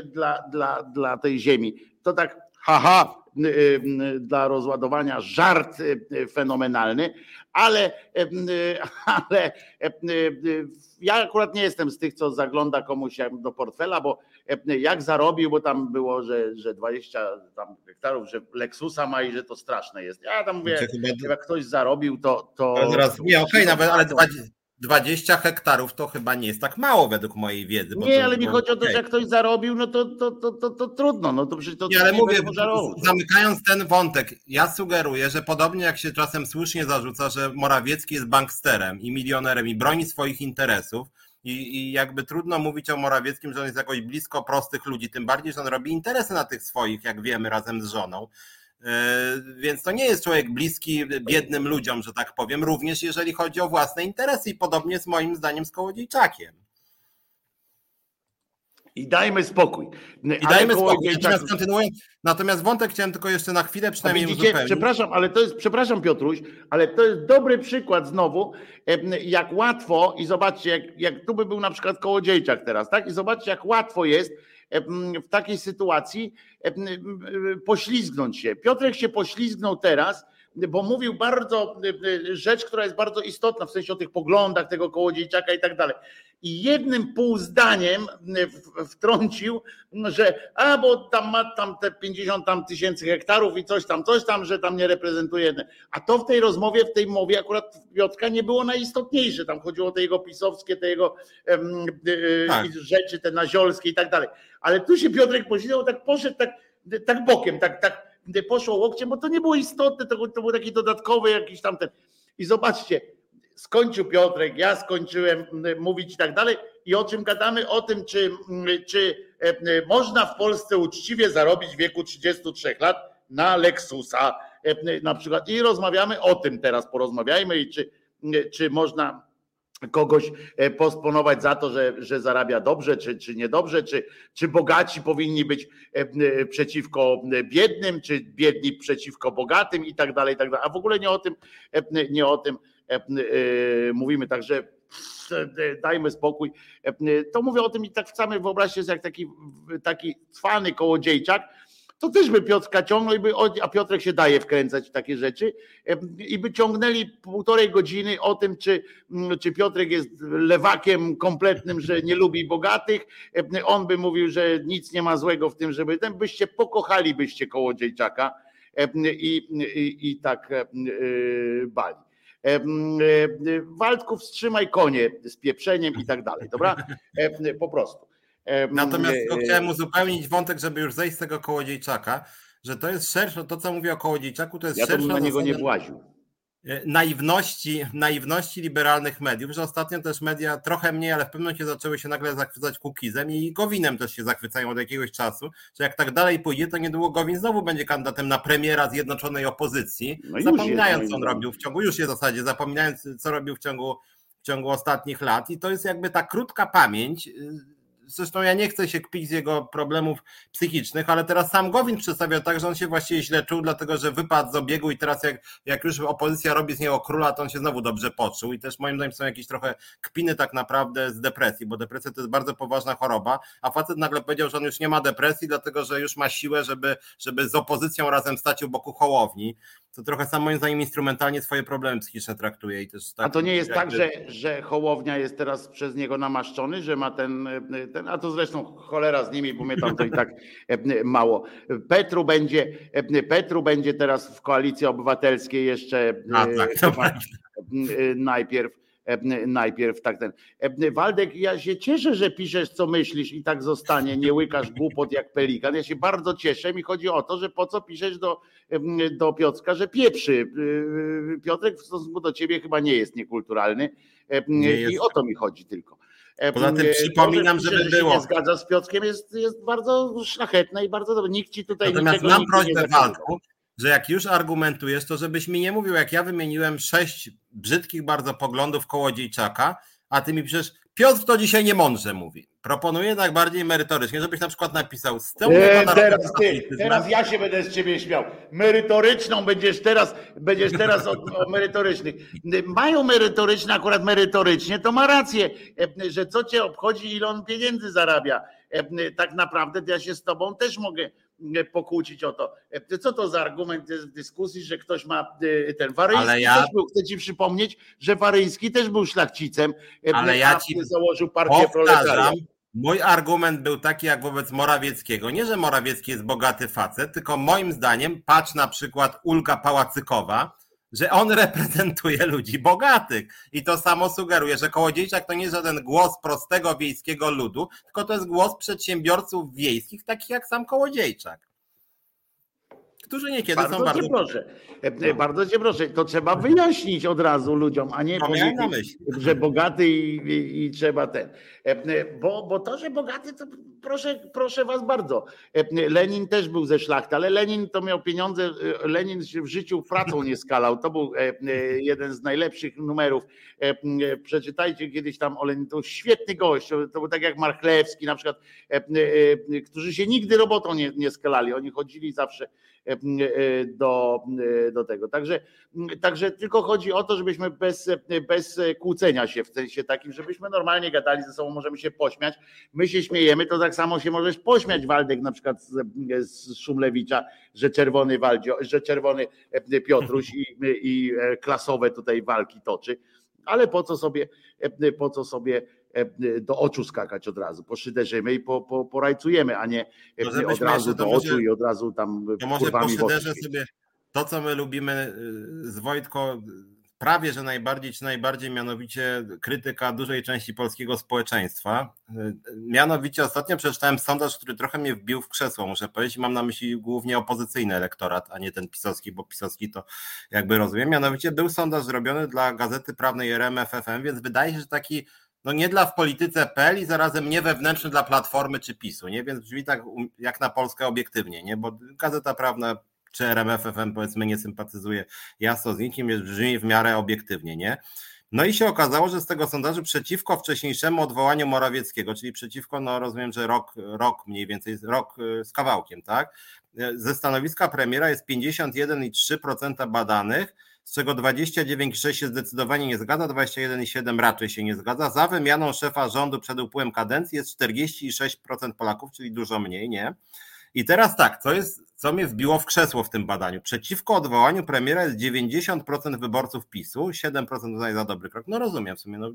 dla, dla, dla tej ziemi. To tak, haha, dla rozładowania żart fenomenalny, ale, ale ja akurat nie jestem z tych, co zagląda komuś do portfela, bo jak zarobił, bo tam było, że, że 20 tam hektarów, że Lexusa ma i że to straszne jest. Ja tam mówię, jak ktoś zarobił, to. to Zaraz, nie, okej, okay, nawet, ale 20, 20 hektarów to chyba nie jest tak mało według mojej wiedzy. nie, to, ale mi chodzi o to, że jak ktoś zarobił, no to, to, to, to, to trudno. No to przecież to nie, ale mówię, zamykając ten wątek, ja sugeruję, że podobnie jak się czasem słusznie zarzuca, że Morawiecki jest banksterem i milionerem i broni swoich interesów, i, I, jakby trudno mówić o Morawieckim, że on jest jakoś blisko prostych ludzi, tym bardziej, że on robi interesy na tych swoich, jak wiemy, razem z żoną. E, więc to nie jest człowiek bliski biednym ludziom, że tak powiem, również jeżeli chodzi o własne interesy i podobnie z moim zdaniem z Kołodziejczakiem. I dajmy spokój. I dajmy spokój. Natomiast, kontynuując, natomiast wątek chciałem tylko jeszcze na chwilę przynajmniej widzicie. Przepraszam, ale to jest, przepraszam Piotruś, ale to jest dobry przykład znowu, jak łatwo i zobaczcie, jak, jak tu by był na przykład Kołodziejczak teraz, tak? I zobaczcie, jak łatwo jest w takiej sytuacji poślizgnąć się. Piotrek się poślizgnął teraz, bo mówił bardzo rzecz, która jest bardzo istotna, w sensie o tych poglądach tego kołodziejczaka i tak dalej i jednym pół zdaniem wtrącił, że a bo tam ma tam te 50 tam tysięcy hektarów i coś tam, coś tam, że tam nie reprezentuje. A to w tej rozmowie, w tej mowie akurat Piotrka nie było najistotniejsze. Tam chodziło o te jego pisowskie, te jego tak. rzeczy, te naziolskie i tak dalej. Ale tu się Piotrek posiedział, tak poszedł tak, tak bokiem, tak, tak poszło łokciem, bo to nie było istotne, to, to był taki dodatkowy jakiś tam ten. I zobaczcie, skończył Piotrek, ja skończyłem mówić i tak dalej. I o czym gadamy? O tym, czy, czy można w Polsce uczciwie zarobić w wieku 33 lat na Lexusa na przykład. I rozmawiamy o tym teraz, porozmawiajmy i czy, czy można kogoś e, posponować za to, że, że zarabia dobrze, czy, czy niedobrze, czy, czy bogaci powinni być e, e, przeciwko biednym, czy biedni przeciwko bogatym i tak dalej, i tak dalej. A w ogóle nie o tym, nie o tym mówimy, także dajmy spokój. To mówię o tym i tak wcale wyobraźcie sobie jak taki, taki cwany kołodziejczak, to też by Piotrka ciągnął, by, a Piotrek się daje wkręcać w takie rzeczy i by ciągnęli półtorej godziny o tym, czy, mm, czy Piotrek jest lewakiem kompletnym, że nie lubi bogatych. On by mówił, że nic nie ma złego w tym, żeby ten, byście pokochalibyście kołodziejczaka i, i, i tak y, bali. Waldków, wstrzymaj konie z pieprzeniem i tak dalej, dobra? Po prostu. Natomiast e, chciałem uzupełnić wątek, żeby już zejść z tego kołodziejczaka, że to jest szersze, to co mówię o kołodziejczaku, to jest ja szersze. Ja na niego nie właził e, naiwności, naiwności liberalnych mediów, że ostatnio też media trochę mniej, ale w pewnym momencie zaczęły się nagle zachwycać Kukizem i Gowinem też się zachwycają od jakiegoś czasu, że jak tak dalej pójdzie, to niedługo Gowin znowu będzie kandydatem na premiera Zjednoczonej Opozycji, no zapominając jest, co on robił w ciągu, już jest w zasadzie, zapominając co robił w ciągu, w ciągu ostatnich lat i to jest jakby ta krótka pamięć, y, Zresztą ja nie chcę się kpić z jego problemów psychicznych, ale teraz sam Gowin przedstawia tak, że on się właściwie źle czuł, dlatego że wypadł z obiegu i teraz jak, jak już opozycja robi z niego króla, to on się znowu dobrze poczuł i też moim zdaniem są jakieś trochę kpiny tak naprawdę z depresji, bo depresja to jest bardzo poważna choroba, a facet nagle powiedział, że on już nie ma depresji, dlatego że już ma siłę, żeby, żeby z opozycją razem stać u boku Hołowni to trochę sam moim zdaniem instrumentalnie swoje problemy psychiczne traktuje. I też tak, a to nie jest tak, że, że Hołownia jest teraz przez niego namaszczony, że ma ten, ten, a to zresztą cholera z nimi, bo mnie tam to i tak e, mało. Petru będzie, e, Petru będzie teraz w koalicji obywatelskiej jeszcze a, tak, e, najpierw najpierw tak ten. Waldek, ja się cieszę, że piszesz, co myślisz i tak zostanie, nie łykasz głupot jak pelikan. Ja się bardzo cieszę. Mi chodzi o to, że po co piszesz do, do Piotrka, że pieprzy. Y, y, Piotrek w stosunku do ciebie chyba nie jest niekulturalny nie jest. i o to mi chodzi tylko. Poza tym przypominam, to, że żeby było. nie zgadza z Piotrkiem jest, jest bardzo szlachetne i bardzo dobre. Nikt ci tutaj Natomiast mam prośbę Waldku, że jak już argumentujesz, to żebyś mi nie mówił, jak ja wymieniłem sześć brzydkich bardzo poglądów kołodziejczaka, a ty mi piszesz, Piotr to dzisiaj nie mądrze mówi. Proponuję tak bardziej merytorycznie, żebyś na przykład napisał z tyłu. E, teraz, ty, teraz ja się będę z ciebie śmiał. Merytoryczną będziesz teraz, będziesz teraz o, o merytorycznych. Mają merytoryczne, akurat merytorycznie, to ma rację, e, że co cię obchodzi, ile on pieniędzy zarabia. E, tak naprawdę ja się z tobą też mogę pokłócić o to. Co to za argument w dyskusji, że ktoś ma e, ten Waryński ja... też był, chcę ci przypomnieć, że Waryński też był szlachcicem, e, ale ja ci założył partię proletariat. Mój argument był taki jak wobec Morawieckiego. Nie, że Morawiecki jest bogaty facet, tylko moim zdaniem, patrz na przykład Ulga Pałacykowa, że on reprezentuje ludzi bogatych. I to samo sugeruje, że Kołodziejczak to nie jest żaden głos prostego wiejskiego ludu, tylko to jest głos przedsiębiorców wiejskich, takich jak sam Kołodziejczak którzy niekiedy bardzo są bardzo. Cię proszę. No. Bardzo cię proszę, to trzeba wyjaśnić od razu ludziom, a nie powiedzieć, że bogaty i, i, i, trzeba ten. E, bo, bo to, że bogaty, to proszę, proszę was bardzo. Lenin też był ze szlachty, ale Lenin to miał pieniądze, Lenin w życiu pracą nie skalał. To był jeden z najlepszych numerów. Przeczytajcie kiedyś tam o Lenin, to świetny gość, to był tak jak Marchlewski na przykład, którzy się nigdy robotą nie, nie skalali. Oni chodzili zawsze do, e, do tego. Także, także tylko chodzi o to, żebyśmy bez, bez kłócenia się w sensie takim, żebyśmy normalnie gadali ze sobą, możemy się pośmiać. My się śmiejemy, to tak samo się możesz pośmiać, Waldek, na przykład z, z Szumlewicza, że czerwony Waldzio, że czerwony Piotruś i, i klasowe tutaj walki toczy ale po co sobie, po co sobie E, do oczu skakać od razu. Poszyderzymy i po, po, porajcujemy, a nie no od razu do oczu i od razu tam to może poszyderzę sobie to, co my lubimy y, z Wojtko prawie że najbardziej, czy najbardziej mianowicie krytyka dużej części polskiego społeczeństwa. Mianowicie ostatnio przeczytałem sondaż, który trochę mnie wbił w krzesło, muszę powiedzieć, mam na myśli głównie opozycyjny elektorat, a nie ten pisowski, bo pisowski to jakby rozumiem. Mianowicie był sondaż zrobiony dla Gazety Prawnej RMFFM, więc wydaje się, że taki no nie dla w polityce PL i zarazem nie wewnętrzny dla Platformy czy PiSu, nie? Więc brzmi tak jak na Polskę obiektywnie, nie? Bo Gazeta Prawna czy RMFFM powiedzmy nie sympatyzuje jasno z nikim, jest brzmi w miarę obiektywnie, nie? No i się okazało, że z tego sondażu przeciwko wcześniejszemu odwołaniu Morawieckiego, czyli przeciwko, no rozumiem, że rok, rok mniej więcej, rok y, z kawałkiem, tak? Ze stanowiska premiera jest 51,3% badanych, z czego 29,6 się zdecydowanie nie zgadza, 21,7 raczej się nie zgadza. Za wymianą szefa rządu przed upływem kadencji jest 46% Polaków, czyli dużo mniej, nie? I teraz tak, co jest, co mnie wbiło w krzesło w tym badaniu? Przeciwko odwołaniu premiera jest 90% wyborców PiSu, 7% uznaje za dobry krok. No rozumiem w sumie, no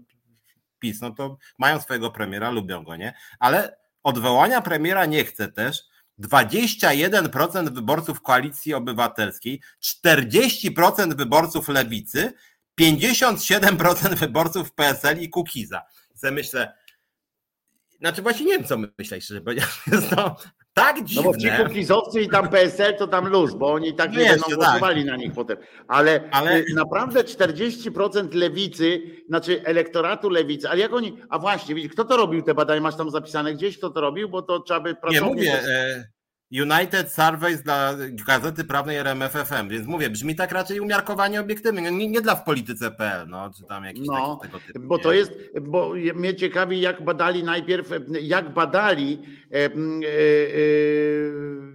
PiS, no to mają swojego premiera, lubią go, nie? Ale odwołania premiera nie chce też 21% wyborców Koalicji Obywatelskiej, 40% wyborców Lewicy, 57% wyborców PSL i Kukiza. I myślę, znaczy właśnie nie wiem, co myśleć, szczerze Jest to tak dziwne. No bo ci kukizowcy i tam PSL to tam luz, bo oni tak nie, będą tak. głosowali na nich potem. Ale, ale y, naprawdę 40% lewicy, znaczy elektoratu lewicy, ale jak oni, a właśnie, widzisz, kto to robił te badania, masz tam zapisane gdzieś, kto to robił, bo to trzeba by pracować. Nie mówię, e, United Surveys dla Gazety Prawnej RMFFM, więc mówię, brzmi tak raczej umiarkowanie obiektywnie, nie, nie dla w polityce.pl, no, czy tam jakiś no, tego typu. Bo to jest, bo mnie ciekawi, jak badali najpierw, jak badali, e, e,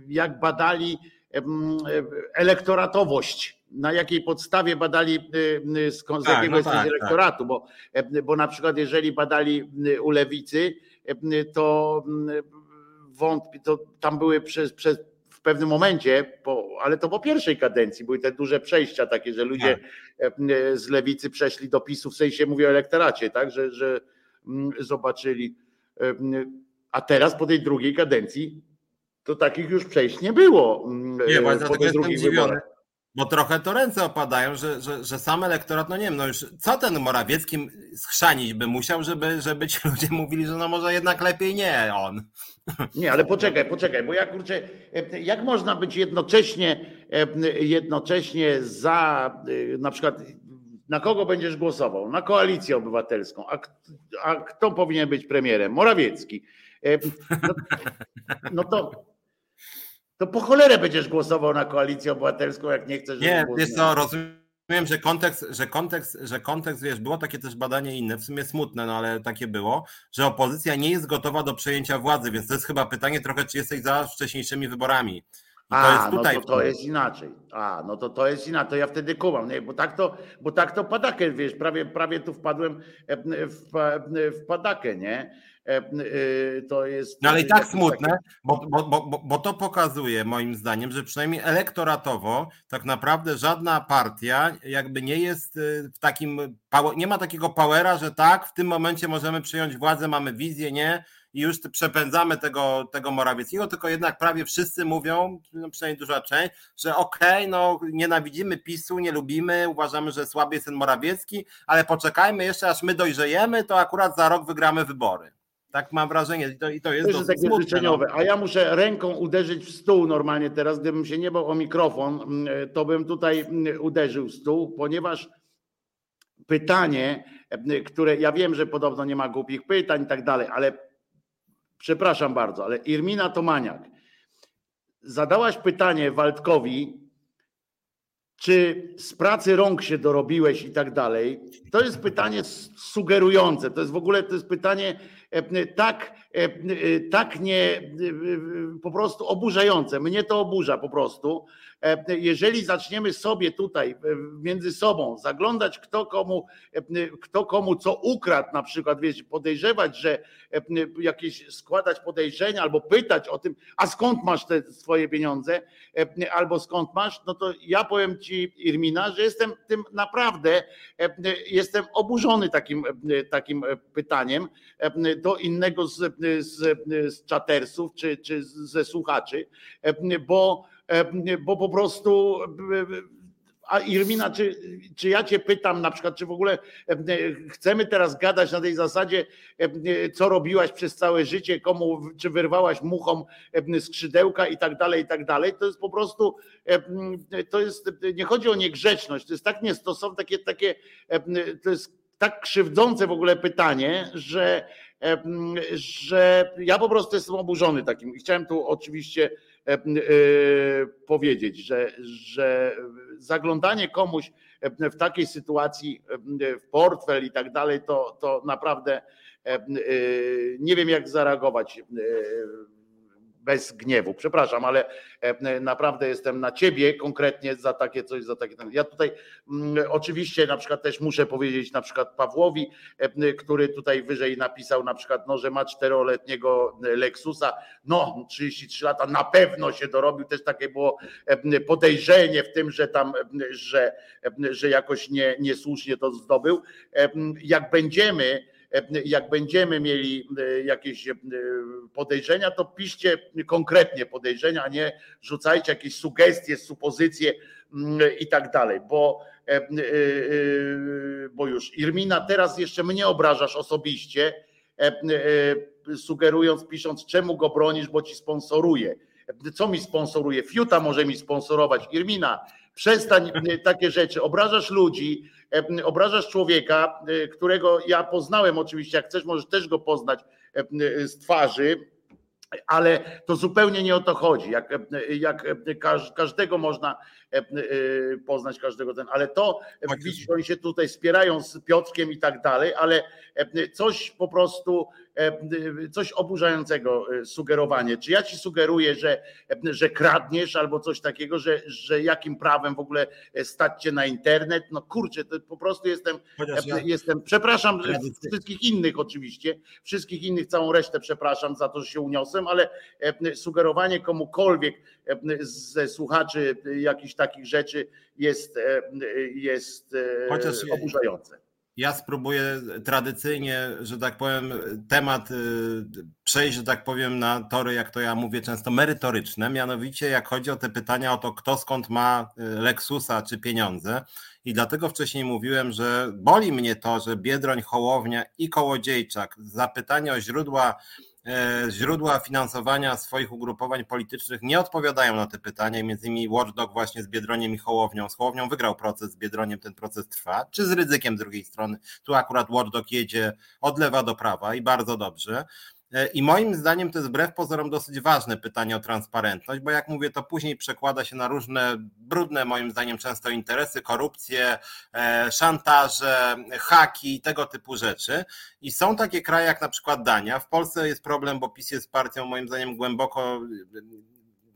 jak badali elektoratowość, na jakiej podstawie badali, z, z tak, jakiego no tak, elektoratu, tak. bo, bo na przykład jeżeli badali u lewicy, to wątpi, to tam były przez, przez w pewnym momencie, po, ale to po pierwszej kadencji były te duże przejścia takie, że ludzie tak. E, z lewicy przeszli do PiSu, w sensie mówię o elektoracie, tak, że, że mm, zobaczyli. E, a teraz po tej drugiej kadencji to takich już przejść nie było. Mm, nie, właśnie e, po tych drugich wyborach. Bo trochę to ręce opadają, że, że, że sam elektorat, no nie wiem, no już co ten Morawieckim schrzanić by musiał, żeby, żeby ci ludzie mówili, że no może jednak lepiej nie on. Nie, ale poczekaj, poczekaj, bo ja kurczę, jak można być jednocześnie, jednocześnie za, na przykład, na kogo będziesz głosował? Na koalicję obywatelską. A, a kto powinien być premierem? Morawiecki. No, no to to po cholerę będziesz głosował na koalicję obywatelską, jak nie chcesz. Nie, wiesz co, rozumiem, że kontekst, że kontekst, że kontekst, wiesz, było takie też badanie inne, w sumie smutne, no ale takie było, że opozycja nie jest gotowa do przejęcia władzy, więc to jest chyba pytanie trochę, czy jesteś za wcześniejszymi wyborami. I A, to jest tutaj. No to, to jest inaczej. A, no to to jest inaczej. To ja wtedy kumam, nie? Bo tak to, bo tak to padakę, wiesz, prawie, prawie tu wpadłem w, w padakę, nie? E, e, to jest. No ale i tak smutne, bo, bo, bo, bo to pokazuje moim zdaniem, że przynajmniej elektoratowo tak naprawdę żadna partia jakby nie jest e, w takim, nie ma takiego powera, że tak, w tym momencie możemy przyjąć władzę, mamy wizję, nie, i już przepędzamy tego, tego Morawieckiego, tylko jednak prawie wszyscy mówią, no przynajmniej duża część, że okej, okay, no nienawidzimy PiSu, nie lubimy, uważamy, że słaby jest ten Morawiecki, ale poczekajmy jeszcze, aż my dojrzejemy, to akurat za rok wygramy wybory. Tak mam wrażenie i to, i to jest, to jest takie smutne, życzeniowe. No. A ja muszę ręką uderzyć w stół normalnie teraz, gdybym się nie bał o mikrofon, mm, to bym tutaj mm, uderzył w stół, ponieważ pytanie, mm, które ja wiem, że podobno nie ma głupich pytań i tak dalej, ale przepraszam bardzo, ale Irmina Tomaniak, zadałaś pytanie Waldkowi, czy z pracy rąk się dorobiłeś i tak dalej. To jest pytanie sugerujące. To jest w ogóle to jest pytanie tak, e, e, tak nie po prostu oburzające. Mnie to oburza po prostu. Jeżeli zaczniemy sobie tutaj między sobą zaglądać, kto komu, kto komu co ukradł, na przykład, wiesz, podejrzewać, że jakieś składać podejrzenia albo pytać o tym, a skąd masz te swoje pieniądze, albo skąd masz, no to ja powiem ci, Irmina, że jestem tym naprawdę, jestem oburzony takim, takim pytaniem do innego z, z, z czatersów czy, czy ze słuchaczy, bo, bo po prostu a Irmina, czy, czy ja cię pytam na przykład, czy w ogóle chcemy teraz gadać na tej zasadzie, co robiłaś przez całe życie, komu, czy wyrwałaś muchom skrzydełka i tak dalej, i tak dalej. To jest po prostu, to jest, nie chodzi o niegrzeczność, to jest tak niestosowne, takie, takie, to jest tak krzywdzące w ogóle pytanie, że, że ja po prostu jestem oburzony takim. Chciałem tu oczywiście E, powiedzieć, że, że zaglądanie komuś w takiej sytuacji w portfel i tak dalej, to, to naprawdę e, nie wiem, jak zareagować bez gniewu. Przepraszam, ale e, naprawdę jestem na ciebie konkretnie za takie coś, za takie. Ja tutaj oczywiście na przykład też muszę powiedzieć na przykład Pawłowi, e, który tutaj wyżej napisał na przykład, no, że ma czteroletniego Lexusa, no 33 lata, na pewno się dorobił, też takie było e, podejrzenie w tym, że tam, że, że jakoś nie, niesłusznie to zdobył. Jak będziemy jak będziemy mieli e, jakieś e, podejrzenia, to piszcie konkretnie podejrzenia, a nie rzucajcie jakieś sugestie, supozycje mm, i tak dalej, bo, e, bo już Irmina, teraz jeszcze mnie obrażasz osobiście, sugerując, pisząc, czemu go bronisz, bo ci sponsoruje. Co mi sponsoruje? Fiuta może mi sponsorować. Irmina, przestań takie rzeczy. Obrażasz ludzi, obrażasz człowieka, e, którego ja poznałem oczywiście, jak chcesz, możesz też go poznać z twarzy, ale to zupełnie nie o to chodzi. Jak, jak każdego można e, poznać, każdego ten, ale to widzisz, oni się tutaj spierają z Piotrkiem i tak dalej, ale coś po prostu E, coś oburzającego e, sugerowanie. Czy ja ci sugeruję, że, że kradniesz albo coś takiego, że, że jakim prawem w ogóle stać cię na internet? No kurczę, to po prostu jestem, ja jestem przepraszam wszystkich innych oczywiście, wszystkich innych, całą resztę przepraszam za to, że się uniosłem, ale sugerowanie komukolwiek ze słuchaczy jakichś takich rzeczy jest, jest Chociaż oburzające ja spróbuję tradycyjnie, że tak powiem, temat y, przejść, że tak powiem, na tory, jak to ja mówię często, merytoryczne. Mianowicie, jak chodzi o te pytania o to, kto skąd ma y, Lexusa czy pieniądze. I dlatego wcześniej mówiłem, że boli mnie to, że Biedroń, Hołownia i Kołodziejczak zapytanie o źródła źródła finansowania swoich ugrupowań politycznych nie odpowiadają na te pytania. Między innymi Watchdog właśnie z Biedroniem i Hołownią. Z Hołownią wygrał proces, z Biedroniem ten proces trwa. Czy z ryzykiem drugiej strony? Tu akurat Watchdog jedzie od lewa do prawa i bardzo dobrze. E, I moim zdaniem to jest wbrew pozorom dosyć ważne pytanie o transparentność, bo jak mówię, to później przekłada się na różne brudne, moim zdaniem, często interesy, korupcje, szantaże, haki i tego typu rzeczy. I są takie kraje jak na przykład Dania. W Polsce jest problem, bo PiS jest partią, moim zdaniem, głęboko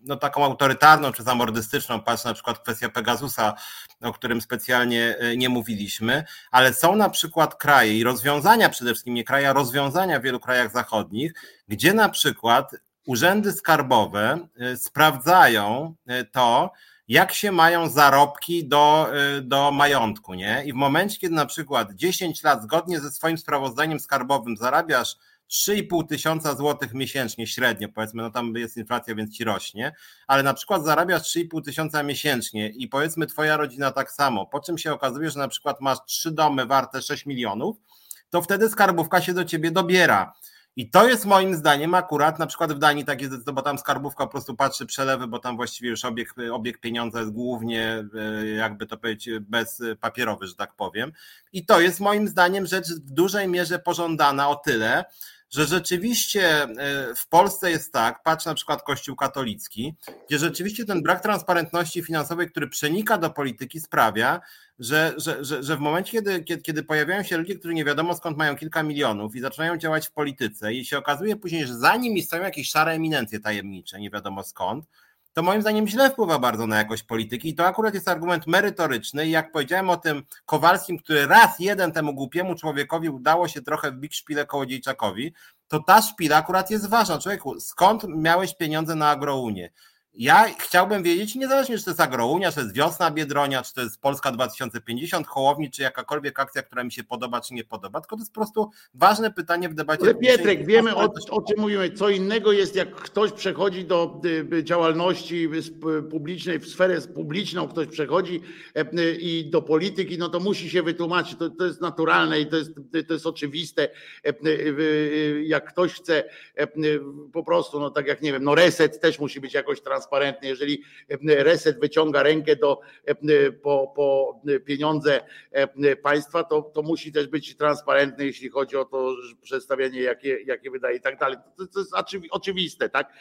no, taką autorytarną czy zamordystyczną, patrz na przykład kwestia Pegasusa, o którym specjalnie e, nie mówiliśmy, ale są na przykład kraje i rozwiązania przede wszystkim, nie kraje, rozwiązania w wielu krajach zachodnich, gdzie na przykład urzędy skarbowe e, sprawdzają e, to, jak się mają zarobki do, do majątku, nie? I w momencie, kiedy na przykład 10 lat zgodnie ze swoim sprawozdaniem skarbowym zarabiasz 3,5 tysiąca złotych miesięcznie średnio, powiedzmy, no tam jest inflacja, więc ci rośnie, ale na przykład zarabiasz 3,5 tysiąca miesięcznie i powiedzmy twoja rodzina tak samo, po czym się okazuje, że na przykład masz trzy domy warte 6 milionów, to wtedy skarbówka się do ciebie dobiera. I to jest moim zdaniem akurat, na przykład w Danii tak jest, bo tam skarbówka po prostu patrzy przelewy, bo tam właściwie już obieg, obieg pieniądza jest głównie, e, jakby to powiedzieć, bez papierowy, że tak powiem. I to jest moim zdaniem rzecz w dużej mierze pożądana o tyle, że rzeczywiście e, w Polsce jest tak, patrz na przykład Kościół katolicki, gdzie rzeczywiście ten brak transparentności finansowej, który przenika do polityki, sprawia, że, że, że, że w momencie, kiedy, kiedy, pojawiają się ludzie, którzy nie wiadomo skąd mają kilka milionów i zaczynają działać w polityce i się okazuje później, że za nimi stoją jakieś szare eminencje tajemnicze, nie wiadomo skąd, to moim zdaniem źle wpływa bardzo na jakość polityki i to akurat jest argument merytoryczny i jak powiedziałem o tym Kowalskim, który raz jeden temu głupiemu człowiekowi udało się trochę wbić szpilę Kołodziejczakowi, to ta szpila akurat jest ważna. Człowieku, skąd miałeś pieniądze na agrounię? Ja chciałbym wiedzieć, niezależnie czy to jest Agrounia, czy to jest Wiosna Biedronia, czy to jest Polska 2050, Hołowni, czy jakakolwiek akcja, która mi się podoba, czy nie podoba, tylko to jest po prostu ważne pytanie w debacie. Ale Pietrek, wiemy o, o czym mówimy. Co innego jest, jak ktoś przechodzi do y, y, działalności publicznej, w sferę publiczną, ktoś przechodzi y, i do polityki, no to musi się wytłumaczyć. To, to jest naturalne i to jest, to jest oczywiste. Jak ktoś chce po prostu, no tak jak nie wiem, no reset też musi być jakoś transparentny transparentny. Jeżeli e, reset wyciąga rękę do, e, po, po pieniądze e, państwa, to, to musi też być transparentny, jeśli chodzi o to przedstawienie, jakie, jakie wydaje i tak dalej. To, to jest oczywiste, tak?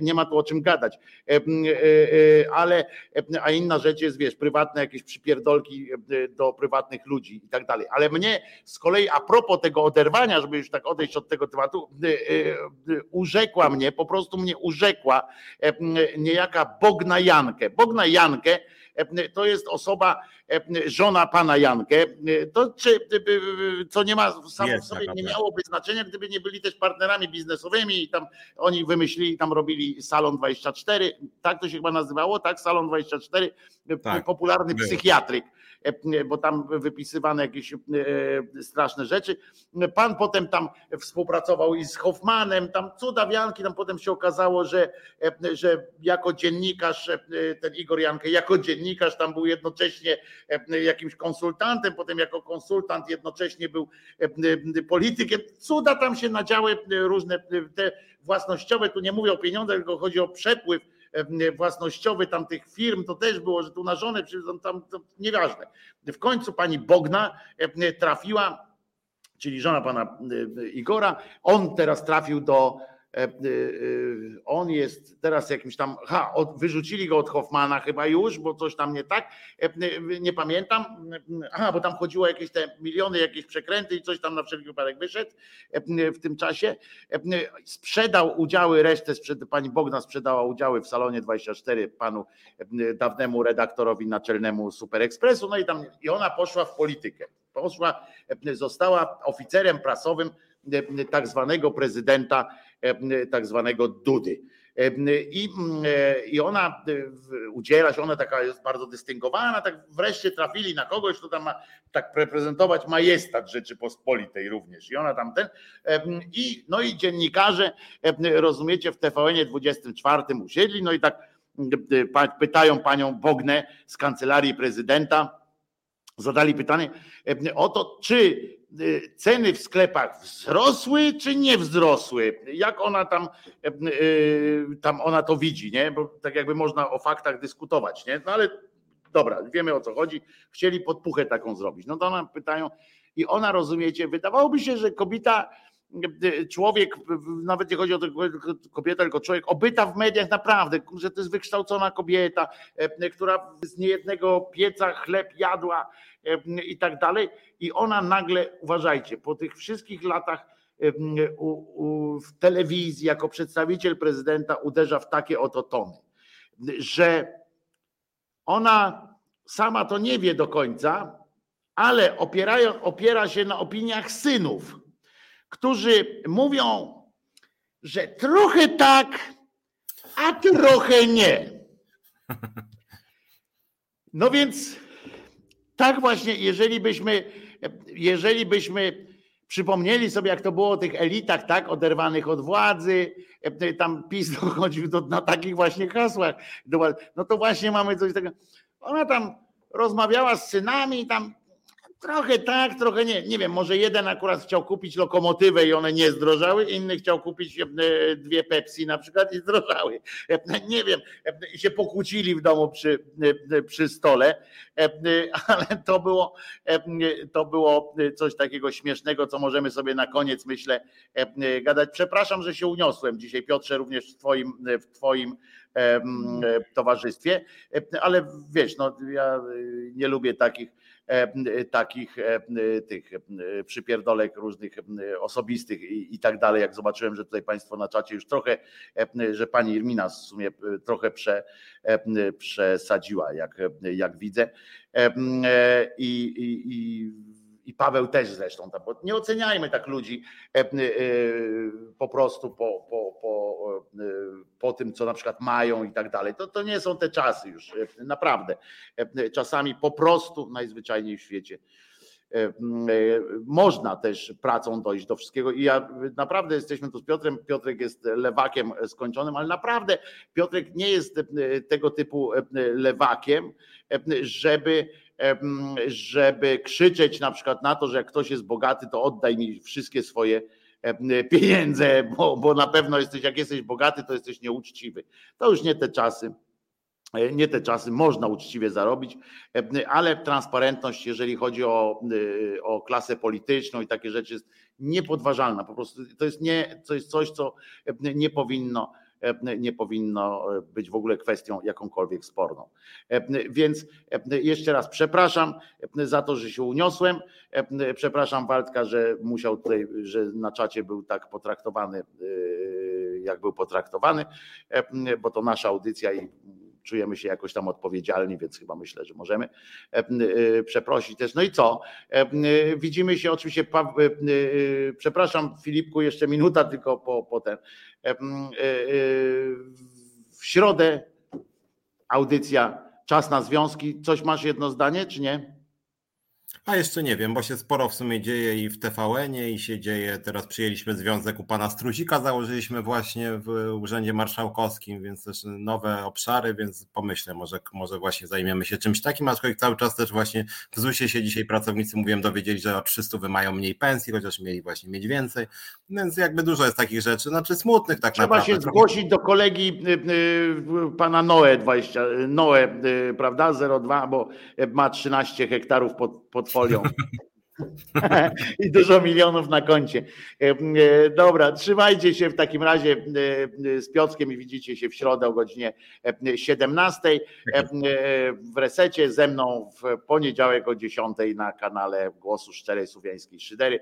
Nie ma tu o czym gadać. Ale, a inna rzecz jest, wiesz, prywatne jakieś przypierdolki do prywatnych ludzi i tak dalej. Ale mnie z kolei, a propos tego oderwania, żeby już tak odejść od tego tematu, urzekła mnie, po prostu mnie urzekła niejaka Bogna Jankę. Bogna Jankę e, to jest osoba, e, żona pana Jankę. E, to czy, co nie ma samo w sobie nie miałoby znaczenia, gdyby nie byli też partnerami biznesowymi i tam oni wymyślili, tam robili Salon 24, tak to się chyba nazywało, tak? Salon 24, tak, popularny psychiatryk bo tam wypisywane jakieś e, straszne rzeczy. Pan potem tam współpracował i z Hoffmanem, tam cudawianki, tam potem się okazało, że, e, że jako dziennikarz, ten Igor Jankę, jako dziennikarz tam był jednocześnie jakimś konsultantem, potem jako konsultant jednocześnie był politykiem. Cuda tam się nadziały różne te własnościowe, tu nie mówię o pieniądzach, tylko chodzi o przepływ własnościowy tamtych firm, to też było, że tu na żonę, tam, to nieważne. W końcu pani Bogna trafiła, czyli żona pana Igora, on teraz trafił do on jest teraz jakimś tam, ha, wyrzucili go od Hoffmana chyba już, bo coś tam nie tak, e, nie pamiętam, aha, bo tam chodziło jakieś te miliony, jakieś przekręty i coś tam na wszelki wypadek wyszedł w tym czasie, sprzedał udziały, resztę sprzed, pani Bogna sprzedała udziały w Salonie 24 panu dawnemu redaktorowi naczelnemu Super Expressu, no i tam, i ona poszła w politykę, poszła, została oficerem prasowym tak zwanego prezydenta E, tak zwanego Dudy. E, I, e, I ona udziela się, ona taka jest bardzo dystyngowana, tak wreszcie trafili na kogoś, kto tam ma tak reprezentować majestat Rzeczypospolitej również. I ona tam ten. I, no i dziennikarze, rozumiecie, w TVN 24 usiedli, no i tak pytają panią Bognę z kancelarii prezydenta, zadali pytanie o to, czy Y, ceny w sklepach wzrosły czy nie wzrosły? Jak ona tam, y, tam ona to widzi, nie? Bo tak jakby można o faktach dyskutować, nie? No ale dobra, wiemy o co chodzi. Chcieli podpuchę taką zrobić. No to ona pytają i ona, rozumiecie, wydawałoby się, że kobieta człowiek, nawet nie chodzi o kobietę, tylko człowiek obyta w mediach naprawdę, że to jest wykształcona kobieta, która z niejednego pieca chleb jadła i tak dalej. I ona nagle, uważajcie, po tych wszystkich latach w telewizji jako przedstawiciel prezydenta uderza w takie oto tony, że ona sama to nie wie do końca, ale opiera się na opiniach synów którzy mówią, że trochę tak, a trochę nie. No więc tak właśnie, jeżeli byśmy, jeżeli byśmy przypomnieli sobie, jak to było o tych elitach, tak, oderwanych od władzy, tam PiS dochodził do, na takich właśnie hasłach, no to właśnie mamy coś takiego. Ona tam rozmawiała z synami, tam Trochę tak, trochę nie. Nie wiem, może jeden akurat chciał kupić lokomotywę i one nie zdrożały, inny chciał kupić e, dwie Pepsi na przykład i zdrożały. E, nie wiem, e, i się pokłócili w domu przy, przy stole, ale to było, to było coś takiego śmiesznego, co możemy sobie na koniec, myślę, gadać. Przepraszam, że się uniosłem dzisiaj, Piotrze, również w Twoim, w twoim towarzystwie, ale wiesz, no, ja nie lubię takich takich e, tych e, przypierdolek różnych osobistych i, i tak dalej. Jak zobaczyłem, że tutaj Państwo na czacie już trochę, że pani Irmina w sumie trochę prze, przesadziła, jak, jak widzę. I, i, i i Paweł też zresztą, bo nie oceniajmy tak ludzi po prostu po, po, po, po tym, co na przykład mają i tak dalej. To, to nie są te czasy już, naprawdę. Czasami po prostu najzwyczajniej w świecie można też pracą dojść do wszystkiego. I ja naprawdę jesteśmy tu z Piotrem. Piotrek jest lewakiem skończonym, ale naprawdę Piotrek nie jest tego typu lewakiem, żeby żeby krzyczeć na przykład na to, że jak ktoś jest bogaty, to oddaj mi wszystkie swoje pieniądze, bo, bo na pewno jesteś, jak jesteś bogaty, to jesteś nieuczciwy. To już nie te czasy. Nie te czasy można uczciwie zarobić, ale transparentność, jeżeli chodzi o, o klasę polityczną i takie rzeczy, jest niepodważalna. Po prostu to jest, nie, to jest coś, co nie powinno nie powinno być w ogóle kwestią jakąkolwiek sporną. Więc jeszcze raz przepraszam za to, że się uniosłem. Przepraszam Waldka, że musiał tutaj, że na czacie był tak potraktowany, jak był potraktowany, bo to nasza audycja i czujemy się jakoś tam odpowiedzialni, więc chyba myślę, że możemy przeprosić też. No i co? Widzimy się oczywiście, przepraszam Filipku, jeszcze minuta tylko po, po ten. W środę audycja Czas na związki. Coś masz jedno zdanie, czy nie? A jeszcze nie wiem, bo się sporo w sumie dzieje i w TVN-ie i się dzieje, teraz przyjęliśmy związek u pana Struzika, założyliśmy właśnie w Urzędzie Marszałkowskim, więc też nowe obszary, więc pomyślę, może, może właśnie zajmiemy się czymś takim, aczkolwiek cały czas też właśnie w ZUS-ie się dzisiaj pracownicy, mówiłem, dowiedzieli, że o 300 mają mniej pensji, chociaż mieli właśnie mieć więcej, więc jakby dużo jest takich rzeczy, znaczy smutnych tak Trzeba naprawdę. Trzeba się zgłosić do kolegi y, y, pana Noe 20, Noe, y, prawda, 02, bo ma 13 hektarów pod, pod folią. I dużo milionów na koncie. E, dobra, trzymajcie się w takim razie e, z Piotrkiem i widzicie się w środę o godzinie 17 e, w resecie ze mną w poniedziałek o 10 na kanale Głosu Szczerej Słowiańskiej Szydery.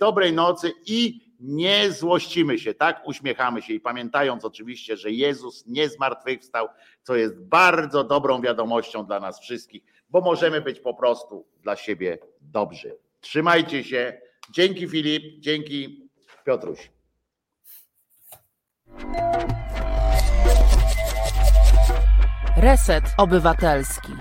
Dobrej nocy i nie złościmy się, tak? Uśmiechamy się i pamiętając oczywiście, że Jezus nie zmartwychwstał, co jest bardzo dobrą wiadomością dla nas wszystkich bo możemy być po prostu dla siebie dobrzy. Trzymajcie się. Dzięki Filip, dzięki Piotruś. Reset Obywatelski.